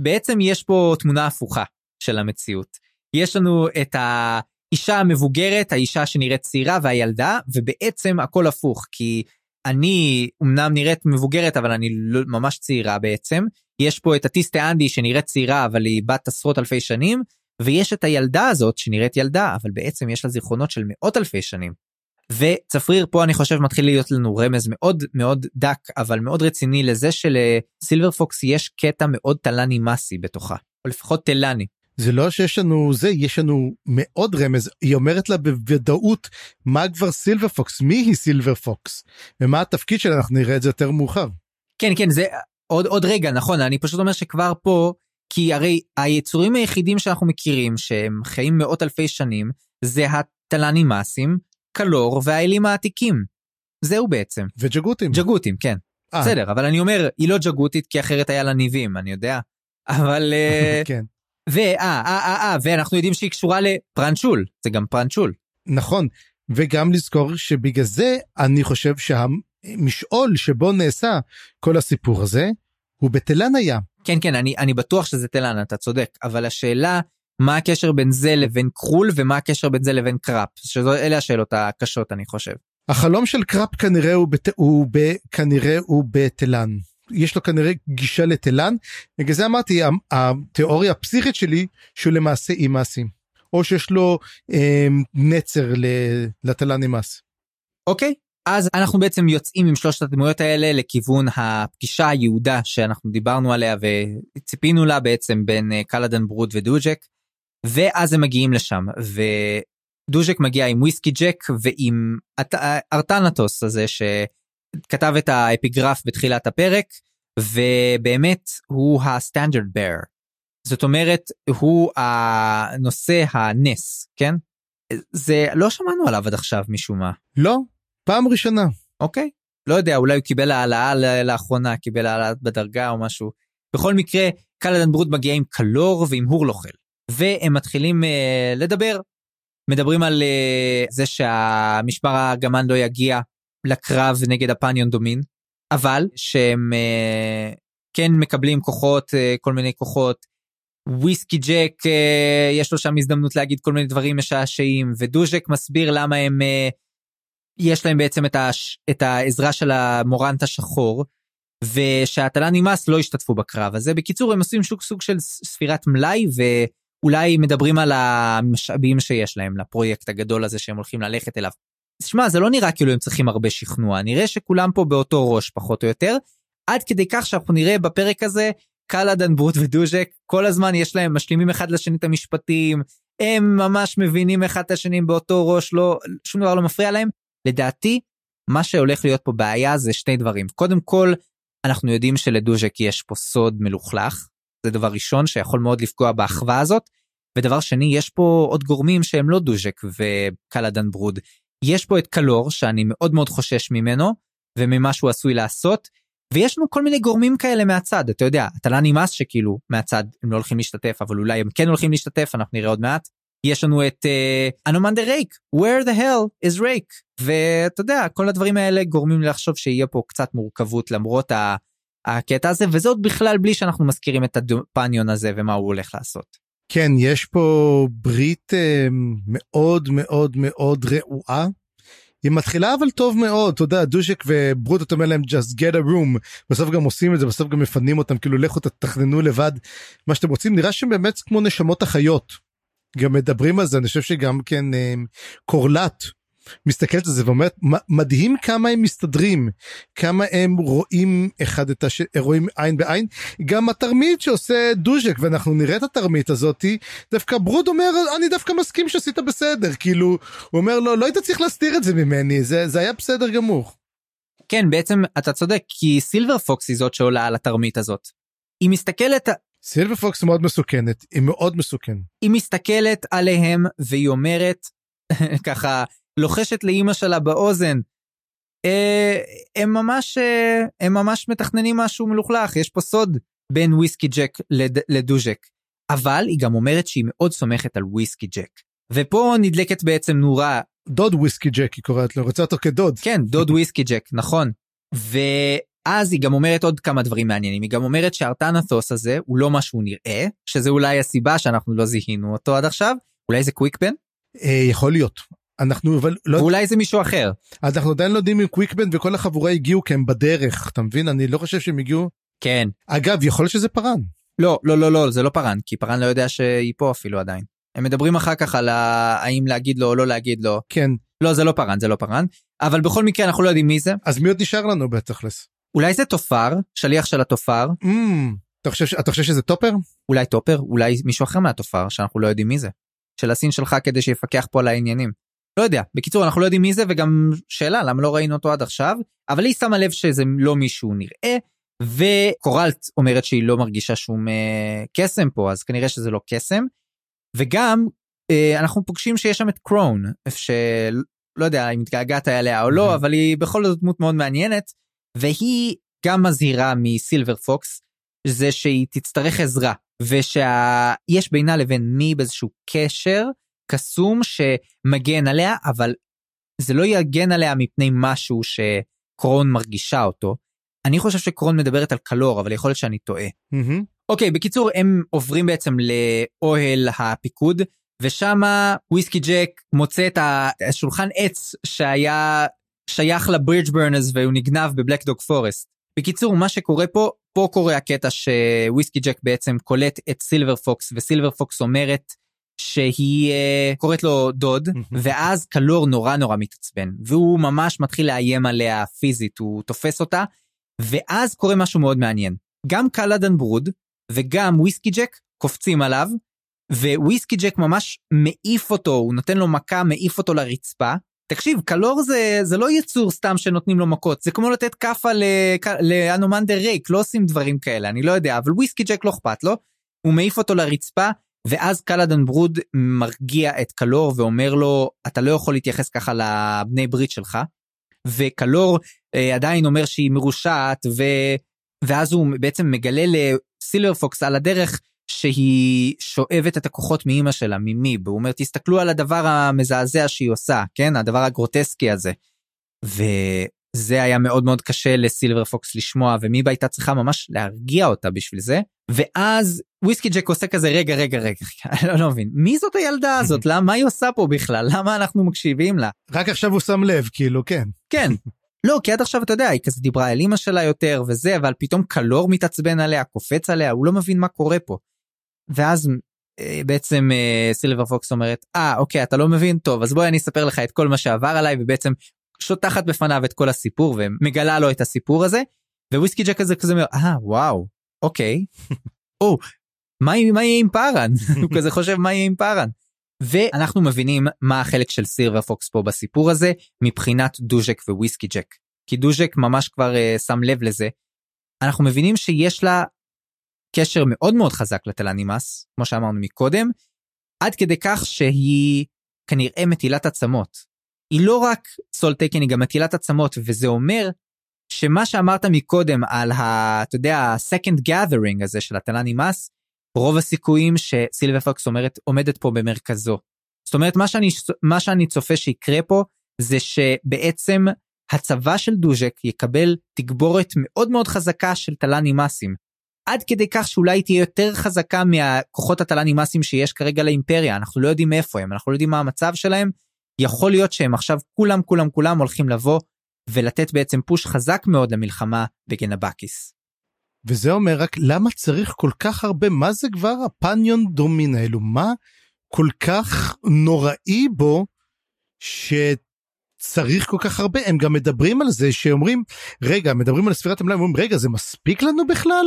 בעצם יש פה תמונה הפוכה של המציאות יש לנו את. האישה המבוגרת, האישה שנראית צעירה והילדה, ובעצם הכל הפוך, כי אני אמנם נראית מבוגרת, אבל אני לא, ממש צעירה בעצם. יש פה את הטיסטה אנדי שנראית צעירה, אבל היא בת עשרות אלפי שנים, ויש את הילדה הזאת שנראית ילדה, אבל בעצם יש לה זיכרונות של מאות אלפי שנים. וצפריר פה אני חושב מתחיל להיות לנו רמז מאוד מאוד דק אבל מאוד רציני לזה שלסילבר פוקס יש קטע מאוד תלני מסי בתוכה או לפחות תלני. זה לא שיש לנו זה יש לנו מאוד רמז היא אומרת לה בוודאות מה כבר סילבר פוקס מי היא סילבר פוקס ומה התפקיד שלה אנחנו נראה את זה יותר מאוחר. כן כן זה עוד עוד רגע נכון אני פשוט אומר שכבר פה כי הרי היצורים היחידים שאנחנו מכירים שהם חיים מאות אלפי שנים זה הטלנימאסים קלור והאלים העתיקים. זהו בעצם. וג'גותים. ג'גותים כן. 아. אה. בסדר אבל אני אומר היא לא ג'גותית כי אחרת היה לה ניבים אני יודע. אבל אה, כן. ואה, אה, אה, אה, ואנחנו יודעים שהיא קשורה לפרנצ'ול, זה גם פרנצ'ול. נכון, וגם לזכור שבגלל זה אני חושב שהמשעול שבו נעשה כל הסיפור הזה, הוא בתלן היה. כן, כן, אני, אני בטוח שזה תלן, אתה צודק, אבל השאלה, מה הקשר בין זה לבין קרול ומה הקשר בין זה לבין קראפ, שאלה השאלות הקשות אני חושב. החלום של קראפ כנראה הוא, בת... הוא ב... כנראה הוא בתלן. יש לו כנראה גישה לתלן בגלל זה אמרתי התיאוריה הפסיכית שלי שהוא למעשה אימאס או שיש לו אה, נצר לתלן אימאס. אוקיי אז אנחנו בעצם יוצאים עם שלושת הדמויות האלה לכיוון הפגישה הידועה שאנחנו דיברנו עליה וציפינו לה בעצם בין אה, קלאדן ברוד ודוג'ק ואז הם מגיעים לשם ודוז'ק מגיע עם וויסקי ג'ק ועם ארטנטוס הזה ש... כתב את האפיגרף בתחילת הפרק ובאמת הוא הסטנדרט בר. זאת אומרת הוא הנושא הנס כן? זה לא שמענו עליו עד עכשיו משום מה. לא פעם ראשונה. אוקיי. לא יודע אולי הוא קיבל העלאה לאחרונה קיבל העלאה בדרגה או משהו. בכל מקרה קלדן ברוד מגיע עם קלור ועם הורלוכל והם מתחילים uh, לדבר. מדברים על uh, זה שהמשמר הגמל לא יגיע לקרב נגד הפניון דומין, אבל שהם אה, כן מקבלים כוחות, אה, כל מיני כוחות. וויסקי ג'ק אה, יש לו שם הזדמנות להגיד כל מיני דברים משעשעים ודוז'ק מסביר למה הם אה, יש להם בעצם את, הש, את העזרה של המורנט השחור ושהטלה נמאס לא השתתפו בקרב הזה בקיצור הם עושים שוק סוג של ספירת מלאי ואולי מדברים על המשאבים שיש להם לפרויקט הגדול הזה שהם הולכים ללכת אליו. שמע זה לא נראה כאילו הם צריכים הרבה שכנוע נראה שכולם פה באותו ראש פחות או יותר. עד כדי כך שאנחנו נראה בפרק הזה קלאדן ברוט ודוז'ק כל הזמן יש להם משלימים אחד לשני את המשפטים הם ממש מבינים אחד את השני באותו ראש לא שום דבר לא מפריע להם. לדעתי מה שהולך להיות פה בעיה זה שני דברים. קודם כל אנחנו יודעים שלדוז'ק יש פה סוד מלוכלך זה דבר ראשון שיכול מאוד לפגוע באחווה הזאת ודבר שני יש פה עוד גורמים שהם לא דוז'ק וקלאדן ברוד יש פה את קלור שאני מאוד מאוד חושש ממנו וממה שהוא עשוי לעשות ויש לנו כל מיני גורמים כאלה מהצד אתה יודע התל"ן נמאס שכאילו מהצד הם לא הולכים להשתתף אבל אולי הם כן הולכים להשתתף אנחנו נראה עוד מעט. יש לנו את אנומנדה uh, רייק where the hell is רייק ואתה יודע כל הדברים האלה גורמים לי לחשוב שיהיה פה קצת מורכבות למרות ה, הקטע הזה עוד בכלל בלי שאנחנו מזכירים את הדופניון הזה ומה הוא הולך לעשות. כן יש פה ברית uh, מאוד מאוד מאוד רעועה. היא מתחילה אבל טוב מאוד אתה יודע דושק וברוט אתה אומר להם just get a room. בסוף גם עושים את זה בסוף גם מפנים אותם כאילו לכו תתכננו לבד. מה שאתם רוצים נראה שהם באמת כמו נשמות החיות. גם מדברים על זה אני חושב שגם כן אה, קורלט מסתכלת על זה ואומרת מדהים כמה הם מסתדרים כמה הם רואים אחד את השני רואים עין בעין גם התרמית שעושה דוז'ק ואנחנו נראה את התרמית הזאתי דווקא ברוד אומר אני דווקא מסכים שעשית בסדר כאילו הוא אומר לו לא היית צריך להסתיר את זה ממני זה זה היה בסדר גמור. כן בעצם אתה צודק כי סילבר פוקס היא זאת שעולה על התרמית הזאת. היא מסתכלת סילבר פוקס מאוד מסוכנת היא מאוד מסוכנת. היא מסתכלת עליהם והיא אומרת ככה לוחשת לאימא שלה באוזן. אה, הם ממש אה, הם ממש מתכננים משהו מלוכלך. יש פה סוד בין וויסקי ג'ק לד, לדוז'ק. אבל היא גם אומרת שהיא מאוד סומכת על וויסקי ג'ק. ופה נדלקת בעצם נורה. דוד וויסקי ג'ק היא קוראת לו רוצה אותו כדוד. כן דוד וויסקי ג'ק נכון. ואז היא גם אומרת עוד כמה דברים מעניינים. היא גם אומרת שהארטנתוס הזה הוא לא מה שהוא נראה שזה אולי הסיבה שאנחנו לא זיהינו אותו עד עכשיו. אולי זה קוויקבן. אה, יכול להיות אנחנו אבל לא אולי זה מישהו אחר. אנחנו עדיין לא יודעים אם קוויקבן וכל החבורה הגיעו כי הם בדרך אתה מבין? אני לא חושב שהם הגיעו. כן. אגב יכול להיות שזה פארן. לא לא לא לא זה לא פארן כי פארן לא יודע שהיא פה אפילו עדיין. הם מדברים אחר כך על האם להגיד לו או לא להגיד לו. כן. לא זה לא פארן זה לא פארן. אבל בכל מקרה אנחנו לא יודעים מי זה. אז מי עוד נשאר לנו בתכלס? אולי זה תופר שליח של התופר. Mm, אתה חושב אתה חושב שזה טופר? אולי טופר אולי מישהו אחר מהתופר שאנחנו לא יודעים מי זה. שלסין שלחה כדי שיפקח פה על העניינים. לא יודע. בקיצור אנחנו לא יודעים מי זה וגם שאלה למה לא ראינו אותו עד עכשיו? אבל היא שמה לב שזה לא מישהו נראה וקורלט אומרת שהיא לא מרגישה שום אה, קסם פה אז כנראה שזה לא קסם. וגם אה, אנחנו פוגשים שיש שם את קרון שלא יודע אם התגעגעת אליה או לא אבל היא בכל זאת דמות מאוד מעניינת והיא גם מזהירה מסילבר פוקס זה שהיא תצטרך עזרה ושיש בינה לבין מי באיזשהו קשר קסום שמגן עליה אבל זה לא יגן עליה מפני משהו שקרון מרגישה אותו. אני חושב שקרון מדברת על קלור אבל יכול להיות שאני טועה. Mm-hmm. אוקיי בקיצור הם עוברים בעצם לאוהל הפיקוד ושם וויסקי ג'ק מוצא את השולחן עץ שהיה שייך לברידג' ברנרס והוא נגנב בבלק דוג פורסט. בקיצור מה שקורה פה פה קורה הקטע שוויסקי ג'ק בעצם קולט את סילבר פוקס וסילבר פוקס אומרת שהיא uh, קוראת לו דוד ואז קלור נורא נורא מתעצבן והוא ממש מתחיל לאיים עליה פיזית הוא תופס אותה ואז קורה משהו מאוד מעניין. גם קלאדן ברוד וגם וויסקי ג'ק קופצים עליו וויסקי ג'ק ממש מעיף אותו הוא נותן לו מכה מעיף אותו לרצפה. תקשיב קלור זה זה לא יצור סתם שנותנים לו מכות זה כמו לתת כאפה לאנומנדר ריק לא עושים דברים כאלה אני לא יודע אבל וויסקי ג'ק לא אכפת לו. הוא מעיף אותו לרצפה ואז קלאדן ברוד מרגיע את קלור ואומר לו אתה לא יכול להתייחס ככה לבני ברית שלך. וקלור אה, עדיין אומר שהיא מרושעת ו... ואז הוא בעצם מגלה לסילבר פוקס על הדרך שהיא שואבת את הכוחות מאימא שלה ממיב הוא אומר תסתכלו על הדבר המזעזע שהיא עושה כן הדבר הגרוטסקי הזה. וזה היה מאוד מאוד קשה לסילבר פוקס לשמוע ומיב הייתה צריכה ממש להרגיע אותה בשביל זה. ואז וויסקי ג'ק עושה כזה רגע רגע רגע אני לא מבין. מי זאת הילדה הזאת? למה היא עושה פה בכלל? למה אנחנו מקשיבים לה? רק עכשיו הוא שם לב כאילו כן. כן. לא כי עד עכשיו אתה יודע היא כזה דיברה על אמא שלה יותר וזה אבל פתאום קלור מתעצבן עליה קופץ עליה הוא לא מבין מה קורה פה. ואז אה, בעצם אה, סילבר פוקס אומרת אה אוקיי אתה לא מבין? טוב אז בואי אני אספר לך את כל מה שעבר עליי ובעצם שוטחת בפניו את כל הסיפור ומגלה לו את הסיפור הזה וויסקי ג'ק הזה כזה אומר אה וואו אוקיי או מה, מה יהיה עם פארן הוא כזה חושב מה יהיה עם פארן. ואנחנו מבינים מה החלק של סילבר פוקס פה בסיפור הזה מבחינת דוז'ק וויסקי ג'ק כי דוז'ק ממש כבר uh, שם לב לזה. אנחנו מבינים שיש לה קשר מאוד מאוד חזק לטלנימאס כמו שאמרנו מקודם עד כדי כך שהיא כנראה מטילת עצמות. היא לא רק soletaken היא גם מטילת עצמות וזה אומר שמה שאמרת מקודם על ה... אתה יודע, ה-second gathering הזה של הטלנימאס, רוב הסיכויים שסילבר פוקס אומרת, עומדת פה במרכזו. זאת אומרת, מה שאני, מה שאני צופה שיקרה פה, זה שבעצם הצבא של דוז'ק יקבל תגבורת מאוד מאוד חזקה של טלני מסים. עד כדי כך שאולי תהיה יותר חזקה מהכוחות הטלני מסים שיש כרגע לאימפריה, אנחנו לא יודעים איפה הם, אנחנו לא יודעים מה המצב שלהם. יכול להיות שהם עכשיו כולם כולם כולם הולכים לבוא ולתת בעצם פוש חזק מאוד למלחמה בגנבקיס. וזה אומר רק למה צריך כל כך הרבה? מה זה כבר הפניון דומין האלו מה כל כך נוראי בו שצריך כל כך הרבה? הם גם מדברים על זה שאומרים רגע מדברים על ספירת המלאי אומרים רגע זה מספיק לנו בכלל?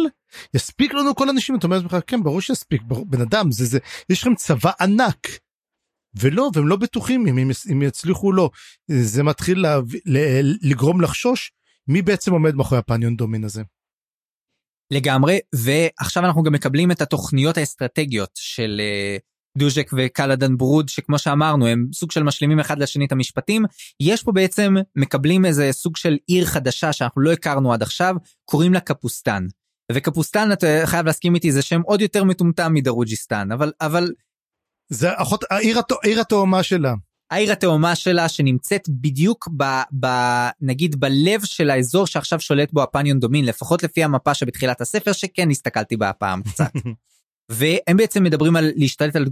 יספיק לנו כל האנשים אתה אומר לך כן ברור שיספיק בן אדם זה זה יש לכם צבא ענק ולא והם לא בטוחים אם אם יצליחו או לא זה מתחיל לה, לגרום לחשוש מי בעצם עומד מאחורי הפניון דומין הזה. לגמרי ועכשיו אנחנו גם מקבלים את התוכניות האסטרטגיות של uh, דוז'ק וקלאדן ברוד שכמו שאמרנו הם סוג של משלימים אחד לשני את המשפטים יש פה בעצם מקבלים איזה סוג של עיר חדשה שאנחנו לא הכרנו עד עכשיו קוראים לה קפוסטן. וקפוסטן אתה חייב להסכים איתי זה שם עוד יותר מטומטם מדרוג'יסטן אבל אבל זה אחות העיר, העיר התאומה שלה. העיר התאומה שלה שנמצאת בדיוק ב, ב... נגיד בלב של האזור שעכשיו שולט בו הפניון דומין לפחות לפי המפה שבתחילת הספר שכן הסתכלתי בה הפעם קצת. והם בעצם מדברים על להשתלט על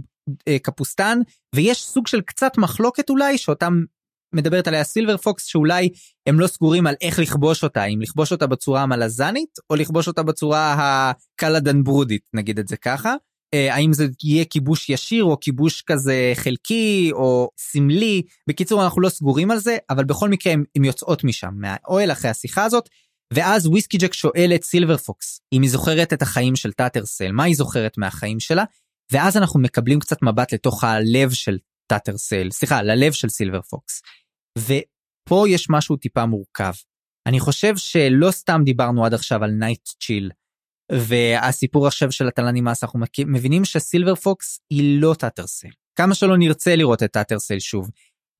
אה, קפוסטן ויש סוג של קצת מחלוקת אולי שאותם מדברת עליה סילבר פוקס שאולי הם לא סגורים על איך לכבוש אותה אם לכבוש אותה בצורה המלזנית או לכבוש אותה בצורה הקלדן ברודית נגיד את זה ככה. אה, האם זה יהיה כיבוש ישיר או כיבוש כזה חלקי או סמלי בקיצור אנחנו לא סגורים על זה אבל בכל מקרה הם, יוצאות משם מהאוהל אחרי השיחה הזאת ואז וויסקי ג'ק שואל את סילבר פוקס אם היא זוכרת את החיים של טאטרסל מה היא זוכרת מהחיים שלה ואז אנחנו מקבלים קצת מבט לתוך הלב של טאטרסל סליחה ללב של סילבר פוקס. ופה יש משהו טיפה מורכב. אני חושב שלא סתם דיברנו עד עכשיו על נייט צ'יל והסיפור עכשיו של הטלנימאס אנחנו מבינים שסילבר פוקס היא לא טאטרסל. כמה שלא נרצה לראות את טאטרסל שוב.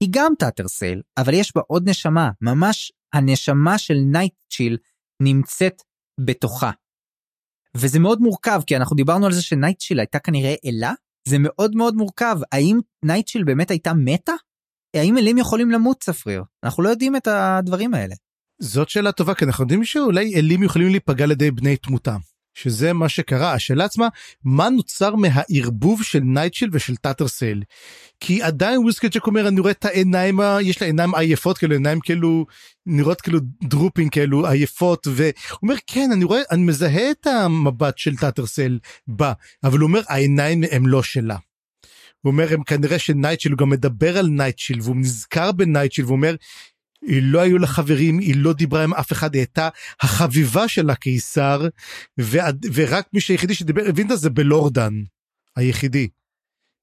היא גם טאטרסל אבל יש בה עוד נשמה ממש הנשמה של נייטצ'יל נמצאת בתוכה. וזה מאוד מורכב כי אנחנו דיברנו על זה שנייטצ'יל הייתה כנראה אלה זה מאוד מאוד מורכב האם נייטצ'יל באמת הייתה מתה? האם אלים יכולים למות צפריר אנחנו לא יודעים את הדברים האלה. זאת שאלה טובה כי אנחנו יודעים שאולי אלים יכולים להיפגע על ידי בני תמותם. שזה מה שקרה השאלה עצמה מה נוצר מהערבוב של נייטשיל ושל טאטרסל כי עדיין וויסקצ'ק אומר אני רואה את העיניים יש לה עיניים עייפות כאילו עיניים כאילו נראות כאילו drooping כאילו עייפות והוא אומר כן אני רואה אני מזהה את המבט של טאטרסל בה אבל הוא אומר העיניים הם לא שלה. הוא אומר הם כנראה שנייטשיל הוא גם מדבר על נייטשיל והוא נזכר בנייטשיל והוא אומר היא לא היו לה חברים, היא לא דיברה עם אף אחד, היא הייתה החביבה של הקיסר, ועד, ורק מי שהיחידי שדיבר, הבין את זה בלורדן, היחידי.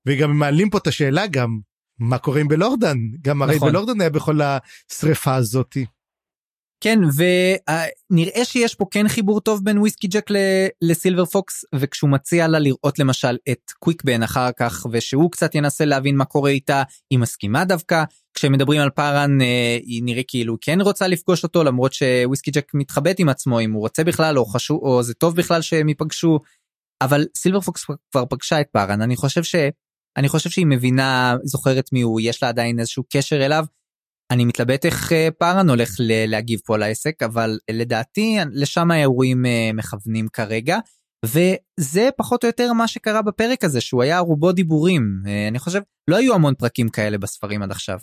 וגם מעלים פה את השאלה גם, מה קורה עם בלורדן? גם הרי נכון. בלורדן היה בכל השריפה הזאתי. כן ונראה שיש פה כן חיבור טוב בין וויסקי ג'ק לסילבר פוקס וכשהוא מציע לה לראות למשל את קוויקבן אחר כך ושהוא קצת ינסה להבין מה קורה איתה היא מסכימה דווקא. כשמדברים על פארן אה, היא נראה כאילו כן רוצה לפגוש אותו למרות שוויסקי ג'ק מתחבט עם עצמו אם הוא רוצה בכלל או חשוב או זה טוב בכלל שהם ייפגשו. אבל סילבר פוקס כבר פגשה את פארן אני חושב ש... אני חושב שהיא מבינה זוכרת מי הוא יש לה עדיין איזשהו קשר אליו אני מתלבט איך אה, פארן הולך להגיב פה לעסק אבל לדעתי לשם האירועים אה, מכוונים כרגע וזה פחות או יותר מה שקרה בפרק הזה שהוא היה רובו דיבורים אה, אני חושב לא היו המון פרקים כאלה בספרים עד עכשיו.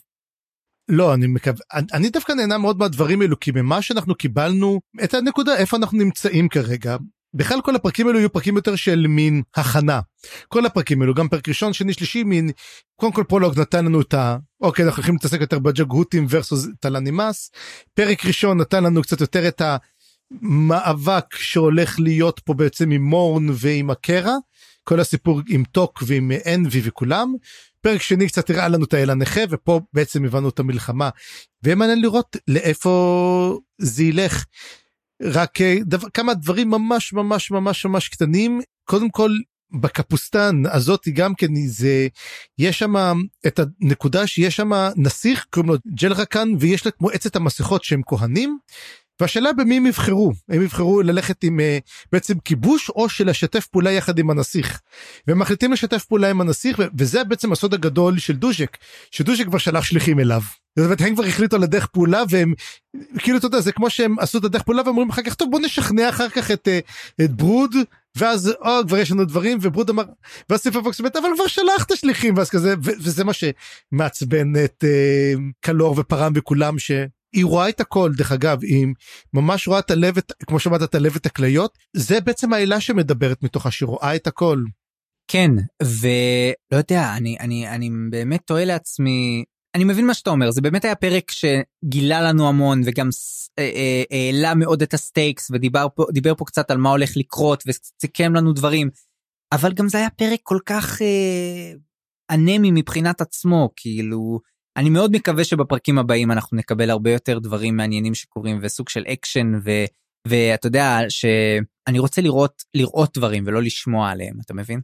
לא אני מקווה אני דווקא נהנה מאוד מהדברים האלו כי ממה שאנחנו קיבלנו את הנקודה איפה אנחנו נמצאים כרגע בכלל כל הפרקים האלו יהיו פרקים יותר של מין הכנה. כל הפרקים האלו גם פרק ראשון שני שלישי מין קודם כל פרולוג נתן לנו את ה... אוקיי אנחנו הולכים להתעסק יותר בג'גהותים versus טלנימאס. פרק ראשון נתן לנו קצת יותר את המאבק שהולך להיות פה בעצם עם מורן ועם הקרע, כל הסיפור עם טוק ועם אנבי וכולם. פרק שני קצת הראה לנו את האל הנכה ופה בעצם הבנו את המלחמה. ויהיה מעניין לראות לאיפה זה ילך. רק אה, דבר, כמה דברים ממש ממש ממש ממש קטנים קודם כל בקפוסטן הזאת גם כן זה יש שם את הנקודה שיש שם נסיך קוראים לו ג'לרקן ויש לה את מועצת המסכות שהם כהנים. והשאלה במי הם יבחרו הם יבחרו ללכת עם uh, בעצם כיבוש או שלשתף פעולה יחד עם הנסיך. והם מחליטים לשתף פעולה עם הנסיך וזה בעצם הסוד הגדול של דוז'ק שדוז'ק כבר שלח שליחים אליו. זאת אומרת הם כבר החליטו על הדרך פעולה והם כאילו אתה יודע זה כמו שהם עשו את הדרך פעולה ואומרים אחר כך טוב בוא נשכנע אחר כך את, uh, את ברוד ואז או כבר יש לנו דברים וברוד אמר ואז סיפר פוקס באמת אבל כבר שלחת שליחים ואז כזה וזה מה שמעצבן את uh, קלור ופרם וכולם ש... היא רואה את הכל דרך אגב היא ממש רואה את הלב את כמו שאמרת את הלב את הכליות זה בעצם העילה שמדברת מתוכה שרואה את הכל. כן ולא יודע אני אני אני באמת תוהה לעצמי אני מבין מה שאתה אומר זה באמת היה פרק שגילה לנו המון וגם אה, אה, העלה מאוד את ה stakes ודיבר פה דיבר פה קצת על מה הולך לקרות וסיכם לנו דברים אבל גם זה היה פרק כל כך אה, אנמי מבחינת עצמו כאילו אני מאוד מקווה שבפרקים הבאים אנחנו נקבל הרבה יותר דברים מעניינים שקורים וסוג של אקשן ו... ואתה יודע שאני רוצה לראות לראות דברים ולא לשמוע עליהם אתה מבין?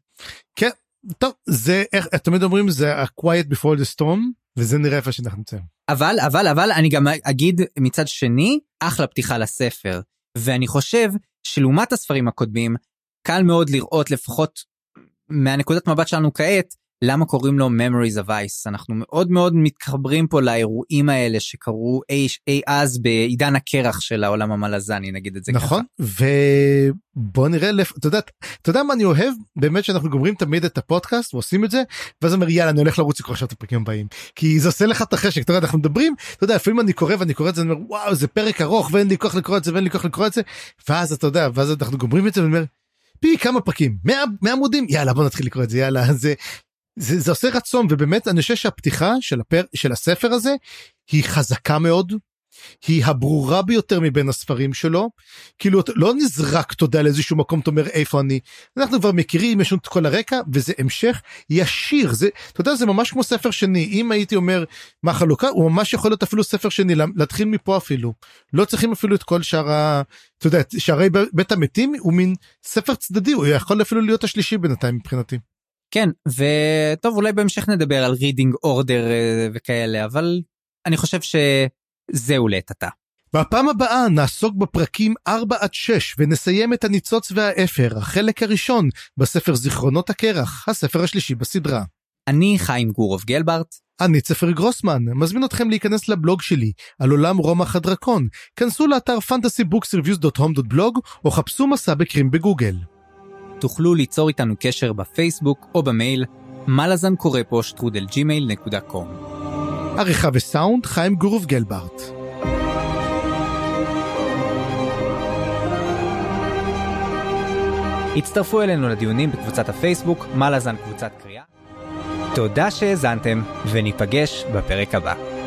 כן טוב זה איך תמיד אומרים זה ה-quiet before the storm וזה נראה איפה שאנחנו נמצאים. אבל אבל אבל אני גם אגיד מצד שני אחלה פתיחה לספר ואני חושב שלעומת הספרים הקודמים קל מאוד לראות לפחות מהנקודת מבט שלנו כעת למה קוראים לו memories of ice? אנחנו מאוד מאוד מתחברים פה לאירועים האלה שקרו אי, אי אז בעידן הקרח של העולם המלזני נגיד את זה נכון ככה. ובוא נראה לפ... אתה יודע אתה יודע מה אני אוהב? באמת שאנחנו גומרים תמיד את הפודקאסט ועושים את זה ואז אומר יאללה אני הולך לרוץ לקרוא עכשיו את הפרקים הבאים. כי זה עושה לך את החשק אתה יודע אנחנו מדברים אתה יודע לפעמים אני קורא ואני קורא את זה אני אומר וואו זה פרק ארוך ואין לי כוח לקרוא את זה ואין לי כוח לקרוא את זה. ואז אתה יודע ואז אנחנו גומרים את זה ואני אומר פי כמה פרקים? 100 עמודים? יאללה בוא נתחיל לקרוא את זה יאללה זה זה, זה עושה רצון ובאמת אני חושב שהפתיחה של, הפר, של הספר הזה היא חזקה מאוד. היא הברורה ביותר מבין הספרים שלו. כאילו לא נזרק יודע לאיזשהו מקום אתה אומר איפה אני? אנחנו כבר מכירים יש לנו את כל הרקע וזה המשך ישיר. זה אתה יודע זה ממש כמו ספר שני. אם הייתי אומר מה חלוקה? הוא ממש יכול להיות אפילו ספר שני להתחיל מפה אפילו. לא צריכים אפילו את כל שאר ה... אתה יודע שערי בית המתים הוא מין ספר צדדי הוא יכול אפילו להיות השלישי בינתיים מבחינתי. כן וטוב אולי בהמשך נדבר על reading order אה, וכאלה אבל אני חושב שזהו לעת עתה. בפעם הבאה נעסוק בפרקים 4 עד 6 ונסיים את הניצוץ והאפר, החלק הראשון בספר זיכרונות הקרח, הספר השלישי בסדרה. אני חיים גורוב גלברט. אני צפר גרוסמן, מזמין אתכם להיכנס לבלוג שלי על עולם רומח הדרקון. כנסו לאתר fantasybooksreviews.home.blog או חפשו מסע בקרים בגוגל. תוכלו ליצור איתנו קשר בפייסבוק או במייל מלאזן קורא פה שטרודל ג'ימייל נקודה קום. עריכה וסאונד חיים גורוב גלברט. הצטרפו אלינו לדיונים בקבוצת הפייסבוק מלאזן קבוצת קריאה. תודה שהאזנתם וניפגש בפרק הבא.